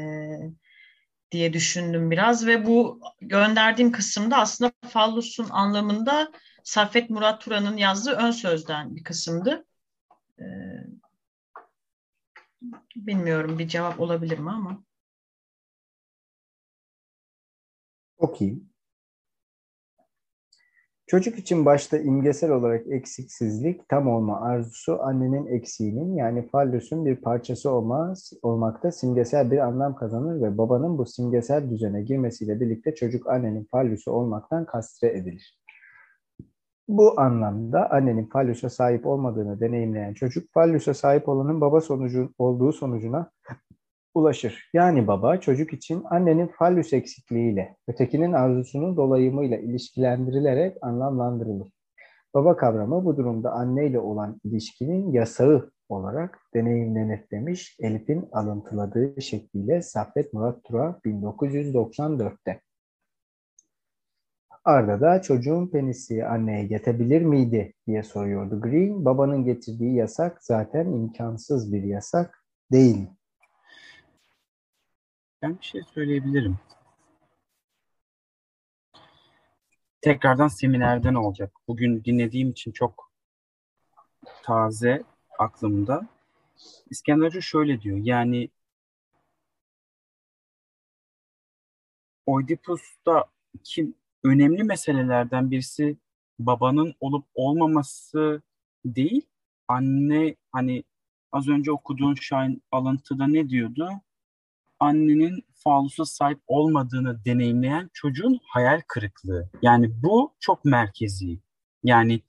diye düşündüm biraz ve bu gönderdiğim kısımda aslında fallusun anlamında Saffet Murat Turan'ın yazdığı ön sözden bir kısımdı. E, bilmiyorum bir cevap olabilir mi ama. Okuyayım. Çocuk için başta imgesel olarak eksiksizlik, tam olma arzusu annenin eksiğinin yani fallusun bir parçası olma, olmakta simgesel bir anlam kazanır ve babanın bu simgesel düzene girmesiyle birlikte çocuk annenin fallusu olmaktan kastre edilir. Bu anlamda annenin fallusa sahip olmadığını deneyimleyen çocuk fallusa sahip olanın baba sonucu olduğu sonucuna ulaşır. Yani baba çocuk için annenin fallüs eksikliğiyle, ötekinin arzusunun dolayımıyla ilişkilendirilerek anlamlandırılır. Baba kavramı bu durumda anneyle olan ilişkinin yasağı olarak deneyimlenir demiş Elif'in alıntıladığı şekliyle Saffet Murat Tura 1994'te. Arda da çocuğun penisi anneye yetebilir miydi diye soruyordu Green. Babanın getirdiği yasak zaten imkansız bir yasak değil. Ben bir şey söyleyebilirim. Tekrardan seminerden olacak. Bugün dinlediğim için çok taze aklımda. İskender Hoca şöyle diyor. Yani Oedipus'ta kim önemli meselelerden birisi babanın olup olmaması değil. Anne hani az önce okuduğun Şahin alıntıda ne diyordu? Annenin falusa sahip olmadığını deneyimleyen çocuğun hayal kırıklığı. Yani bu çok merkezi. Yani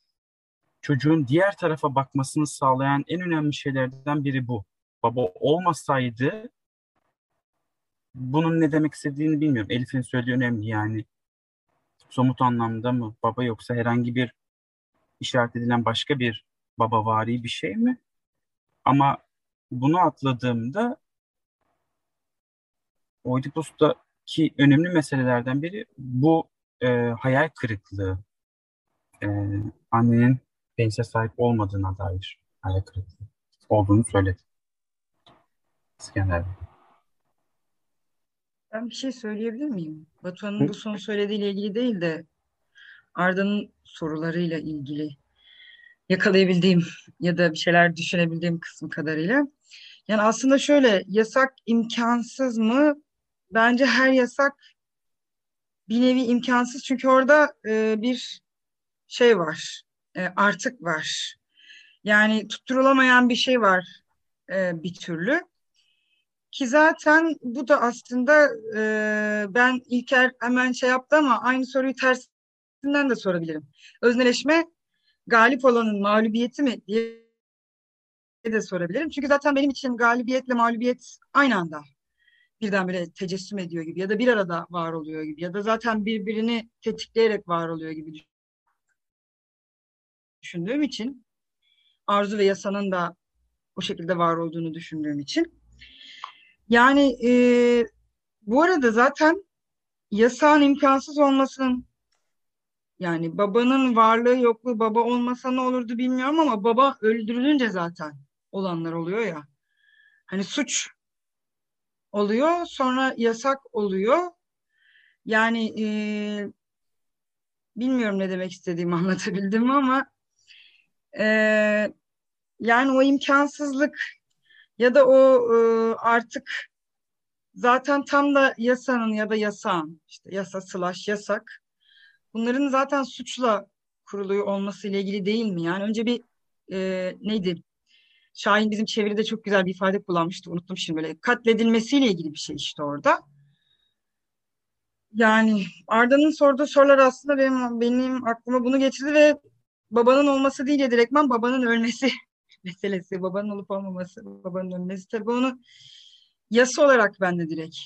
çocuğun diğer tarafa bakmasını sağlayan en önemli şeylerden biri bu. Baba olmasaydı bunun ne demek istediğini bilmiyorum. Elif'in söylediği önemli yani somut anlamda mı baba yoksa herhangi bir işaret edilen başka bir babavari bir şey mi? Ama bunu atladığımda Oedipus'taki önemli meselelerden biri bu e, hayal kırıklığı. E, annenin penise sahip olmadığına dair hayal kırıklığı olduğunu söyledi. İskender Bey. Ben bir şey söyleyebilir miyim? Batuhan'ın bu son söylediğiyle ilgili değil de Arda'nın sorularıyla ilgili yakalayabildiğim ya da bir şeyler düşünebildiğim kısım kadarıyla. Yani aslında şöyle yasak imkansız mı? Bence her yasak bir nevi imkansız çünkü orada e, bir şey var, e, artık var. Yani tutturulamayan bir şey var e, bir türlü. Ki zaten bu da aslında e, ben İlker hemen şey yaptı ama aynı soruyu tersinden de sorabilirim. Özneleşme galip olanın mağlubiyeti mi diye de sorabilirim. Çünkü zaten benim için galibiyetle mağlubiyet aynı anda birdenbire tecessüm ediyor gibi ya da bir arada var oluyor gibi ya da zaten birbirini tetikleyerek var oluyor gibi düşündüğüm için arzu ve yasanın da o şekilde var olduğunu düşündüğüm için. Yani e, bu arada zaten yasağın imkansız olmasının yani babanın varlığı yokluğu baba olmasa ne olurdu bilmiyorum ama baba öldürülünce zaten olanlar oluyor ya. Hani suç oluyor sonra yasak oluyor. Yani e, bilmiyorum ne demek istediğimi *laughs* anlatabildim ama e, yani o imkansızlık ya da o e, artık zaten tam da yasanın ya da yasağın işte yasa slash yasak bunların zaten suçla kuruluyor olması ile ilgili değil mi? Yani önce bir e, neydi? Şahin bizim çeviride çok güzel bir ifade kullanmıştı. Unuttum şimdi böyle. Katledilmesiyle ilgili bir şey işte orada. Yani Arda'nın sorduğu sorular aslında benim benim aklıma bunu getirdi ve babanın olması değil de direktman babanın ölmesi *laughs* meselesi. Babanın olup olmaması, babanın ölmesi. Tabii onu yasa olarak ben de direkt.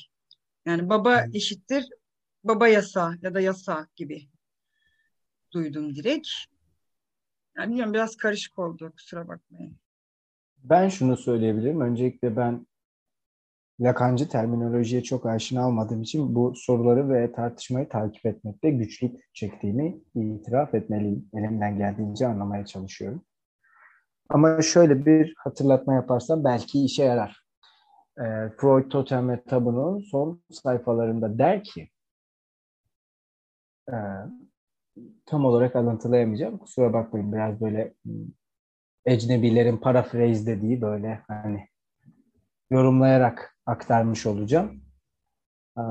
Yani baba eşittir baba yasa ya da yasa gibi duydum direkt. Yani bilmiyorum biraz karışık oldu kusura bakmayın. Ben şunu söyleyebilirim. Öncelikle ben Lakancı terminolojiye çok aşina olmadığım için bu soruları ve tartışmayı takip etmekte güçlük çektiğimi itiraf etmeliyim. Elimden geldiğince anlamaya çalışıyorum. Ama şöyle bir hatırlatma yaparsam belki işe yarar. E, Freud Totem ve Tabu'nun son sayfalarında der ki e, tam olarak alıntılayamayacağım. Kusura bakmayın biraz böyle ecnebilerin paraphrase dediği böyle hani yorumlayarak aktarmış olacağım. Ee,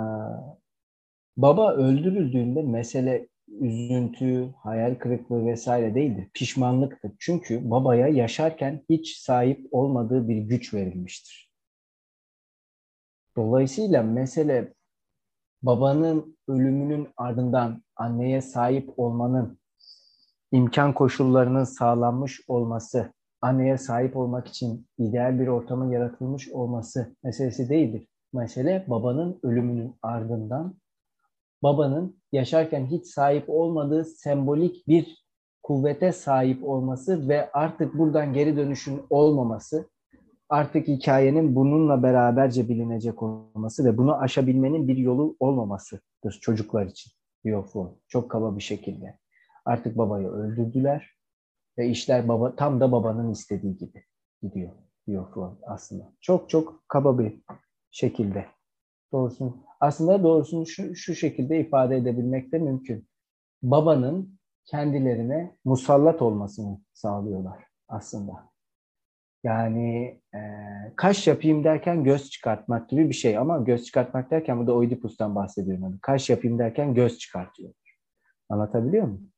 baba öldürüldüğünde mesele üzüntü, hayal kırıklığı vesaire değildir. Pişmanlıktır. Çünkü babaya yaşarken hiç sahip olmadığı bir güç verilmiştir. Dolayısıyla mesele babanın ölümünün ardından anneye sahip olmanın imkan koşullarının sağlanmış olması, anneye sahip olmak için ideal bir ortamın yaratılmış olması meselesi değildir. Mesele babanın ölümünün ardından babanın yaşarken hiç sahip olmadığı sembolik bir kuvvete sahip olması ve artık buradan geri dönüşün olmaması, artık hikayenin bununla beraberce bilinecek olması ve bunu aşabilmenin bir yolu olmamasıdır çocuklar için diyor Foucault. Çok kaba bir şekilde. Artık babayı öldürdüler ve işler baba tam da babanın istediği gibi gidiyor diyor Freud aslında. Çok çok kaba bir şekilde. Doğrusunu, aslında doğrusunu şu, şu şekilde ifade edebilmek de mümkün. Babanın kendilerine musallat olmasını sağlıyorlar aslında. Yani e, kaş yapayım derken göz çıkartmak gibi bir şey ama göz çıkartmak derken burada Oedipus'tan bahsediyorum. Kaş yapayım derken göz çıkartıyor. Anlatabiliyor muyum?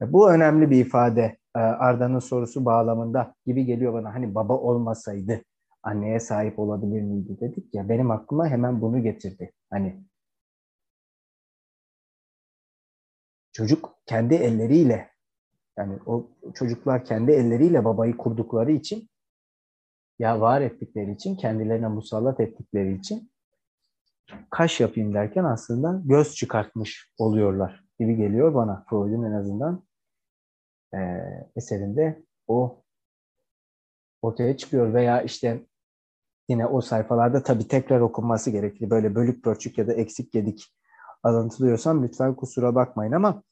Bu önemli bir ifade e, Arda'nın sorusu bağlamında gibi geliyor bana. Hani baba olmasaydı anneye sahip olabilir miydi dedik ya. Benim aklıma hemen bunu getirdi. Hani çocuk kendi elleriyle yani o çocuklar kendi elleriyle babayı kurdukları için ya var ettikleri için kendilerine musallat ettikleri için kaş yapayım derken aslında göz çıkartmış oluyorlar gibi geliyor bana Freud'un en azından e, eserinde o ortaya çıkıyor. Veya işte yine o sayfalarda tabii tekrar okunması gerekli. Böyle bölük pörçük ya da eksik yedik alıntılıyorsam lütfen kusura bakmayın ama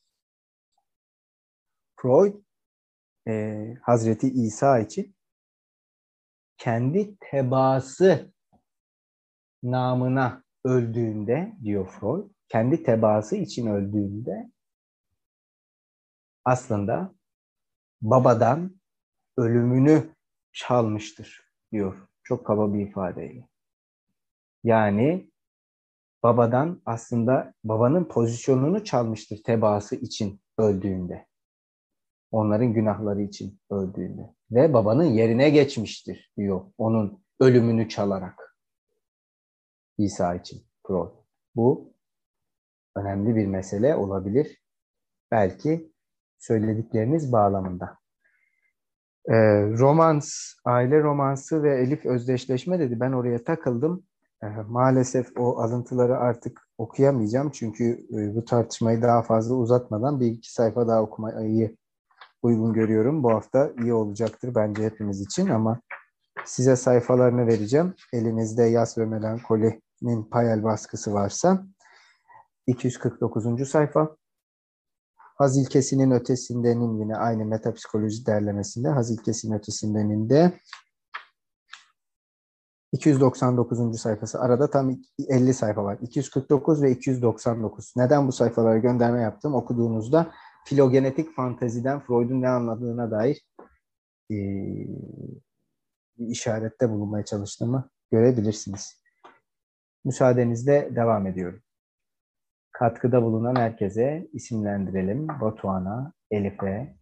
Freud e, Hazreti İsa için kendi tebaası namına öldüğünde diyor Freud, kendi tebaası için öldüğünde aslında babadan ölümünü çalmıştır diyor. Çok kaba bir ifadeyle. Yani babadan aslında babanın pozisyonunu çalmıştır tebaası için öldüğünde. Onların günahları için öldüğünde. Ve babanın yerine geçmiştir diyor onun ölümünü çalarak. İsa için Freud. Bu önemli bir mesele olabilir. Belki söyledikleriniz bağlamında. E, romans, aile romansı ve Elif özdeşleşme dedi. Ben oraya takıldım. E, maalesef o alıntıları artık okuyamayacağım. Çünkü e, bu tartışmayı daha fazla uzatmadan bir iki sayfa daha okumayı uygun görüyorum. Bu hafta iyi olacaktır bence hepimiz için ama size sayfalarını vereceğim. Elinizde Yas ve Melankoli'nin payel baskısı varsa 249. sayfa. Haz ilkesinin ötesindenin yine aynı metapsikoloji derlemesinde haz ilkesinin ötesindenin de 299. sayfası. Arada tam 50 sayfa var. 249 ve 299. Neden bu sayfalara gönderme yaptım? Okuduğunuzda filogenetik fanteziden Freud'un ne anladığına dair e, bir işarette bulunmaya çalıştığımı görebilirsiniz. Müsaadenizle devam ediyorum. Katkıda bulunan herkese isimlendirelim. Batuhan'a, Elif'e,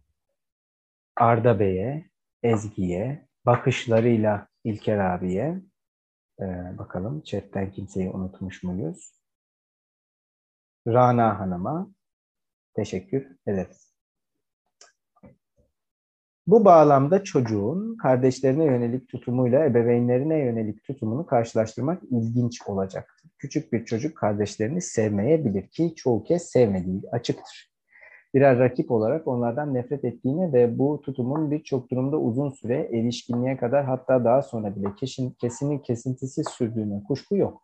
Arda Bey'e, Ezgi'ye, bakışlarıyla İlker abiye, ee, bakalım chatten kimseyi unutmuş muyuz? Rana Hanım'a teşekkür ederiz. Bu bağlamda çocuğun kardeşlerine yönelik tutumuyla ebeveynlerine yönelik tutumunu karşılaştırmak ilginç olacaktır. Küçük bir çocuk kardeşlerini sevmeyebilir ki çoğu kez sevmediği açıktır. Birer rakip olarak onlardan nefret ettiğine ve bu tutumun birçok durumda uzun süre erişkinliğe kadar hatta daha sonra bile kesin, kesinin kesintisiz sürdüğüne kuşku yok.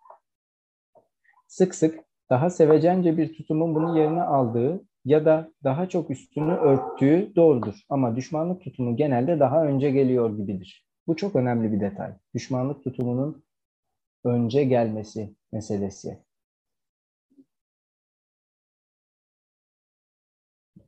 Sık sık daha sevecence bir tutumun bunu yerine aldığı ya da daha çok üstünü örttüğü doğrudur. Ama düşmanlık tutumu genelde daha önce geliyor gibidir. Bu çok önemli bir detay. Düşmanlık tutumunun önce gelmesi meselesi.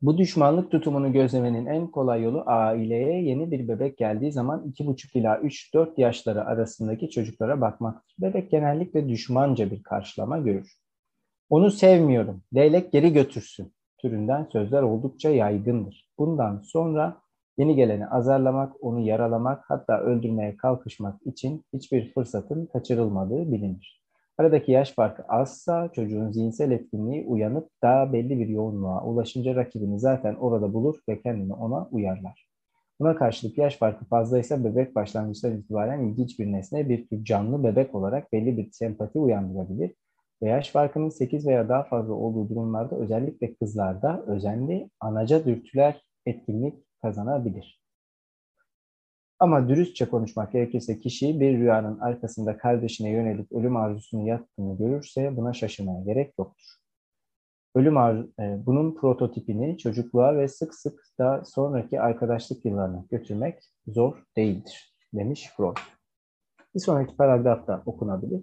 Bu düşmanlık tutumunu gözlemenin en kolay yolu aileye yeni bir bebek geldiği zaman 2,5 ila 3-4 yaşları arasındaki çocuklara bakmaktır. Bebek genellikle düşmanca bir karşılama görür. Onu sevmiyorum, leylek geri götürsün türünden sözler oldukça yaygındır. Bundan sonra yeni geleni azarlamak, onu yaralamak hatta öldürmeye kalkışmak için hiçbir fırsatın kaçırılmadığı bilinir. Aradaki yaş farkı azsa çocuğun zihinsel etkinliği uyanıp daha belli bir yoğunluğa ulaşınca rakibini zaten orada bulur ve kendini ona uyarlar. Buna karşılık yaş farkı fazlaysa bebek başlangıçtan itibaren ilginç bir nesne bir tür canlı bebek olarak belli bir sempati uyandırabilir yaş farkının 8 veya daha fazla olduğu durumlarda özellikle kızlarda özenli anaca dürtüler etkinlik kazanabilir. Ama dürüstçe konuşmak gerekirse kişi bir rüyanın arkasında kardeşine yönelik ölüm arzusunu yattığını görürse buna şaşırmaya gerek yoktur. Ölüm arzu, e, bunun prototipini çocukluğa ve sık sık da sonraki arkadaşlık yıllarına götürmek zor değildir, demiş Freud. Bir sonraki paragrafta okunabilir.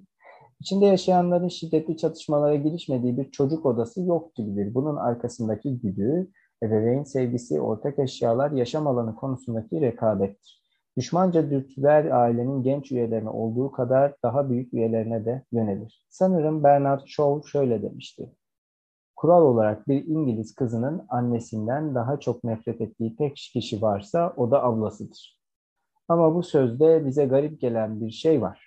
İçinde yaşayanların şiddetli çatışmalara girişmediği bir çocuk odası yok gibidir. Bunun arkasındaki güdü, ebeveyn sevgisi, ortak eşyalar, yaşam alanı konusundaki rekabettir. Düşmanca dürtüler ailenin genç üyelerine olduğu kadar daha büyük üyelerine de yönelir. Sanırım Bernard Shaw şöyle demişti. Kural olarak bir İngiliz kızının annesinden daha çok nefret ettiği tek kişi varsa o da ablasıdır. Ama bu sözde bize garip gelen bir şey var.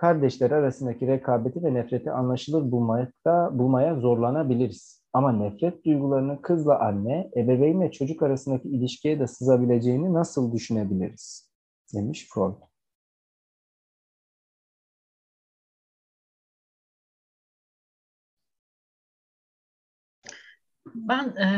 Kardeşler arasındaki rekabeti ve nefreti anlaşılır bulmakta, bulmaya zorlanabiliriz. Ama nefret duygularını kızla anne, ebeveynle çocuk arasındaki ilişkiye de sızabileceğini nasıl düşünebiliriz? Demiş Freud. Ben e,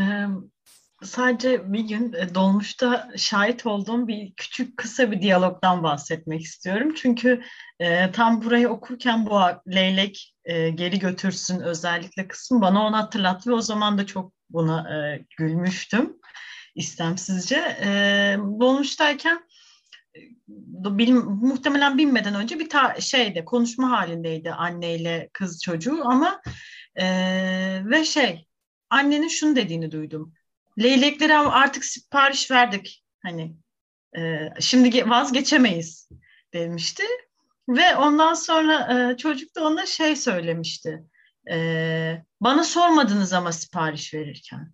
sadece bir gün e, dolmuşta şahit olduğum bir küçük kısa bir diyalogdan bahsetmek istiyorum. Çünkü e, tam burayı okurken bu leylek e, geri götürsün özellikle kısmı bana onu hatırlattı ve o zaman da çok buna e, gülmüştüm istemsizce. E, dolmuştayken e, bil, muhtemelen binmeden önce bir ta, şeyde konuşma halindeydi anneyle kız çocuğu ama e, ve şey annenin şunu dediğini duydum Leyleklere artık sipariş verdik. Hani e, şimdi vazgeçemeyiz demişti. Ve ondan sonra e, çocuk da ona şey söylemişti. E, bana sormadınız ama sipariş verirken.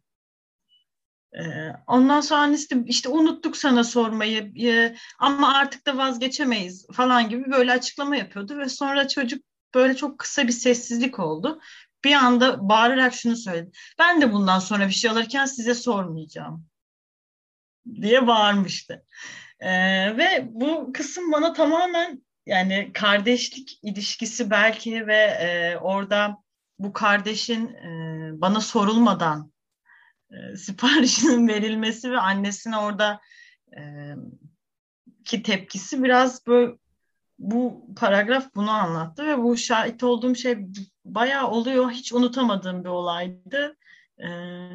E, ondan sonra annesi de işte unuttuk sana sormayı e, ama artık da vazgeçemeyiz falan gibi böyle açıklama yapıyordu. Ve sonra çocuk böyle çok kısa bir sessizlik oldu bir anda bağırarak şunu söyledi. Ben de bundan sonra bir şey alırken size sormayacağım. diye bağırmıştı. Ee, ve bu kısım bana tamamen yani kardeşlik ilişkisi belki ve e, orada bu kardeşin e, bana sorulmadan e, *laughs* siparişinin verilmesi ve annesine orada e, ki tepkisi biraz böyle bu paragraf bunu anlattı ve bu şahit olduğum şey bayağı oluyor. Hiç unutamadığım bir olaydı. Ee,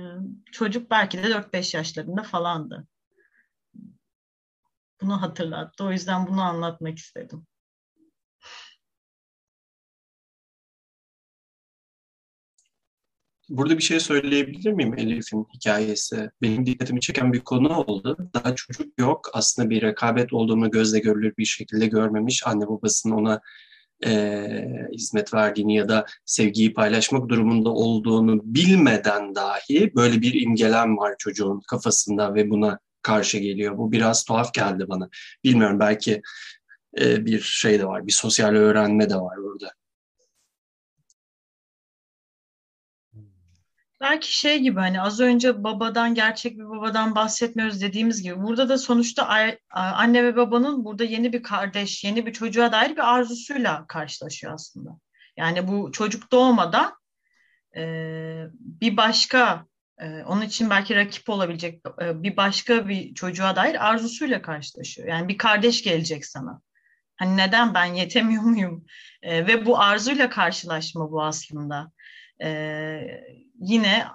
çocuk belki de 4-5 yaşlarında falandı. Bunu hatırlattı. O yüzden bunu anlatmak istedim. Burada bir şey söyleyebilir miyim Elif'in hikayesi? Benim dikkatimi çeken bir konu oldu. Daha çocuk yok. Aslında bir rekabet olduğunu gözle görülür bir şekilde görmemiş. Anne babasının ona e, hizmet verdiğini ya da sevgiyi paylaşmak durumunda olduğunu bilmeden dahi böyle bir imgelem var çocuğun kafasında ve buna karşı geliyor. Bu biraz tuhaf geldi bana. Bilmiyorum belki e, bir şey de var, bir sosyal öğrenme de var burada. Belki şey gibi hani az önce babadan gerçek bir babadan bahsetmiyoruz dediğimiz gibi burada da sonuçta anne ve babanın burada yeni bir kardeş, yeni bir çocuğa dair bir arzusuyla karşılaşıyor aslında. Yani bu çocuk doğmadan e, bir başka e, onun için belki rakip olabilecek e, bir başka bir çocuğa dair arzusuyla karşılaşıyor. Yani bir kardeş gelecek sana. Hani neden ben yetemiyor muyum? E, ve bu arzuyla karşılaşma bu aslında. E, yine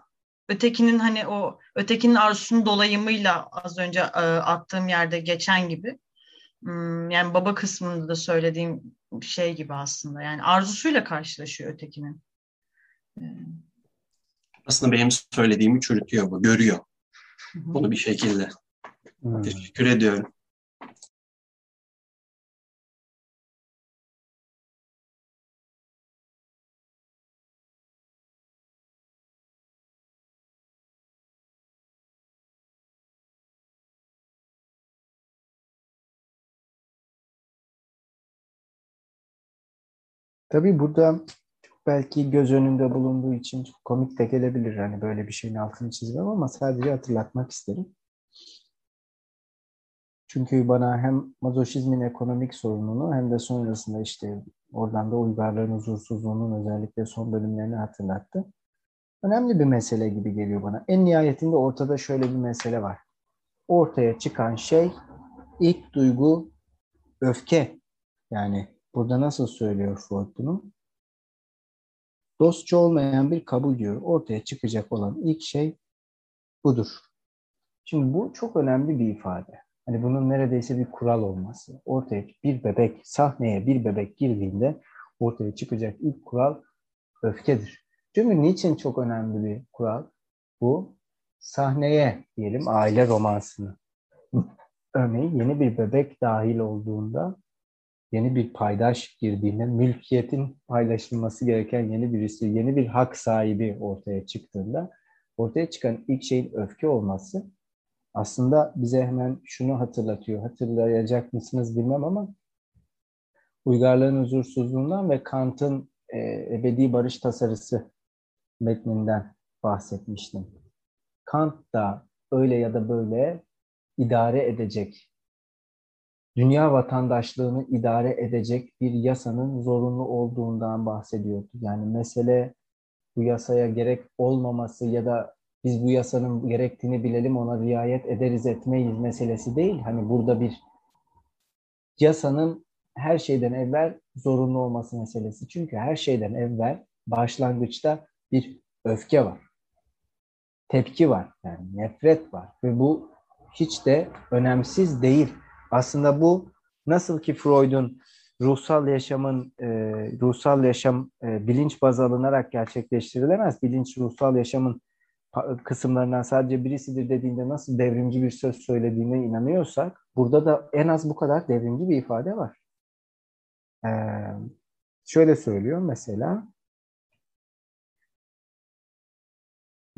ötekinin hani o ötekinin arzusunun dolayımıyla az önce e, attığım yerde geçen gibi hmm, yani baba kısmında da söylediğim şey gibi aslında yani arzusuyla karşılaşıyor ötekinin. E, aslında benim söylediğimi çürütüyor bu, görüyor. Bunu bir şekilde. Hmm. Teşekkür ediyorum. Tabii burada belki göz önünde bulunduğu için çok komik de gelebilir. Hani böyle bir şeyin altını çizmem ama sadece hatırlatmak isterim. Çünkü bana hem mazoşizmin ekonomik sorununu hem de sonrasında işte oradan da uygarlığın huzursuzluğunun özellikle son bölümlerini hatırlattı. Önemli bir mesele gibi geliyor bana. En nihayetinde ortada şöyle bir mesele var. Ortaya çıkan şey ilk duygu öfke. Yani Burada nasıl söylüyor Freud bunu? Dostça olmayan bir kabul diyor. Ortaya çıkacak olan ilk şey budur. Şimdi bu çok önemli bir ifade. Hani bunun neredeyse bir kural olması. Ortaya bir bebek, sahneye bir bebek girdiğinde ortaya çıkacak ilk kural öfkedir. Çünkü niçin çok önemli bir kural? Bu sahneye diyelim aile romansını. Örneğin yeni bir bebek dahil olduğunda yeni bir paydaş girdiğinde mülkiyetin paylaşılması gereken yeni birisi, yeni bir hak sahibi ortaya çıktığında ortaya çıkan ilk şeyin öfke olması aslında bize hemen şunu hatırlatıyor. Hatırlayacak mısınız bilmem ama uygarlığın huzursuzluğundan ve Kant'ın e, ebedi barış tasarısı metninden bahsetmiştim. Kant da öyle ya da böyle idare edecek dünya vatandaşlığını idare edecek bir yasanın zorunlu olduğundan bahsediyordu. Yani mesele bu yasaya gerek olmaması ya da biz bu yasanın gerektiğini bilelim ona riayet ederiz etmeyiz meselesi değil. Hani burada bir yasanın her şeyden evvel zorunlu olması meselesi. Çünkü her şeyden evvel başlangıçta bir öfke var. Tepki var. Yani nefret var. Ve bu hiç de önemsiz değil. Aslında bu nasıl ki Freud'un ruhsal yaşamın e, ruhsal yaşam e, bilinç baz alınarak gerçekleştirilemez. Bilinç ruhsal yaşamın kısımlarından sadece birisidir dediğinde nasıl devrimci bir söz söylediğine inanıyorsak burada da en az bu kadar devrimci bir ifade var. Ee, şöyle söylüyor mesela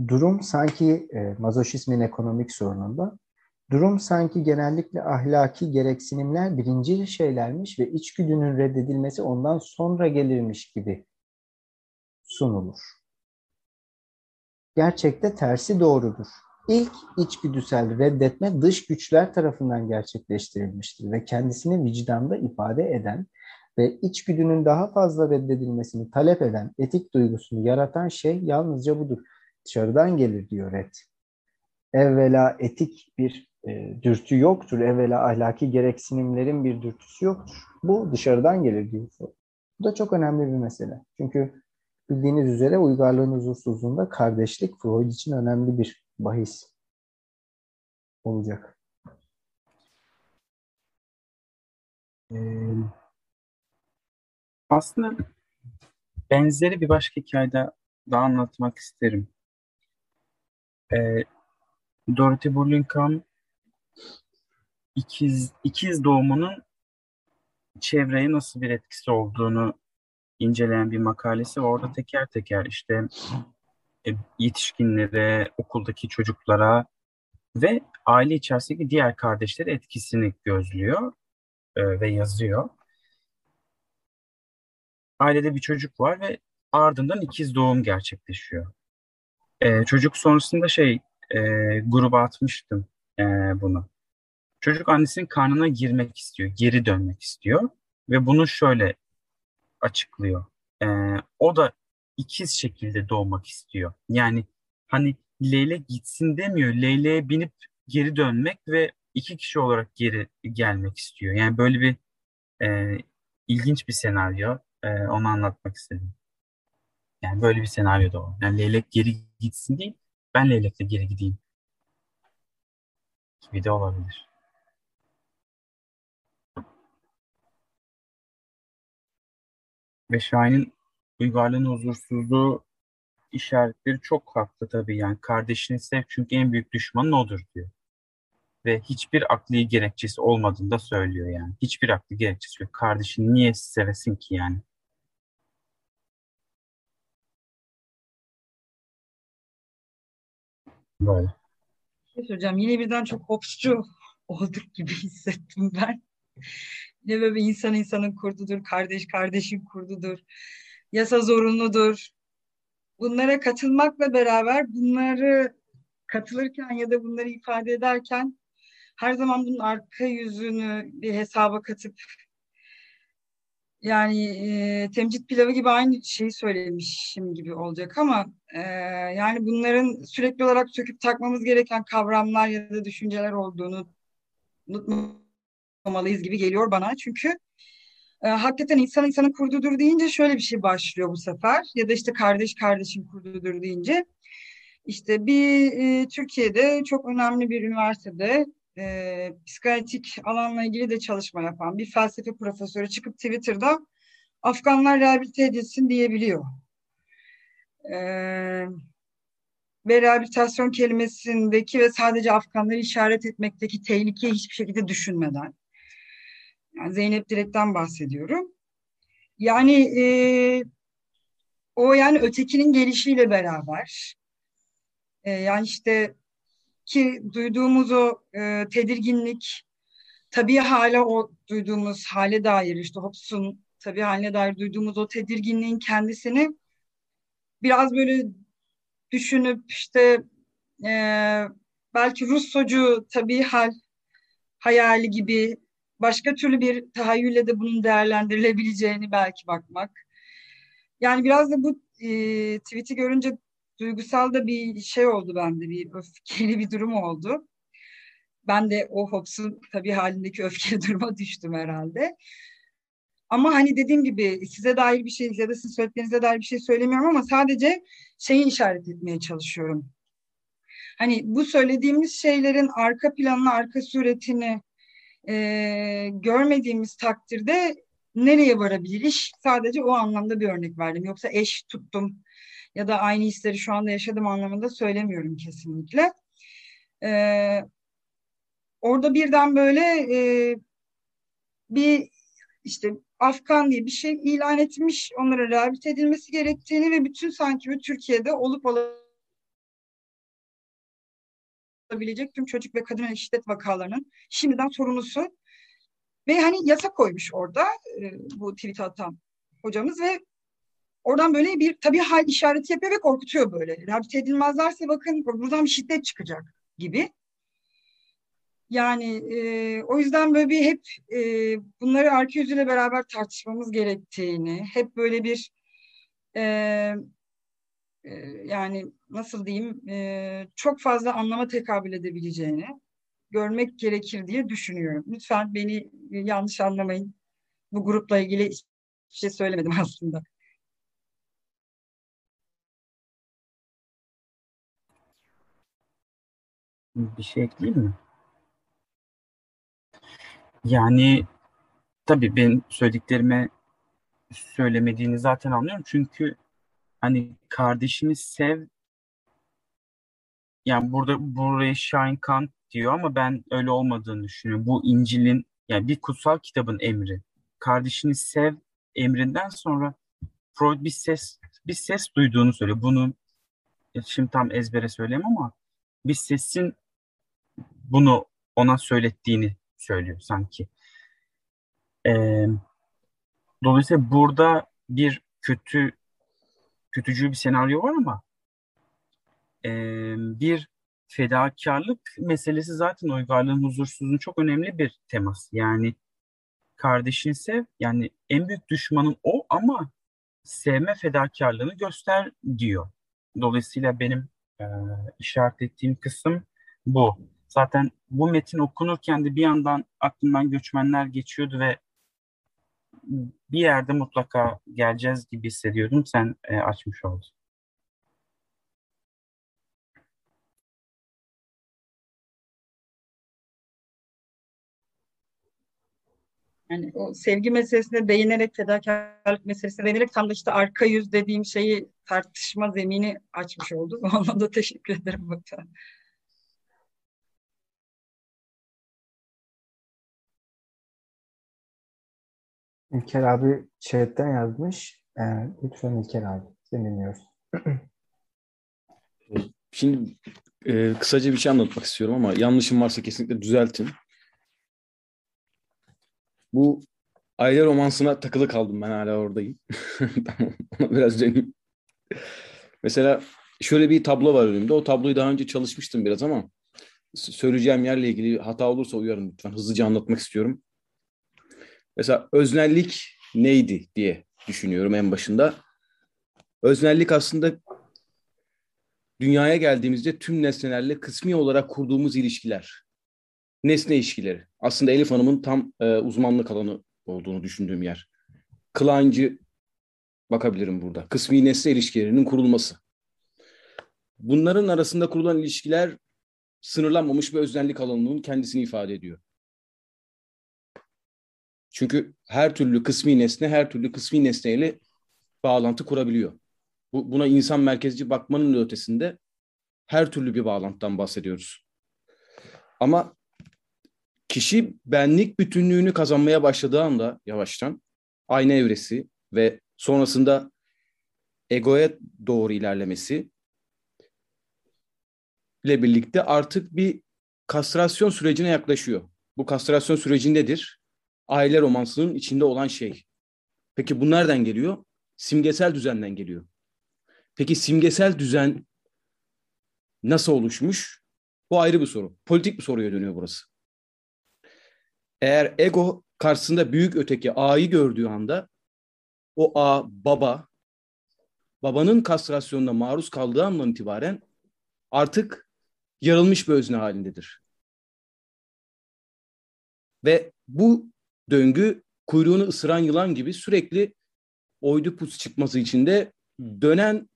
durum sanki e, mazoşizmin ekonomik sorununda Durum sanki genellikle ahlaki gereksinimler birinci şeylermiş ve içgüdünün reddedilmesi ondan sonra gelirmiş gibi sunulur. Gerçekte tersi doğrudur. İlk içgüdüsel reddetme dış güçler tarafından gerçekleştirilmiştir ve kendisini vicdanda ifade eden ve içgüdünün daha fazla reddedilmesini talep eden etik duygusunu yaratan şey yalnızca budur. Dışarıdan gelir diyor Red. Evvela etik bir e, dürtü yoktur. Evvela ahlaki gereksinimlerin bir dürtüsü yoktur. Bu dışarıdan gelir diyor. Bu da çok önemli bir mesele. Çünkü bildiğiniz üzere uygarlığın huzursuzluğunda kardeşlik Freud için önemli bir bahis olacak. Ee, aslında benzeri bir başka hikayede daha anlatmak isterim. Ee, Dorothy Burlingham ikiz, ikiz doğumunun çevreye nasıl bir etkisi olduğunu inceleyen bir makalesi. Orada teker teker işte e, yetişkinlere, okuldaki çocuklara ve aile içerisindeki diğer kardeşlere etkisini gözlüyor e, ve yazıyor. Ailede bir çocuk var ve ardından ikiz doğum gerçekleşiyor. E, çocuk sonrasında şey e, gruba atmıştım e, bunu. Çocuk annesinin karnına girmek istiyor, geri dönmek istiyor ve bunu şöyle açıklıyor. E, o da ikiz şekilde doğmak istiyor. Yani hani leylek gitsin demiyor. Leyleğe binip geri dönmek ve iki kişi olarak geri gelmek istiyor. Yani böyle bir e, ilginç bir senaryo. E, onu anlatmak istedim. Yani böyle bir senaryo da o. Yani leylek geri gitsin değil, ben leylekle geri gideyim gibi de olabilir. Ve Şahin'in uygarlığın huzursuzluğu işaretleri çok haklı tabii yani kardeşini sev çünkü en büyük düşmanın odur diyor. Ve hiçbir akli gerekçesi olmadığını da söylüyor yani. Hiçbir akli gerekçesi yok. Kardeşini niye sevesin ki yani? Böyle. Şey söyleyeceğim. Yine birden çok hopsçu *laughs* olduk gibi hissettim ben. Yine böyle insan insanın kurdudur, kardeş kardeşin kurdudur. Yasa zorunludur. Bunlara katılmakla beraber bunları katılırken ya da bunları ifade ederken her zaman bunun arka yüzünü bir hesaba katıp yani e, temcit pilavı gibi aynı şeyi söylemişim gibi olacak ama e, yani bunların sürekli olarak söküp takmamız gereken kavramlar ya da düşünceler olduğunu unutmamalıyız gibi geliyor bana. Çünkü e, hakikaten insan insanın kurdudur deyince şöyle bir şey başlıyor bu sefer ya da işte kardeş kardeşin kurdudur deyince işte bir e, Türkiye'de çok önemli bir üniversitede e, psikanalitik alanla ilgili de çalışma yapan bir felsefe profesörü çıkıp Twitter'da Afganlar rehabilite edilsin diyebiliyor. E, ve rehabilitasyon kelimesindeki ve sadece Afganları işaret etmekteki tehlikeyi hiçbir şekilde düşünmeden. Yani Zeynep Direk'ten bahsediyorum. Yani e, o yani ötekinin gelişiyle beraber e, yani işte ki duyduğumuz o e, tedirginlik tabii hala o duyduğumuz hale dair işte Hobbes'un tabii haline dair duyduğumuz o tedirginliğin kendisini biraz böyle düşünüp işte e, belki Russocu tabii hal hayali gibi başka türlü bir tahayyülle de bunun değerlendirilebileceğini belki bakmak. Yani biraz da bu e, tweet'i görünce duygusal da bir şey oldu bende, bir öfkeli bir durum oldu. Ben de o Hobbes'un tabii halindeki öfkeli *laughs* duruma düştüm herhalde. Ama hani dediğim gibi size dair bir şey ya da sizin söylediklerinize dair bir şey söylemiyorum ama sadece şeyi işaret etmeye çalışıyorum. Hani bu söylediğimiz şeylerin arka planını, arka suretini e, görmediğimiz takdirde nereye varabilir iş? Sadece o anlamda bir örnek verdim. Yoksa eş tuttum ya da aynı hisleri şu anda yaşadım anlamında söylemiyorum kesinlikle. Ee, orada birden böyle e, bir işte Afgan diye bir şey ilan etmiş, onlara rehabilite edilmesi gerektiğini ve bütün sanki Türkiye'de olup olabilecek tüm çocuk ve kadın şiddet vakalarının şimdiden sorumlusu ve hani yasa koymuş orada e, bu tweet atan hocamız ve oradan böyle bir tabii hal işareti yapıyor ve korkutuyor böyle. Rehabilite edilmezlerse bakın buradan bir şiddet çıkacak gibi. Yani e, o yüzden böyle bir hep e, bunları arka yüzüyle beraber tartışmamız gerektiğini, hep böyle bir e, e, yani nasıl diyeyim e, çok fazla anlama tekabül edebileceğini görmek gerekir diye düşünüyorum. Lütfen beni yanlış anlamayın. Bu grupla ilgili hiçbir şey söylemedim *laughs* aslında. Bir şey ekleyeyim mi? Yani tabii ben söylediklerime söylemediğini zaten anlıyorum. Çünkü hani kardeşini sev yani burada buraya Shine Kant diyor ama ben öyle olmadığını düşünüyorum. Bu İncil'in yani bir kutsal kitabın emri. Kardeşini sev emrinden sonra Freud bir ses bir ses duyduğunu söylüyor. Bunu şimdi tam ezbere söyleyeyim ama bir sesin bunu ona söylettiğini söylüyor sanki. Ee, dolayısıyla burada bir kötü kötücül bir senaryo var ama e, bir fedakarlık meselesi zaten uygarlığın huzursuzluğun çok önemli bir temas. Yani kardeşini sev, yani en büyük düşmanın o ama sevme fedakarlığını göster diyor. Dolayısıyla benim e, işaret ettiğim kısım bu. Zaten bu metin okunurken de bir yandan aklımdan göçmenler geçiyordu ve bir yerde mutlaka geleceğiz gibi hissediyordum. Sen e, açmış oldun. Yani o sevgi meselesine değinerek, fedakarlık meselesine değinerek tam da işte arka yüz dediğim şeyi tartışma zemini açmış oldu. *laughs* Ona da teşekkür ederim. Muhtemelen. İlker abi chatten yazmış. Ee, lütfen İlker abi seni dinliyoruz. *clears throat* Şimdi e, kısaca bir şey anlatmak istiyorum ama yanlışım varsa kesinlikle düzeltin. Bu aile romansına takılı kaldım ben hala oradayım. *laughs* tamam ona biraz döneyim. Mesela şöyle bir tablo var önümde. O tabloyu daha önce çalışmıştım biraz ama söyleyeceğim yerle ilgili hata olursa uyarın lütfen. Hızlıca anlatmak istiyorum. Mesela öznellik neydi diye düşünüyorum en başında. Öznellik aslında dünyaya geldiğimizde tüm nesnelerle kısmi olarak kurduğumuz ilişkiler. Nesne ilişkileri. Aslında Elif Hanım'ın tam e, uzmanlık alanı olduğunu düşündüğüm yer. Kleinci bakabilirim burada. Kısmi nesne ilişkilerinin kurulması. Bunların arasında kurulan ilişkiler sınırlanmamış bir öznellik alanının kendisini ifade ediyor. Çünkü her türlü kısmi nesne her türlü kısmi nesneyle bağlantı kurabiliyor. Bu, buna insan merkezci bakmanın ötesinde her türlü bir bağlantıdan bahsediyoruz. Ama kişi benlik bütünlüğünü kazanmaya başladığı anda yavaştan ayna evresi ve sonrasında egoya doğru ilerlemesi ile birlikte artık bir kastrasyon sürecine yaklaşıyor. Bu kastrasyon süreci nedir? Aile romansının içinde olan şey. Peki bu nereden geliyor? Simgesel düzenden geliyor. Peki simgesel düzen nasıl oluşmuş? Bu ayrı bir soru. Politik bir soruya dönüyor burası. Eğer ego karşısında büyük öteki A'yı gördüğü anda o A baba babanın kastrasyonuna maruz kaldığı andan itibaren artık yarılmış bir özne halindedir. Ve bu döngü kuyruğunu ısıran yılan gibi sürekli oydupus çıkması içinde dönen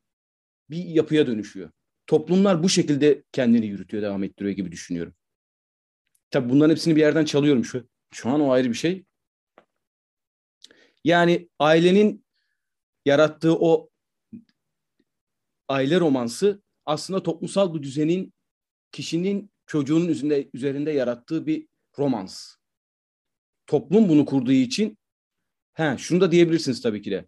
bir yapıya dönüşüyor. Toplumlar bu şekilde kendini yürütüyor, devam ettiriyor gibi düşünüyorum. Tabii bunların hepsini bir yerden çalıyorum şu. Şu an o ayrı bir şey. Yani ailenin yarattığı o aile romansı aslında toplumsal bu düzenin kişinin çocuğunun üzerinde, üzerinde yarattığı bir romans. Toplum bunu kurduğu için he, şunu da diyebilirsiniz tabii ki de.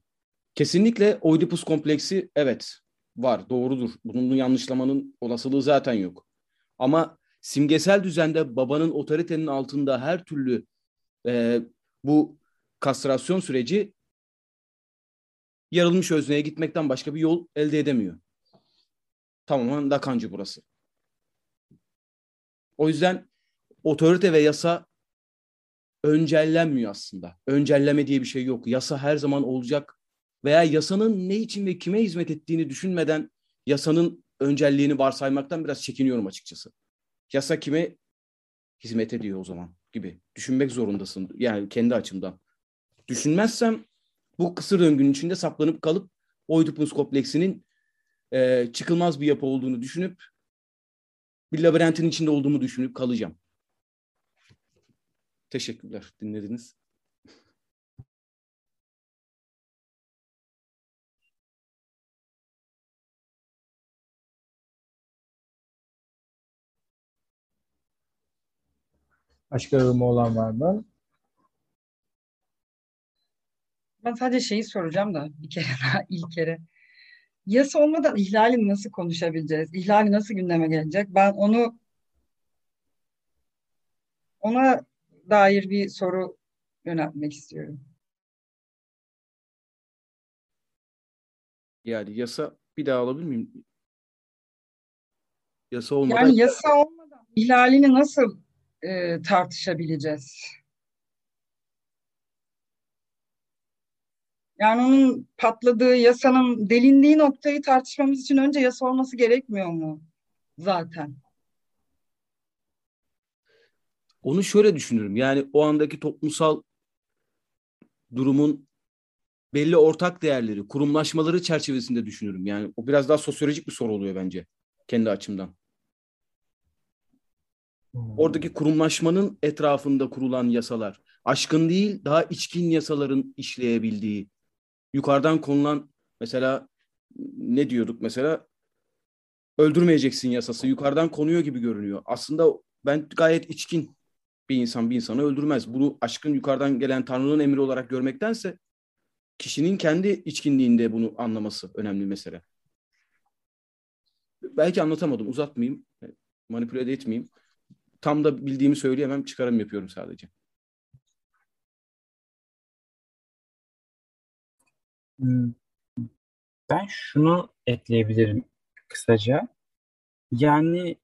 Kesinlikle Oedipus kompleksi evet var, doğrudur. Bunun yanlışlamanın olasılığı zaten yok. Ama simgesel düzende babanın otoritenin altında her türlü e, bu kastrasyon süreci yarılmış özneye gitmekten başka bir yol elde edemiyor. Tamamen Lacancı burası. O yüzden otorite ve yasa öncellenmiyor aslında. Öncelleme diye bir şey yok. Yasa her zaman olacak veya yasanın ne için ve kime hizmet ettiğini düşünmeden yasanın öncelliğini varsaymaktan biraz çekiniyorum açıkçası. Yasa kime hizmet ediyor o zaman gibi düşünmek zorundasın. Yani kendi açımdan. Düşünmezsem bu kısır döngünün içinde saplanıp kalıp Oedipus kompleksinin e, çıkılmaz bir yapı olduğunu düşünüp bir labirentin içinde olduğumu düşünüp kalacağım. Teşekkürler. Dinlediniz. Başka yorumu olan var mı? Ben sadece şeyi soracağım da bir kere daha *laughs* ilk kere. Yasa olmadan ihlali nasıl konuşabileceğiz? İhlali nasıl gündeme gelecek? Ben onu ona dair bir soru yöneltmek istiyorum. Yani yasa bir daha alabilir miyim? Yasa olmadan Yani yasa olmadan ihlalini nasıl e, tartışabileceğiz? Yani onun patladığı yasanın delindiği noktayı tartışmamız için önce yasa olması gerekmiyor mu? Zaten. Onu şöyle düşünürüm. Yani o andaki toplumsal durumun belli ortak değerleri, kurumlaşmaları çerçevesinde düşünürüm. Yani o biraz daha sosyolojik bir soru oluyor bence kendi açımdan. Oradaki kurumlaşmanın etrafında kurulan yasalar, aşkın değil daha içkin yasaların işleyebildiği, yukarıdan konulan mesela ne diyorduk mesela öldürmeyeceksin yasası yukarıdan konuyor gibi görünüyor. Aslında ben gayet içkin bir insan bir insanı öldürmez. Bunu aşkın yukarıdan gelen Tanrı'nın emri olarak görmektense kişinin kendi içkinliğinde bunu anlaması önemli mesele. Belki anlatamadım, uzatmayayım, manipüle etmeyeyim. Tam da bildiğimi söyleyemem, çıkarım yapıyorum sadece. Hmm, Ben şunu ekleyebilirim kısaca. Yani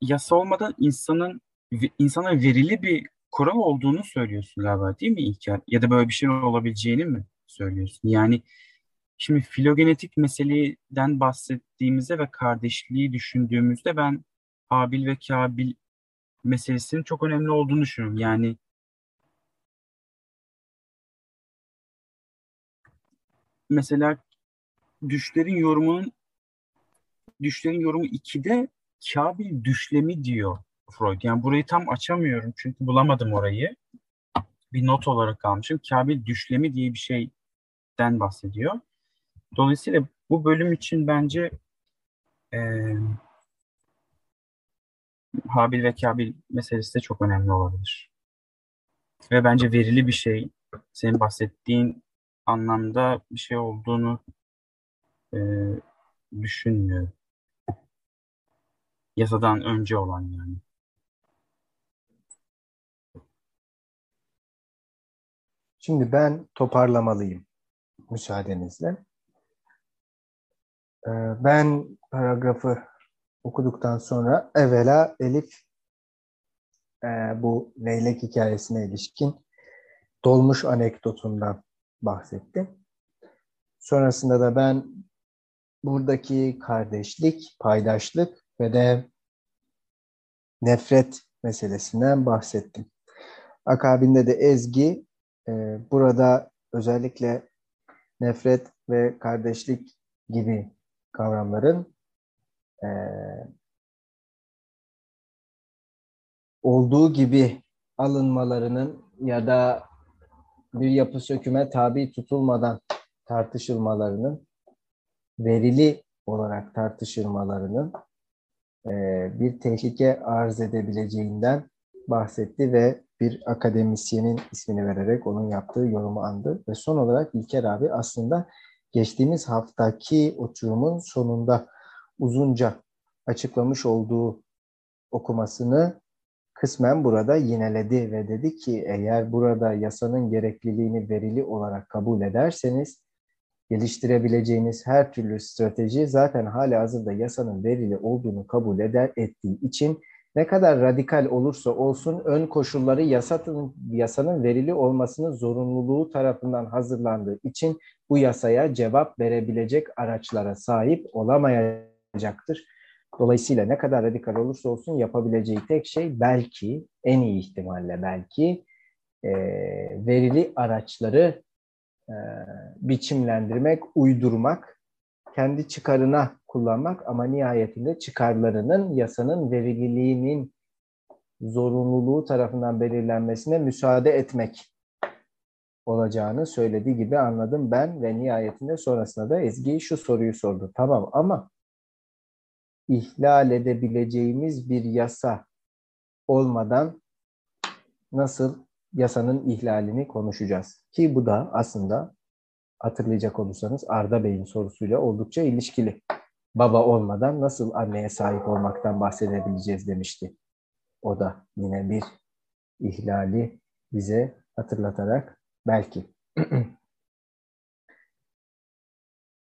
yasa olmadan insanın insana verili bir kural olduğunu söylüyorsun galiba değil mi İlker? Ya da böyle bir şey olabileceğini mi söylüyorsun? Yani şimdi filogenetik meseleden bahsettiğimizde ve kardeşliği düşündüğümüzde ben Habil ve Kabil meselesinin çok önemli olduğunu düşünüyorum. Yani mesela düşlerin yorumunun düşlerin yorumu 2'de Kabil düşlemi diyor Freud. Yani burayı tam açamıyorum çünkü bulamadım orayı. Bir not olarak almışım. Kabil düşlemi diye bir şeyden bahsediyor. Dolayısıyla bu bölüm için bence e, Habil ve Kabil meselesi de çok önemli olabilir. Ve bence verili bir şey. Senin bahsettiğin anlamda bir şey olduğunu e, düşünmüyorum. Yasadan önce olan yani. Şimdi ben toparlamalıyım müsaadenizle. Ee, Ben paragrafı okuduktan sonra evvela Elif e, bu leylek hikayesine ilişkin dolmuş anekdotundan bahsetti. Sonrasında da ben buradaki kardeşlik, paydaşlık ve de nefret meselesinden bahsettim. Akabinde de Ezgi e, burada özellikle nefret ve kardeşlik gibi kavramların e, olduğu gibi alınmalarının ya da bir yapı söküme tabi tutulmadan tartışılmalarının verili olarak tartışılmalarının e, bir tehlike arz edebileceğinden bahsetti ve bir akademisyenin ismini vererek onun yaptığı yorumu andı. Ve son olarak İlker abi aslında geçtiğimiz haftaki oturumun sonunda uzunca açıklamış olduğu okumasını kısmen burada yineledi ve dedi ki eğer burada yasanın gerekliliğini verili olarak kabul ederseniz geliştirebileceğiniz her türlü strateji zaten hala hazırda yasanın verili olduğunu kabul eder ettiği için ne kadar radikal olursa olsun ön koşulları yasanın, yasanın verili olmasının zorunluluğu tarafından hazırlandığı için bu yasaya cevap verebilecek araçlara sahip olamayacaktır. Dolayısıyla ne kadar radikal olursa olsun yapabileceği tek şey belki, en iyi ihtimalle belki e, verili araçları e, biçimlendirmek, uydurmak, kendi çıkarına kullanmak ama nihayetinde çıkarlarının yasanın verililiğinin zorunluluğu tarafından belirlenmesine müsaade etmek olacağını söylediği gibi anladım ben ve nihayetinde sonrasında da Ezgi şu soruyu sordu. Tamam ama ihlal edebileceğimiz bir yasa olmadan nasıl yasanın ihlalini konuşacağız? Ki bu da aslında hatırlayacak olursanız Arda Bey'in sorusuyla oldukça ilişkili. Baba olmadan nasıl anneye sahip olmaktan bahsedebileceğiz demişti. O da yine bir ihlali bize hatırlatarak belki. *clears throat*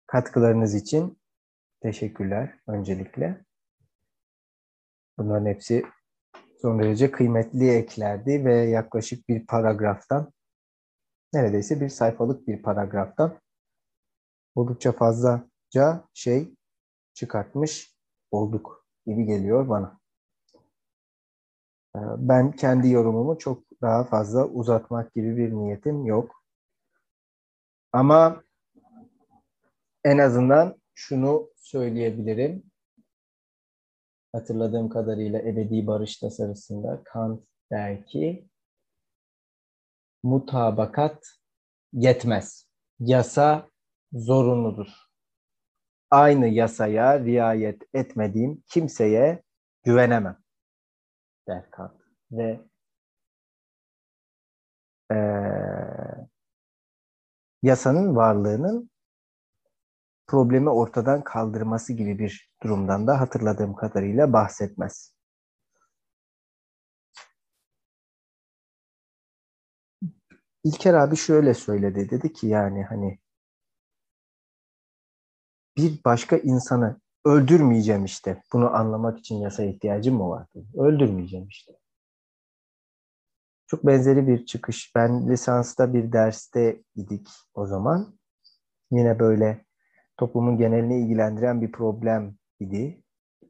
Katkılarınız için teşekkürler öncelikle. Bunların hepsi son derece kıymetli eklerdi ve yaklaşık bir paragraftan neredeyse bir sayfalık bir paragraftan oldukça fazlaca şey çıkartmış olduk gibi geliyor bana. Ee, ben kendi yorumumu çok daha fazla uzatmak gibi bir niyetim yok. Ama en azından şunu söyleyebilirim. Hatırladığım kadarıyla ebedi barış tasarısında Kant der ki mutabakat yetmez. Yasa zorunludur. Aynı yasaya riayet etmediğim kimseye güvenemem der Kant. Ve e, yasanın varlığının problemi ortadan kaldırması gibi bir durumdan da hatırladığım kadarıyla bahsetmez. İlker abi şöyle söyledi. Dedi ki yani hani bir başka insanı öldürmeyeceğim işte. Bunu anlamak için yasa ihtiyacım mı var? Öldürmeyeceğim işte. Çok benzeri bir çıkış. Ben lisansta bir derste idik o zaman. Yine böyle toplumun genelini ilgilendiren bir problem idi.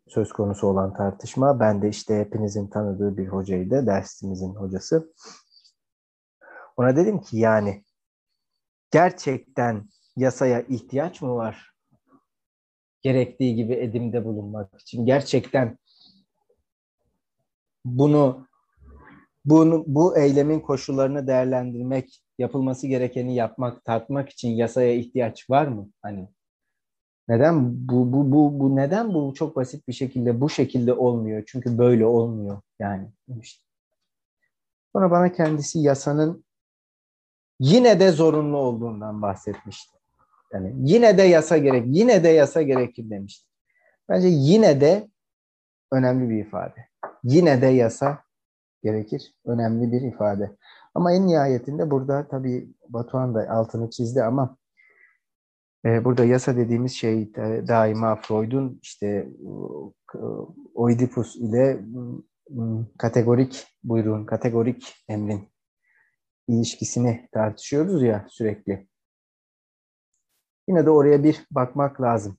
Söz konusu olan tartışma. Ben de işte hepinizin tanıdığı bir hocaydı. Dersimizin hocası. Ona dedim ki yani gerçekten yasaya ihtiyaç mı var? Gerektiği gibi edimde bulunmak için. Gerçekten bunu bunu bu eylemin koşullarını değerlendirmek, yapılması gerekeni yapmak, tartmak için yasaya ihtiyaç var mı? Hani neden bu bu bu bu neden bu çok basit bir şekilde bu şekilde olmuyor? Çünkü böyle olmuyor yani demiştim. Sonra bana kendisi yasanın yine de zorunlu olduğundan bahsetmişti. Yani yine de yasa gerek, yine de yasa gerekir demişti. Bence yine de önemli bir ifade. Yine de yasa gerekir. Önemli bir ifade. Ama en nihayetinde burada tabii Batuhan da altını çizdi ama e, burada yasa dediğimiz şey daima Freud'un işte Oedipus ile kategorik buyruğun, kategorik emrin ilişkisini tartışıyoruz ya sürekli. Yine de oraya bir bakmak lazım.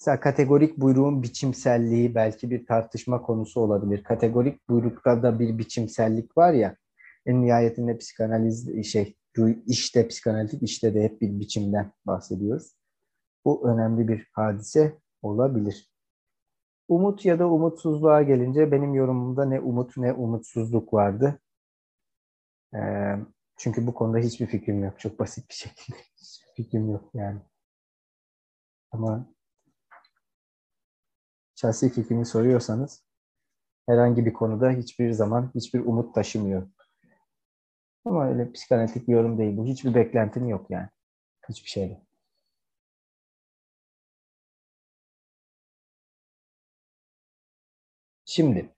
Mesela kategorik buyruğun biçimselliği belki bir tartışma konusu olabilir. Kategorik buyrukta da bir biçimsellik var ya. En nihayetinde psikanaliz şey işte psikanalitik işte de hep bir biçimden bahsediyoruz. Bu önemli bir hadise olabilir. Umut ya da umutsuzluğa gelince benim yorumumda ne umut ne umutsuzluk vardı. Ee, çünkü bu konuda hiçbir fikrim yok. Çok basit bir şekilde. *laughs* Hiçbir fikrim yok yani. Ama şahsi fikrimi soruyorsanız herhangi bir konuda hiçbir zaman hiçbir umut taşımıyor. Ama öyle psikanalitik bir yorum değil bu. Hiçbir beklentim yok yani. Hiçbir şeyde. Şimdi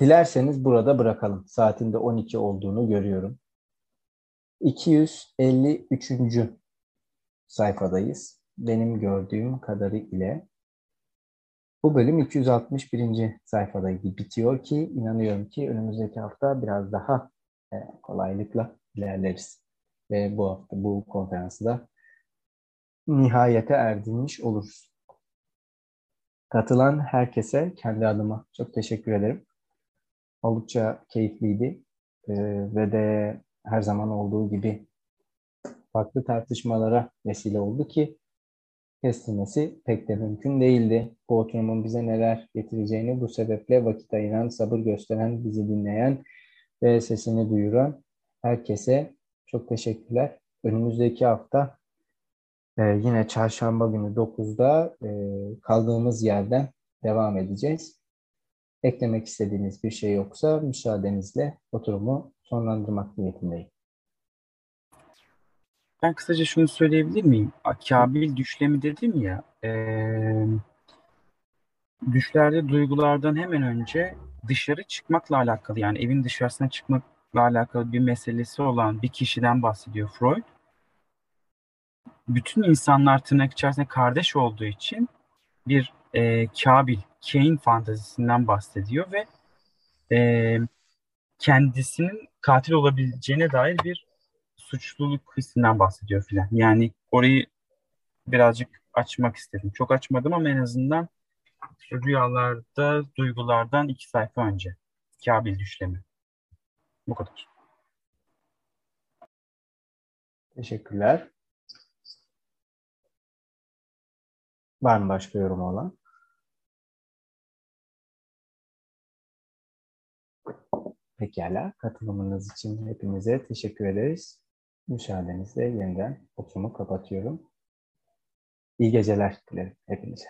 dilerseniz burada bırakalım. Saatinde 12 olduğunu görüyorum. 253. sayfadayız. Benim gördüğüm kadarı ile bu bölüm 261. sayfada bitiyor ki inanıyorum ki önümüzdeki hafta biraz daha e, kolaylıkla ilerleriz. Ve bu hafta bu konferansı da nihayete erdirmiş oluruz. Katılan herkese kendi adıma çok teşekkür ederim. Oldukça keyifliydi ee, ve de her zaman olduğu gibi farklı tartışmalara vesile oldu ki kestirmesi pek de mümkün değildi. Bu oturumun bize neler getireceğini bu sebeple vakit ayıran, sabır gösteren, bizi dinleyen ve sesini duyuran herkese çok teşekkürler. Önümüzdeki hafta e, yine çarşamba günü 9'da e, kaldığımız yerden devam edeceğiz. Eklemek istediğiniz bir şey yoksa müsaadenizle oturumu sonlandırmak niyetindeyim. Ben kısaca şunu söyleyebilir miyim? Kabil düşlemi dedim ya. E, düşlerde duygulardan hemen önce dışarı çıkmakla alakalı yani evin dışarısına çıkmakla alakalı bir meselesi olan bir kişiden bahsediyor Freud. Bütün insanlar tırnak içerisinde kardeş olduğu için bir e, Kabil, Cain fantazisinden bahsediyor ve e, kendisinin katil olabileceğine dair bir suçluluk hissinden bahsediyor filan. Yani orayı birazcık açmak istedim. Çok açmadım ama en azından rüyalarda, duygulardan iki sayfa önce. Kabil düşlemi. Bu kadar. Teşekkürler. Var mı başka yorum olan? Pekala. Katılımınız için hepinize teşekkür ederiz. Müsaadenizle yeniden oturumu kapatıyorum. İyi geceler dilerim hepinize.